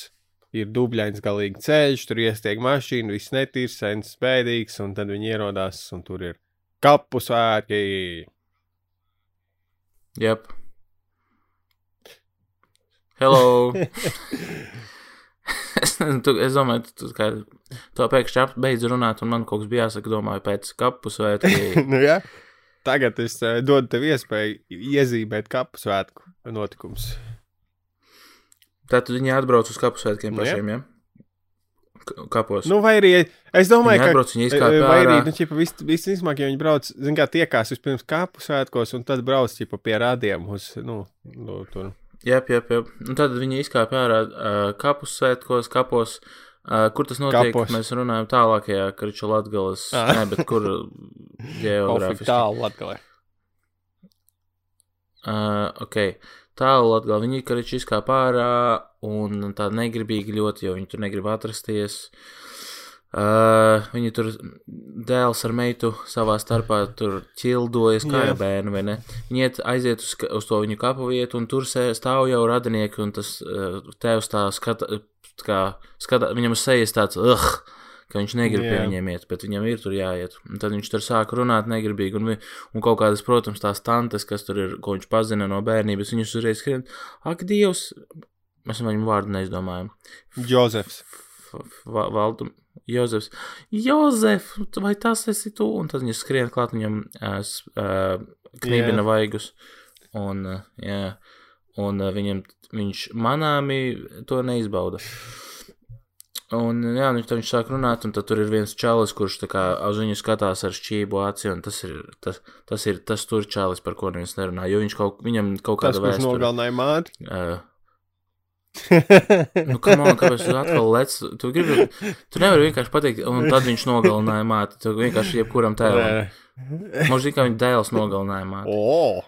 ir dubļains galīgi ceļš, tur iestiek mašīna, viss netīrs, sens spēdīgs, un tad viņi ierodās, un tur ir kapu svētki. Jep. Hello! es, tu, es domāju, tu, tu kā to pēkšņi beidz runāt, un man kaut kas bija jāsaka, domāju, pēc kapu svētki. nu, ja? Tagad es uh, dodu tev iespēju iezīmēt kapu svētku notikumus. Tātad viņi atbrauc uz kapu svētkiem Nu, jā. pašiem, ja? K- Kapos. Nu, vai arī es domāju, Viņi ka atbrauc, viņi izkāpj vai arī nu, ķipa, viss, viss izmāk, ja viņi brauc, zin kā tiekās vispirms kāpu svētkos, un tad brauc ķipa, pie rādiem uz, nu, nu tur. Jā, jā, jā. Un tad viņi izkāpa ārā uh, kapus svētkos, kapos. Uh, kur tas notiek? Kapos. Mēs runājam tālākajā Kriča Latgales, nē, bet kur geogrāfiski. tālu latgalē. Uh, ok, tālu Latgalē. Viņi Kriča izkāpa ārā un tā negribīgi ļoti, jo viņi tur negrib atrasties. Uh, viņi tur dēls ar meitu savā starpā tur ķildojas kā Jā. ar bērnu, vai ne? Viņi iet, aiziet uz, uz to viņu kapu vietu, un tur stāv jau radinieki, un tas uh, tēvs tā skata, kā skata, viņam uz sejas tāds, ugh, ka viņš negrib pie Jā. viņiem iet, bet viņam ir tur jāiet. Un tad viņš tur sāk runāt negribīgi, un, vi- un kaut kādas, protams, tās tantes, kas tur ir, ko viņš pazina no bērnības, viņus uzreiz skrien, ak, Dievs, mēs viņam vārdu neizdomājam. Džozefs. F- F- Valdu, Jozefs, Jozef, vai tas esi tu? Un tad viņš skrien klāt viņam uh, knībina Jā. vaigus. Un, uh, jā, un uh, viņam, viņš manāmi to neizbauda. Un, jā, viņš, tad viņš sāk runāt, un tur ir viens čalis, kurš tā kā uz viņu skatās ar šķību aci, un tas ir tas, tas, ir, tas tur čalis, par ko neviens nerunā, jo viņš kaut, viņam kaut Tas, kāda kurš vēsture. nogalināja māti. Uh, Nu, kam on, kāpēc tu atkal lec? Tu gribi, tu nevari vienkārši pateikt, un tad viņš nogalināja māti. Tu vienkārši jebkuram tēlam. Zina, ka viņa dēls nogalināja māti. O!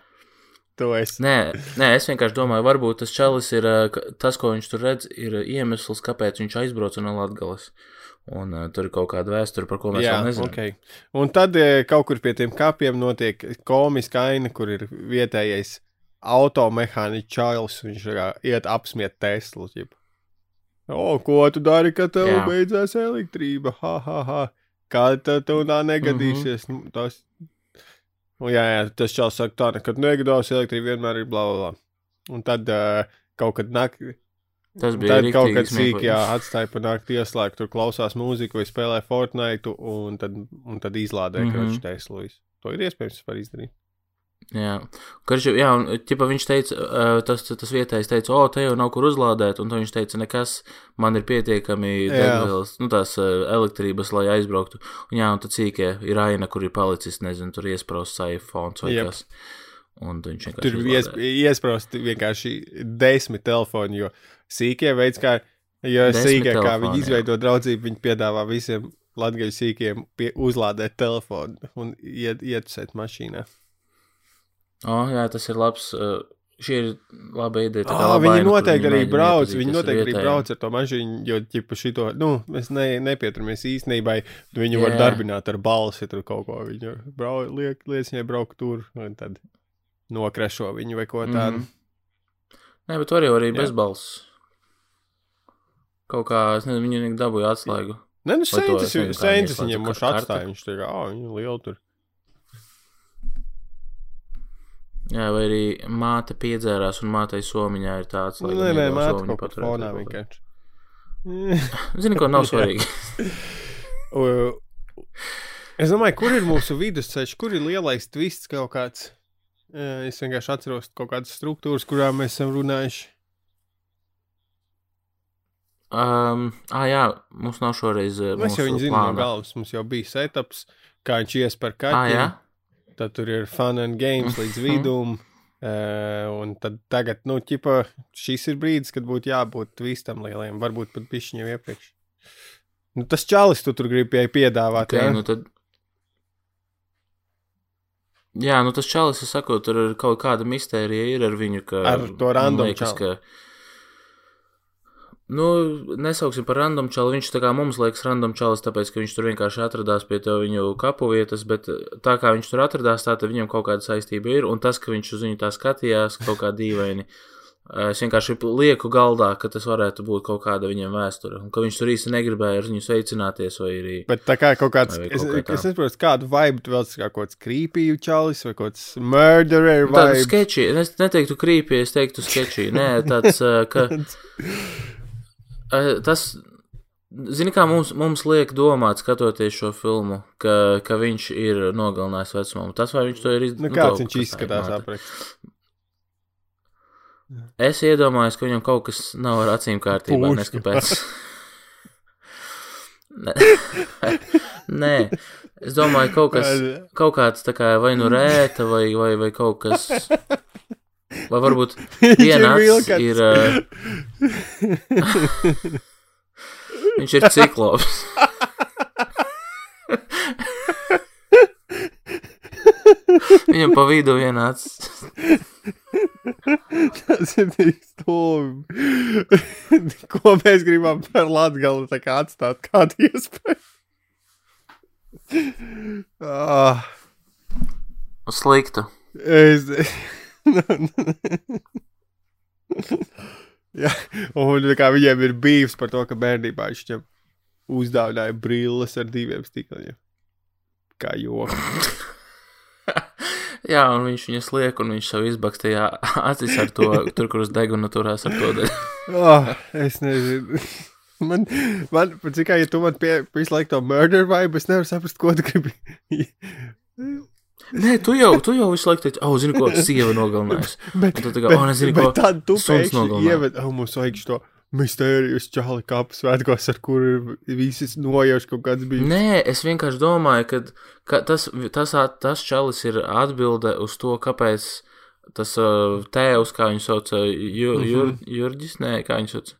Tu esi. Nē, nē, es vienkārši domāju, varbūt tas čalis ir, ka- tas, ko viņš tur redz, ir iemesls, kāpēc viņš aizbrauca no Latgales. Un uh, tur ir kaut kāda vēsture, par ko mēs Jā, vēl nezinām. ok. Un tad eh, kaut kur pie tiem kapiem notiek komiska aina, kur ir vietējais automehāniķis čails. Viņš kā iet apsmiet Teslu. ķip. O, ko tu dari, kad tev Jā. beidzās elektrība? Ha, ha, ha. Kā tad tev tā negadīsies? Mm -hmm. Tas... Nu, jā, jā, tas čels saka, tā nekad negadās, elektrība vienmēr ir bla, bla, bla. Un tad uh, kaut kad naktī. Tas bija Tad kaut kad sīk, smieklīgi. jā, atstāja pa nakti ieslēgt, tur klausās mūziku vai spēlē Fortnite, un tad, un tad izlādē mm. -hmm. kroķis Teslu. To ir iespējams var izdarīt. Jā, Karš, jā un ķipa, viņš teica, tas, tas vietējais teica, o, te jau nav kur uzlādēt, un viņš teica, nekas, man ir pietiekami Jā. degvielas, nu tās elektrības, lai aizbrauktu. Un jā, un tad cīkie ir aina, kur ir palicis, nezinu, tur iesprosts iPhone vai Jep. kas. Un viņš vienkārši Tur ies, uzlādē. iesprost vienkārši desmit telefoni, jo sīkie veids, kā, jo sīkie, kā telefoni, viņi jā. izveido draudzību, viņi piedāvā visiem latgaļu sīkiem pie, uzlādēt telefonu un iet, ietusēt mašīnā. O, jā, tas ir labs. Uh, šī ir laba ideja. Ah, laba viņi noteikti arī brauc, viņi noteikti arī brauc ar to mašīnu, jo, ķipa, šito, nu, mēs ne, nepieturamies īstenībai, viņu var Jā. darbināt ar balsi, tur kaut ko, viņu brau, liek, liec viņai braukt tur, un tad nokrešo viņu vai ko tādu. Mhm. Nē, bet var jau arī Jā. bez balss. Kaut kā, es nezinu, viņi dabūja atslēgu. Nē, nu, sēņas, viņam moši atstāja, viņš tā kā, ā, viņa liela tur. Jā, vai arī māte piedzērās un mātei somiņā ir tāds, kā paturētu fonā vai kaut kā. vienkārši. Zini, ko nav svarīgi. Es domāju, kur ir mūsu vidusceļš, kur ir lielais twists kaut kāds. Es vienkārši atceros kaut kādas struktūras, kurām mēs esam runājuši. Um, ah, jā, mums nav šoreiz. Mēs jau viņu zinām no galvas. Mums jau bija setups, kā viņš ies par Ah, jā? Tad tur ir fun and games līdz vidum. Uh, un tad tagad, nu, ķipa, šis ir brīdis, kad būtu jābūt twistam lieliem. Varbūt pat pišķiņiem iepriekš. Nu, tas čalis tu tur gribi pie- piedāvāt. Okay, jā? nu tad... Jā, nu tas čalis, es saku, tur ir kaut kāda mistērija ir ar viņu, ka... Ar to man random liekas, čali. ka... Nu, nesauksim par random čalu. Viņš tā kā mums liekas random čalis, tāpēc, ka viņš tur vienkārši atradās pie to viņu kapu vietas, bet tā kā viņš tur atradās, tā tad viņam kaut kāda saistība ir, un tas, ka viņš uz viņu tā skatījās, kaut kā dīvaini. Es vienkārši lieku galdā, ka tas varētu būt kaut kāda viņam vēsture, un ka viņš tur īsti negribēja ar viņu sveicināties, vai arī Bet tā kā kaut kāds, Vai es, kaut kā tā. es nesaprotu, kādu vibe tu vēl kā kaut kāds creepy čalis vai kaut kāds murderer Tāda vibe. sketčī, es neteiktu krīpī, es teiktu sketčī. Nē, tāds, ā, ka tas, zini, kā mums, mums liek domāt, skatoties šo filmu, ka, ka viņš ir nogalinājis vecumu. Tas, vai viņš to ir Nu, izdarījis, kāds viņš izskatās apraksts? Es iedomājos, ka viņam kaut kas nav ar acīm kārtībā. Nē. Nē, es domāju, kaut kas, kaut kāds tā kā vai nu rēta, vai, vai, vai kaut kas. Vai varbūt viena acis ir. ā, Viņš ir ciklops. Viņam pa vidu viena acis. Tas ir tik stulbi. Ko mēs gribam par Latgali tā kā atstāt kādu iespēju? Ah, Slikta. es... Jā, un kā viņiem ir bijis par to, ka bērnībā viņš viņam uzdāvināja brilles ar diviem stikliem. Kā joks. Jā, un viņš viņas liek, un viņš sev izbakstīja acis ar to, tur, kur uz deguna turās ar to. Oh, es nezinu. Man, man cik kā, ja tu man pie, visu laiku to murder vibe, es nevaru saprast, ko tu gribi. Nē, tu jau, tu jau visu laiku teici, oh, zini, ko sieva nogalinājusi. Bet, tu tā kā, oh, nezinu, ko. bet tad tu pēkšņi ieved, oh, mums vajag šo mistērijas čāli kapu svētkos, ar kuru visas nojauš kaut kāds bija. Nē, es vienkārši domāju, ka, ka tas, tas, tas čalis ir atbilde uz to, kāpēc tas uh, tēvs, kā viņu sauc, uh, Jur, Mhm. Jur, Jurģis, nē, kā viņš sauc,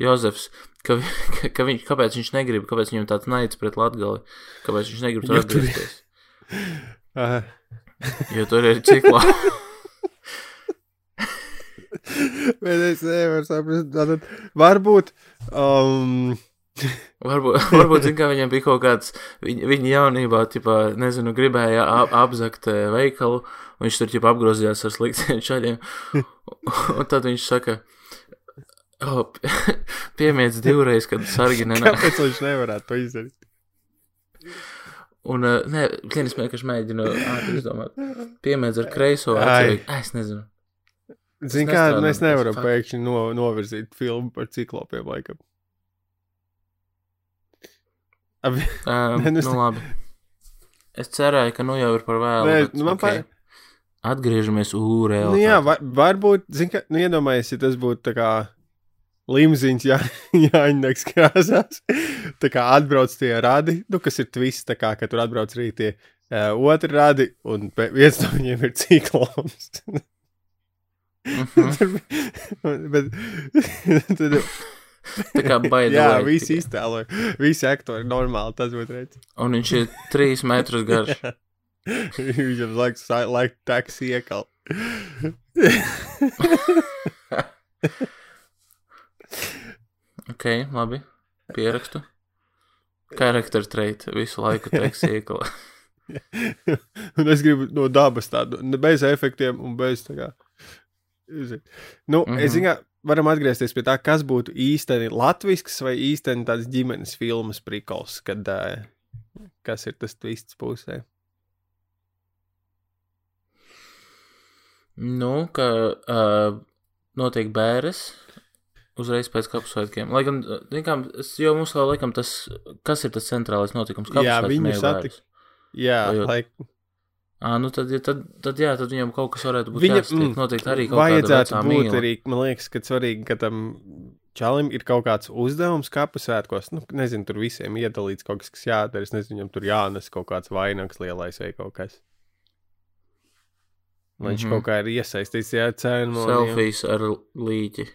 Jozefs, ka, ka, ka viņš, kāpēc viņš negrib, kāpēc viņam tāds naids pret Latgali, kāpēc viņš negrib tur- atgriezties. Uh, Jo tur ir ciklā. bet es nevaru saprast, tātad varbūt. Um, Varbūt, varbūt zin, viņam bija kaut kāds, viņa, viņa jaunībā, tipā, nezinu, gribēja ap, apzakt eh, veikalu, un viņš tur, tipā, apgrozījās ar sliktiem čaļiem, un tad viņš saka, oh, piemiedz divreiz, kad sargi nenāk. kāpēc viņš nevarētu to izdarīt? Un, uh, nē, klinis vienkārši mēģina ātri izdomāt. Piemiedz ar kreiso vai- es nezinu. Zini, kā mēs nevaram pēkšņi no, novirzīt filmu par ciklopiem, laikam. Abi, Um, Nē, nu es nu, labi. Es cerēju, ka nu jau ir par vēlu. Nē, bet, nu, man okay. Atgriežamies ūrē. nu, jā, var, varbūt, zini, ka, nu, iedomājies, ja tas būtu tā kā limzīns, jā, jāņemts krāsās. Tā kā atbrauc tie radi, nu, kas ir twists, tā kā, ka tur atbrauc arī tie uh, otru radi, un viens no viņiem ir ciklops. Mhm. Bet, tad, Tā kā baidās. jā, visi iztēloja. Visi aktori normāli tas būtu redzams. Un viņš ir trīs metrus garš. Viņam laiks, laiks taks iekal. Ok, labi. Pierakstu. Charakter trait visu laiku teiks iekala. un es gribu no dabas tādu, bez efektiem un bez tā kā. Nu, mm Mhm. -hmm. es zinu, ka varam atgriezties pie tā, kas būtu īstenībā latvisks vai īstenībā tāds ģimenes filmas prikals, kad uh, kas ir tas twists pusē. Nu, ka uh, notiek bēres uzreiz pēc kapsētkiem. Lai gan, kā, es- jo mums vēl laikam tas, kas ir tas centrālais notikums? Jā, Kapsētki viņu nevar satik- vairs. Jā, Vai jau- lai Ā, nu tad, ja tad, tad, jā, tad viņam kaut kas varētu būt Viņa- jāsatiek. mm, Noteikti arī kaut vajadzētu būt mīla. arī, man liekas, ka svarīgi, ka tam čalim ir kaut kāds uzdevums kapu svētkos. Nu, nezinu, tur visiem iedalīts kaut kas, kas jādara. Es nezinu, viņam tur jānes kaut kāds vainags lielais vai kaut kas. Lai viņš Mhm. kaut kā ir iesaistīts tajā ceremonijā. Selfijas ar līķi.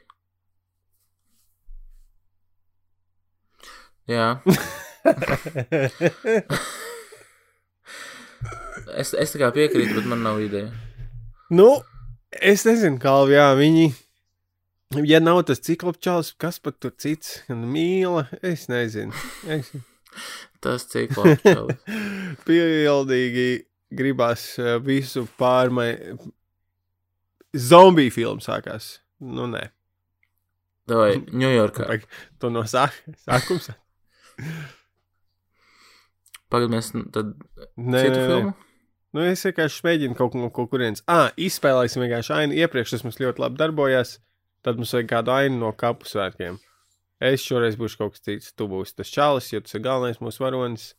Jā, es, es tā kā piekrītu, bet man nav ideja. nu, es nezinu, kā jā, viņi. Ja nav tas ciklopčāls, kas pat tur cits mīla, es nezinu. Es Tas cik labi. Pildīgi gribās eh, visu pārmaiņu. Zombiju filmu sākās. Nu, nē, Vai Ņujorkā? To no sāk- Pagad mēs tad citu filmu? Nu, es vienkārši mēģinu kaut ko no kaut kurienes. Ah, izspēlēsim vienkārši ainu. Iepriekš tas mums ļoti labi darbojās. Tad mums vajag kādu ainu no kapu svētkiem. Es šoreiz būšu kaut kas cits. Tu būsi tas čalis, jo tas ir galvenais mūsu varonis.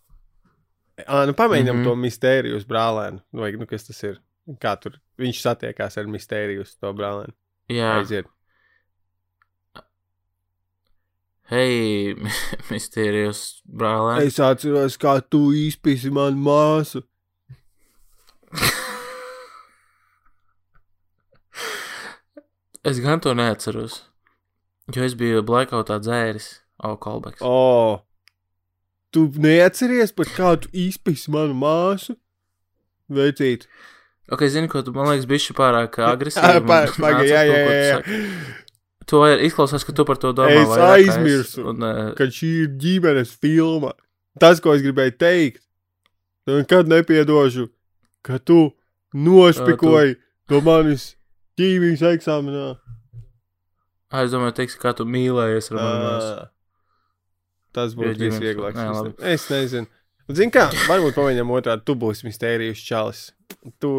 Ah, nu pamēģinām mm. -hmm. to mistēriju uz brālēnu. Nu, Vai, nu, kas tas ir? Kā tur viņš satiekās ar mistēriju uz to brālēnu? Jā, Aiziet. Hei, Mysterijos brālēns. Es atceros, kā tu izpisi manu māsu. Es gan to neatceros. Jo es biju blackoutā dzēris. O, oh, oh, tu neatceries par kādu izpisi manu māsu? Veicīt. Ok, zini, ko tu man liekas, bišķi pārāk agresīvi. pa- un paga, nāc jā, jā, jā, saki. To ir izklausās, ka tu par to domā. Es aizmirsu. Un, uh, Kad šī ir ģimenes filma, tas, ko es gribēju teikt, tu nekad nepiedošu, ka tu nospikoji to manis ķīmijas eksāmenā. ah, es domāju, teiks, kā tu mīlējies ar mani māsu. Ā, Tas būtu ģimenes- visvieglākais. Nē. Es nezinu. Zini, kā, varbūt pamēģinām otrādi, tu būsi mistērijas čalis. Tu,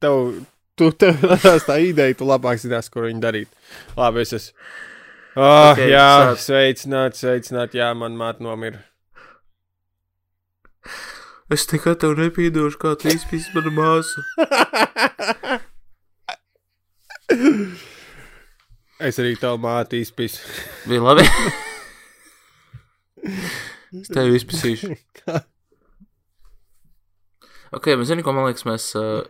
tev, tu, tev radās tā ideja, tu labāk zinās, ko viņi darīt. Labi, es esmu. Oh, Ok, okay, jā, sāc. sveicināt, sveicināt, jā, man māte nomira. Es nekad tev nepiedošu, kā tu izpīsi manu māsu. es arī tev māti izpīsu. Bija labi. es tevi izpīsīšu. Ok, bet zini, ko man liekas, mēs. Uh,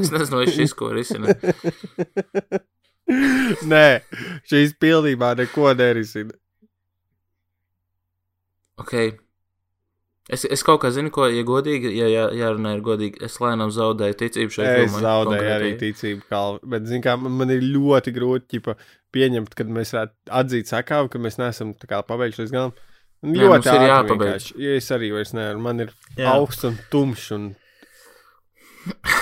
es nezinu, vai šis ko risina. Nē, šīs pilnībā neko nerisina. Ok. Es, es kaut kā zinu, ko, ja godīgi, ja jā, jārunā ir godīgi, es lēnām zaudēju ticību šai Es filmai. zaudēju arī konkrētai. ticību, kā, bet, zin, kā, man, man ir ļoti grūti ķipa, pieņemt, kad mēs atzīt sakāvu, ka mēs neesam tā kā pabeiguši līdz galam. Ļoti ir ātri jāpabeidz. Jo es arī vairs nevaru. Man ir Jā. augsts un tumšs. Un...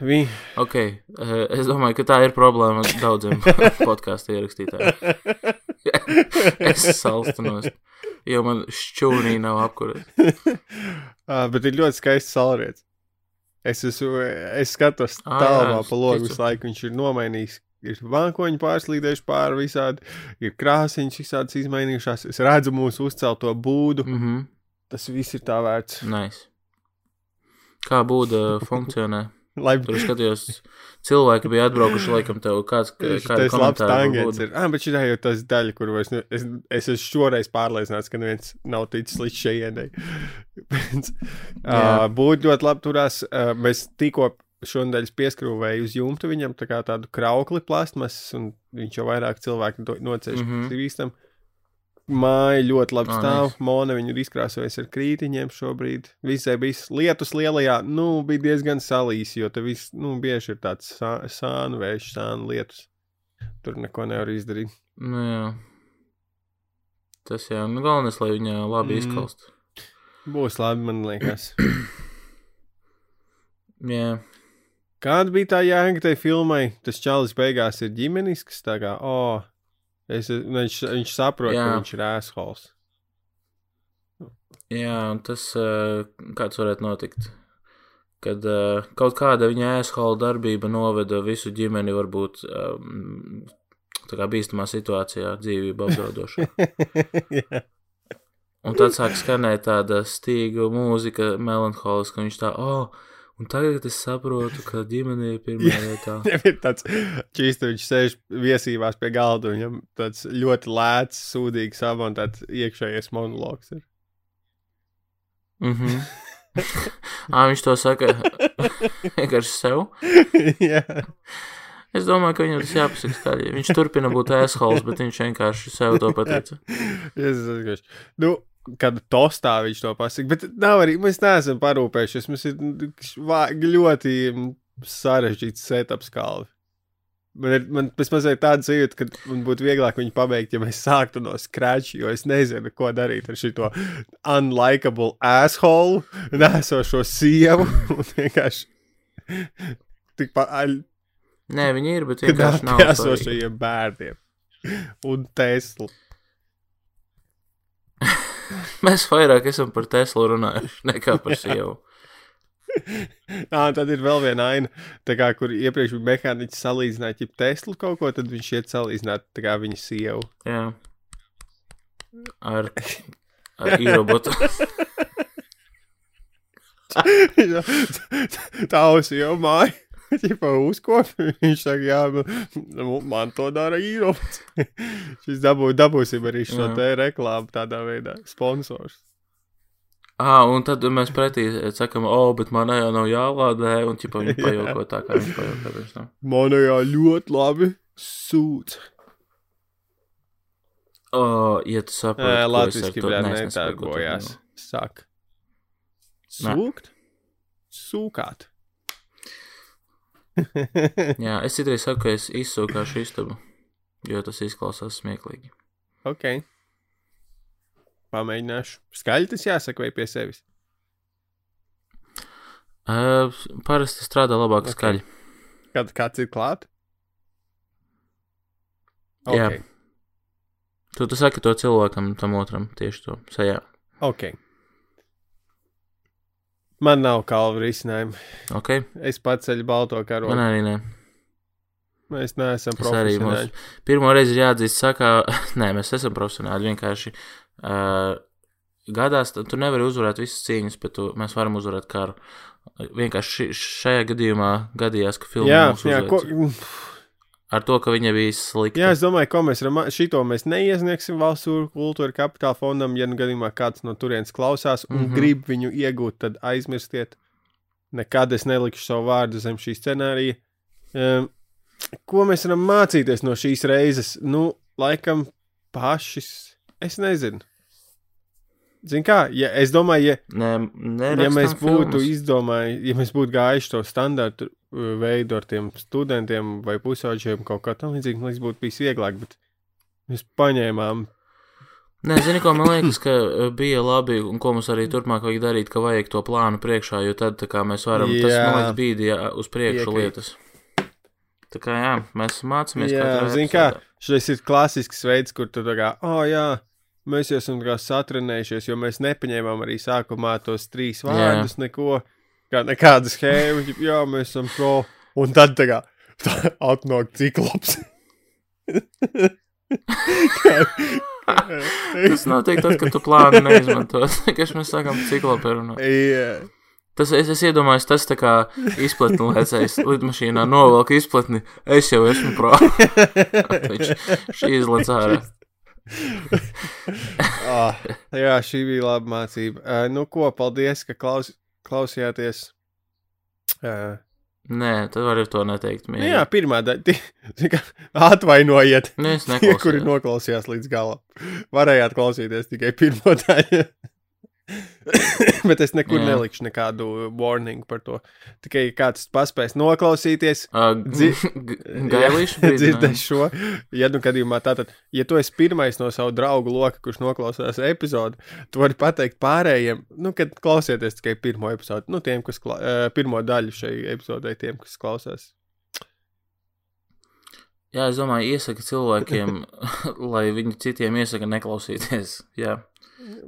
Vi... Ok, uh, es domāju, ka tā ir problēma daudziem podkāstu ierakstītājiem. es salstu nost, jo man šķūnī nav apkurē. ah, bet ir ļoti skaists salriets. Es, esmu, es skatos jā, tālumā pa logu visu laiku. Viņš ir nomainījis. Ir vankoņi pārslīdējuši pāri visādi, ir krāsiņš visādas izmainījušās. Es redzu mūsu uzcelto būdu. Mm Tas viss ir tā vērts. nice. Kā būda funkcionē? Lai Tur skatījos, cilvēki bija atbraukuši, laikam, tev kāds ir labs tangents. Ir. Ah, bet šī jau tas daļa, kur es, ne- es, es esmu šoreiz pārliecināts, ka neviens nav ticis līdz šejienei. uh, būtu ļoti labi turās. Uh, mēs tikko šonadēļ pieskrūvēju uz jumtu viņam tā kā tādu kraukli plastmasas, un viņš jau vairāk cilvēku Mhm. mm -hmm. īstam. Māja ļoti labi stāv. nice. Mona viņu ir izkrāsojusi ar krītiņiem šobrīd. Visai bija lietus lielajā, nu, bija diezgan salīs, jo te viss, nu, bieži ir tāds sā, sānu vējš, sānu lietus. Tur neko nevar izdarīt. Nu, jā. Tas jā, nu galvenais, lai viņa labi Mm. izkalst. Būs labi, man liekas. Jā, Kāda bija tā jēga tai filmai? Tas čalis beigās ir ģimenisks, tā kā, oh, es, viņš, viņš saprot, Jā. ka viņš ir ēshols. jā, un tas, eh, kāds varētu notikt. Kad uh, kaut kāda viņa ēshola darbība noveda visu ģimeni varbūt um, tā kā bīstamā situācijā, dzīvību apdraudošā. Un tad sāk skanēt tāda stīga mūzika, melanholiska, un viņš tā, oh, un tagad es saprotu, ka ģimene ir pirmā vietā. Viņam ir tāds čīsti, viņš sēž viesībās pie galda, un viņam tāds ļoti lēts, sūdīgs abontāds iekšējais monologs ir. Mhm. Ā, viņš to saka vienkārši sev. Jā. Es domāju, ka viņam tas jāpasaka skaļi. Viņš turpina būt ēshols, bet viņš vienkārši sev to pateica. Jēzus, atgājuši. Nu, kad tostā viņš to pasaka, bet nav arī, mēs neesam parūpējušies, mums ir ļoti sarežģīts setups kalvi. Man ir man mazliet tāda sajūta, ka man būtu vieglāk viņu pabeigt, ja mēs sāktu no scratch, jo es nezinu, ko darīt ar šo unlikable asshole, nesošo sievu vienkārši tikpat Nē, viņi ir, bet vienkārši nav. svarīgi. esošajiem bērniem un Tesla. Mēs vairāk esam par Teslu runājuši nekā par sievu. Nā, tad ir vēl viena aina, tā kā, kur iepriekš bija mehāniķis salīdzināt, ja Tesla kaut ko, tad viņš iet salīdzināt tā viņa sievu. Jā. Ar, ar īrobotu. tā jau māja. Čipa uzkopi, viņš saka, jā, nu, man to dara īrots. Šis dabū, dabūsim arī šo Jā. te reklāmu tādā veidā, sponsors. Ah, un tad mēs pretī sakam, o, oh, bet man jau nav jālādē, un ķipa viņi pajoko tā, kā viņi pajoko pirms tam. Man jau ļoti labi sūdz. O, ja tu saproti, ko tu netārgojās. domā. Saka. Sūkt? Sūkāt. Jā, es citreiz saku, ka es izsūkāšu istabu, jo tas izklausās smieklīgi. ok. Pamēģināšu. Skaļi tas jāsaka vai pie sevis. Uh, parasti strādā labāk Ok. okay. skaļi. Kad kāds ir klāt? Jā. Ok. Tu, tu saki to cilvēkam, tam otram, tieši to sajā. Ok. Man nav kalva risinājumu. Ok, Es pats ceļu balto karogu. man arī ne. Mēs neesam Es profesionāli. mums pirmo reizi ir jāatzīst, sakā, nē, mēs esam profesionāli. Vienkārši uh, gadās, tu nevari uzvarēt visas cīņas, bet tu, mēs varam uzvarēt karu. Vienkārši ši, šajā gadījumā gadījās, ka jā, ko, uzveica. Ar to, ka viņa bija slikta. jā, es domāju, ko mēs. Šito mēs neiesniegsim valsts kultūra kapitāla fondam, ja nu gadījumā kāds no turienes klausās un mm. -hmm. grib viņu iegūt, tad aizmirstiet. Nekad es nelikšu savu vārdu zem šī scenārija. Um, ko mēs varam mācīties no šīs reizes? Nu, laikam, pašas. Es nezinu. Zini kā, ja, es domāju, ja, Nē, ja mēs būtu filmas. izdomājuši, ja mēs būtu gājuši to standartu veidu ar tiem studentiem vai pusauģiem kaut kā tam līdzīga, man liekas, būtu bijis vieglāk, bet mēs paņēmām. Nē, zini, ko man liekas, ka uh, bija labi, un ko mums arī turpmāk vajag darīt, ka vajag to plānu priekšā, jo tad kā mēs varam, jā. tas, Jā. man liekas, bīdīja uz priekšu Piekrīt. lietas. Tā kā jā, mēs mācāmies, Jā, zini kā, šis ir klasisks veids, kur tu tā kā, oh jā, mēs jau esam satrenējušies, jo mēs nepaņēmām arī sākumā tos trīs vārdus, neko, kā nekādu schēmu, ģip, jā, mēs esam pro, un tad tā kā, tā atnāk ciklops. Tas notiek tad, kad tu plānu neizmanto. Vienkārši mēs sākam ciklopē runāt. Jā. Tas, es, es iedomājos, tas tā kā izplatni lēcējs lidmašīnā novelk izplatni. Es jau esmu pro. Viņš šī izlaiž ārā. oh, jā, šī bija laba mācība. Uh, nu, ko, paldies, ka klaus, klausījāties. Uh, Nē, tad var to neteikt. Nu, jā, pirmā daļa. Atvainojiet, Nē, es tie, kuri noklausījās līdz galam. Varējāt klausīties tikai pirmo daļu. Bet es nekur Jā. nelikšu nekādu warningu par to. Tikai kāds paspēs noklausīties. Uh, Dzi- Gailīšu dzirdēt šo. Ja nu gadījumā tātad, ja tu esi pirmais no savu draugu loka, kurš noklausās epizodi, tu vari pateikt pārējiem, nu, kad klausieties tikai pirmo epizodi, nu, tiem, kas, kla- pirmo daļu šai epizodei, tiem, kas klausās. Jā, es domāju, iesaka cilvēkiem, lai viņi citiem iesaka neklausīties. Jā,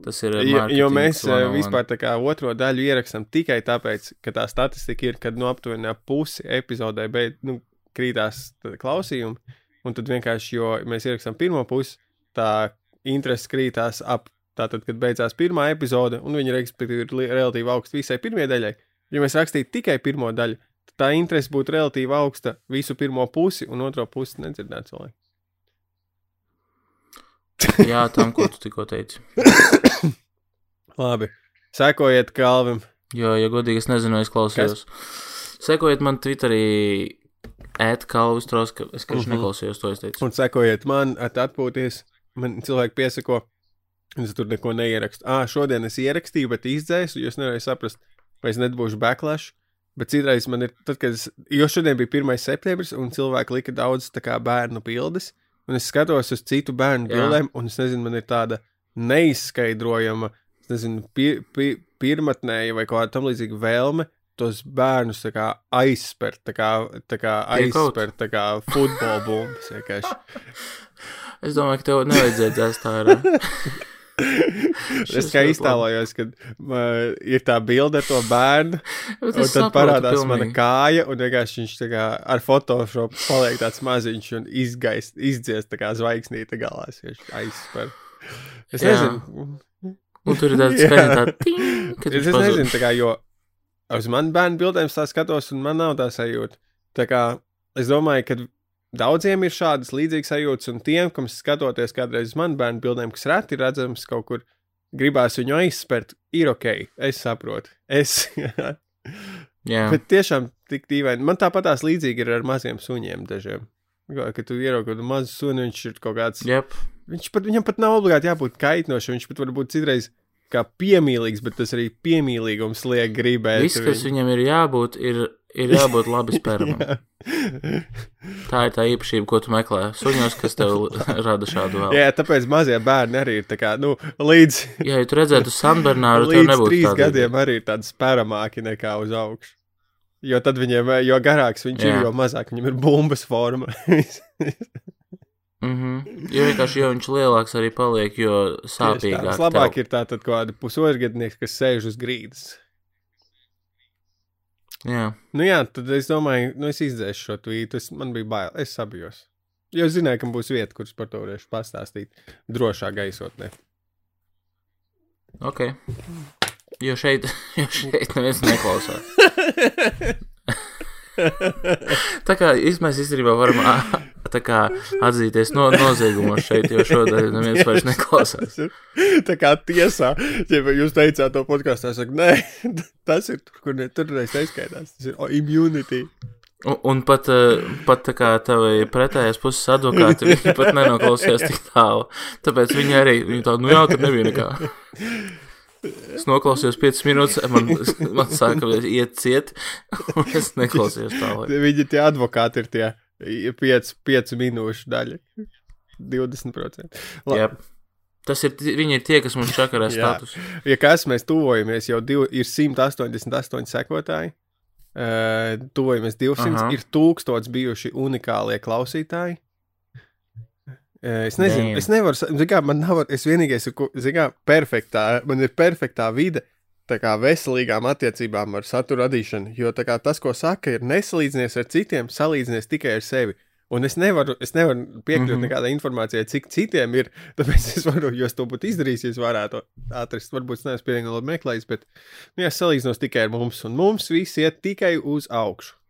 tas ir. Jo, jo marketings mēs eh, 101. vispār tā kā otro daļu ierakstām tikai tāpēc, ka tā statistika ir, kad no aptuveni ap pusi epizodē beid, nu, krītās tā klausījumi, un tad vienkārši, jo mēs ierakstām pirmo pusi, tā interese krītās ap, tātad, kad beidzās pirmā epizode, un viņa respektīvi ir relatīvi augsta visai pirmajai daļai. Ja mēs rakstītu tikai pirmo daļu, tad tā interese būtu relatīvi augsta visu pirmo pusi, un otro pusi nedzirdētu cilvēku. Jā, tam, ko tu tikko teici. Labi, sekojiet Kalvim. Jo, ja godīgi, es nezinu, es klausījos. Sekojiet man Twitterī, ēt Kalvis Troska. Es vienkārši Mhm. neklausījos, to es teicu. Un sekojiet man, at atpūties. Man cilvēki piesako, un es tur neko neierakstu. Ah, šodien es ierakstīju, bet izdzēsu, jo es nevarēju saprast, vai es nebūšu backlash. Bet citreiz man ir, tad, kad es, jo šodien bija 1. septembris, un cilvēki lika daudz tā kā bērnu bildes, un es skatos uz citu bērnu bildēm, un es nezinu, man ir tāda neizskaidrojama, nezinu, pi, pi, pirmatnēja vai kaut kāda tam līdzīga vēlme. Tos bērnus tā kā aizspērt, tā kā, tā kā aizspērt, tā kā futbola bumbas. vienkārši. Es domāju, ka tev nevajadzēja dzēst ārā. Es kā iztēlojos, kad uh, ir tā bilde ar to bērnu, un tad saprotu parādās pilnīgi. mana kāja, un vienkārši viņš kā ar Photoshop paliek tāds maziņš un izgaist, izdzies tā kā zvaigznīte galā. Es vienkārši aizspēru. Es Jā. nezinu. Un tur ir tāds skaņa, tā ting, kad Es, es pazūd. nezinu, tā kā, jo uz manu bērnu bildēm tā skatos, un man nav tā sajūta. Tā kā es domāju, ka daudziem ir šādas līdzīgas sajūtas, un tiem, kam skatoties kādreiz uz manu bērnu bildēm, kas reti redzams kaut kur, gribās viņu aizspērt, ir ok, es saprotu. Es, Jā, bet tiešām tik dīvaini. Man tāpat tās līdzīgi ir ar maziem suņiem dažiem. Kad tu ieraugi kādu mazu suni, viņš ir kaut kāds. Jep. Viņš pat, viņam pat nav obligāti jābūt kaitinošam, viņš pat var būt citreiz kā piemīlīgs, bet tas arī piemīlīgums liek gribēt. Viss, kas viņam ir jābūt, ir, ir jābūt labi spermam. Tā ir tā īpašība, ko tu meklē. Suņos, kas tev rada šādu vēl. Jā, tāpēc mazie bērni arī ir tā kā, nu, līdz, Jā, ja tu redzētu Sanbernāru, līdz nebūtu trīs gadiem arī ir tādi spēramāki nekā uz augšu. Jo tad viņiem, jo garāks viņš ir, Jā. jo mazāk viņam ir bumbas forma. Mm -hmm. Jo vienkārši, jo viņš lielāks arī paliek, jo sāpīgāk. Tas labāk ir tā, tad kaut kāda pusotrgadnieks, kas sēž uz grīdas. Jā, Nu jā, tad es domāju, nu es izdzēšu šo tvītu. Es, man bija bail, es sabijos. Jo es zināju, ka būs vieta, kuras par to varēšu pastāstīt drošā gaisotnē. ok. Jo šeit, jo šeit neviens neklausās. Tā kā mēs īstenībā varam tā kā atzīties no, noziegumos šeit, jo šodien neviens vairs neklausās. Tā kā tiesā, ja jūs teicāt to podkāstā, es saku, nē, tas ir tur, kur ne, tur reiz neskaitās. Tas ir immunity. Un, un pat, eh, pat tā kā tavai pretējās puses advokāti, viņi pat nenoklausījās tik tālu. Tāpēc viņi arī, viņi tā, nu jā, tur nebija nekā. Es noklausījos 5 minūtes, man, man sāka iet ciet, un es neklausījos tālāk. Viņi tie advokāti ir tie 5, 5 minūšu daļa. 20%. La, Jā. Tas ir, viņi ir tie, kas mums čakarē status. Ja kas mēs tuvojamies, jau div, ir 188 sekotāji. Uh, tuvojamies 200, Aha. ir tūkstots bijuši unikālie klausītāji. Uh, es nezinu, Damn. es nevaru, zini kā, man nav, es vienīgais, zini kā, perfektā, man ir perfektā vide, kā veselīgām attiecībām ar satura radīšanu, jo kā tas, ko saka, ir nesalīdzinies ar citiem, salīdzinies tikai ar sevi. Un es nevaru, es nevaru piekļūt mm -hmm. nekādai informācijai, cik citiem ir. Tāpēc es varu, jo es to būtu izdarījis, ja es varētu atrast. Varbūt es neesmu pietiekami labi meklējis, bet, nu, ja salīdzinos tikai ar mums, un mums viss iet tikai uz augšu.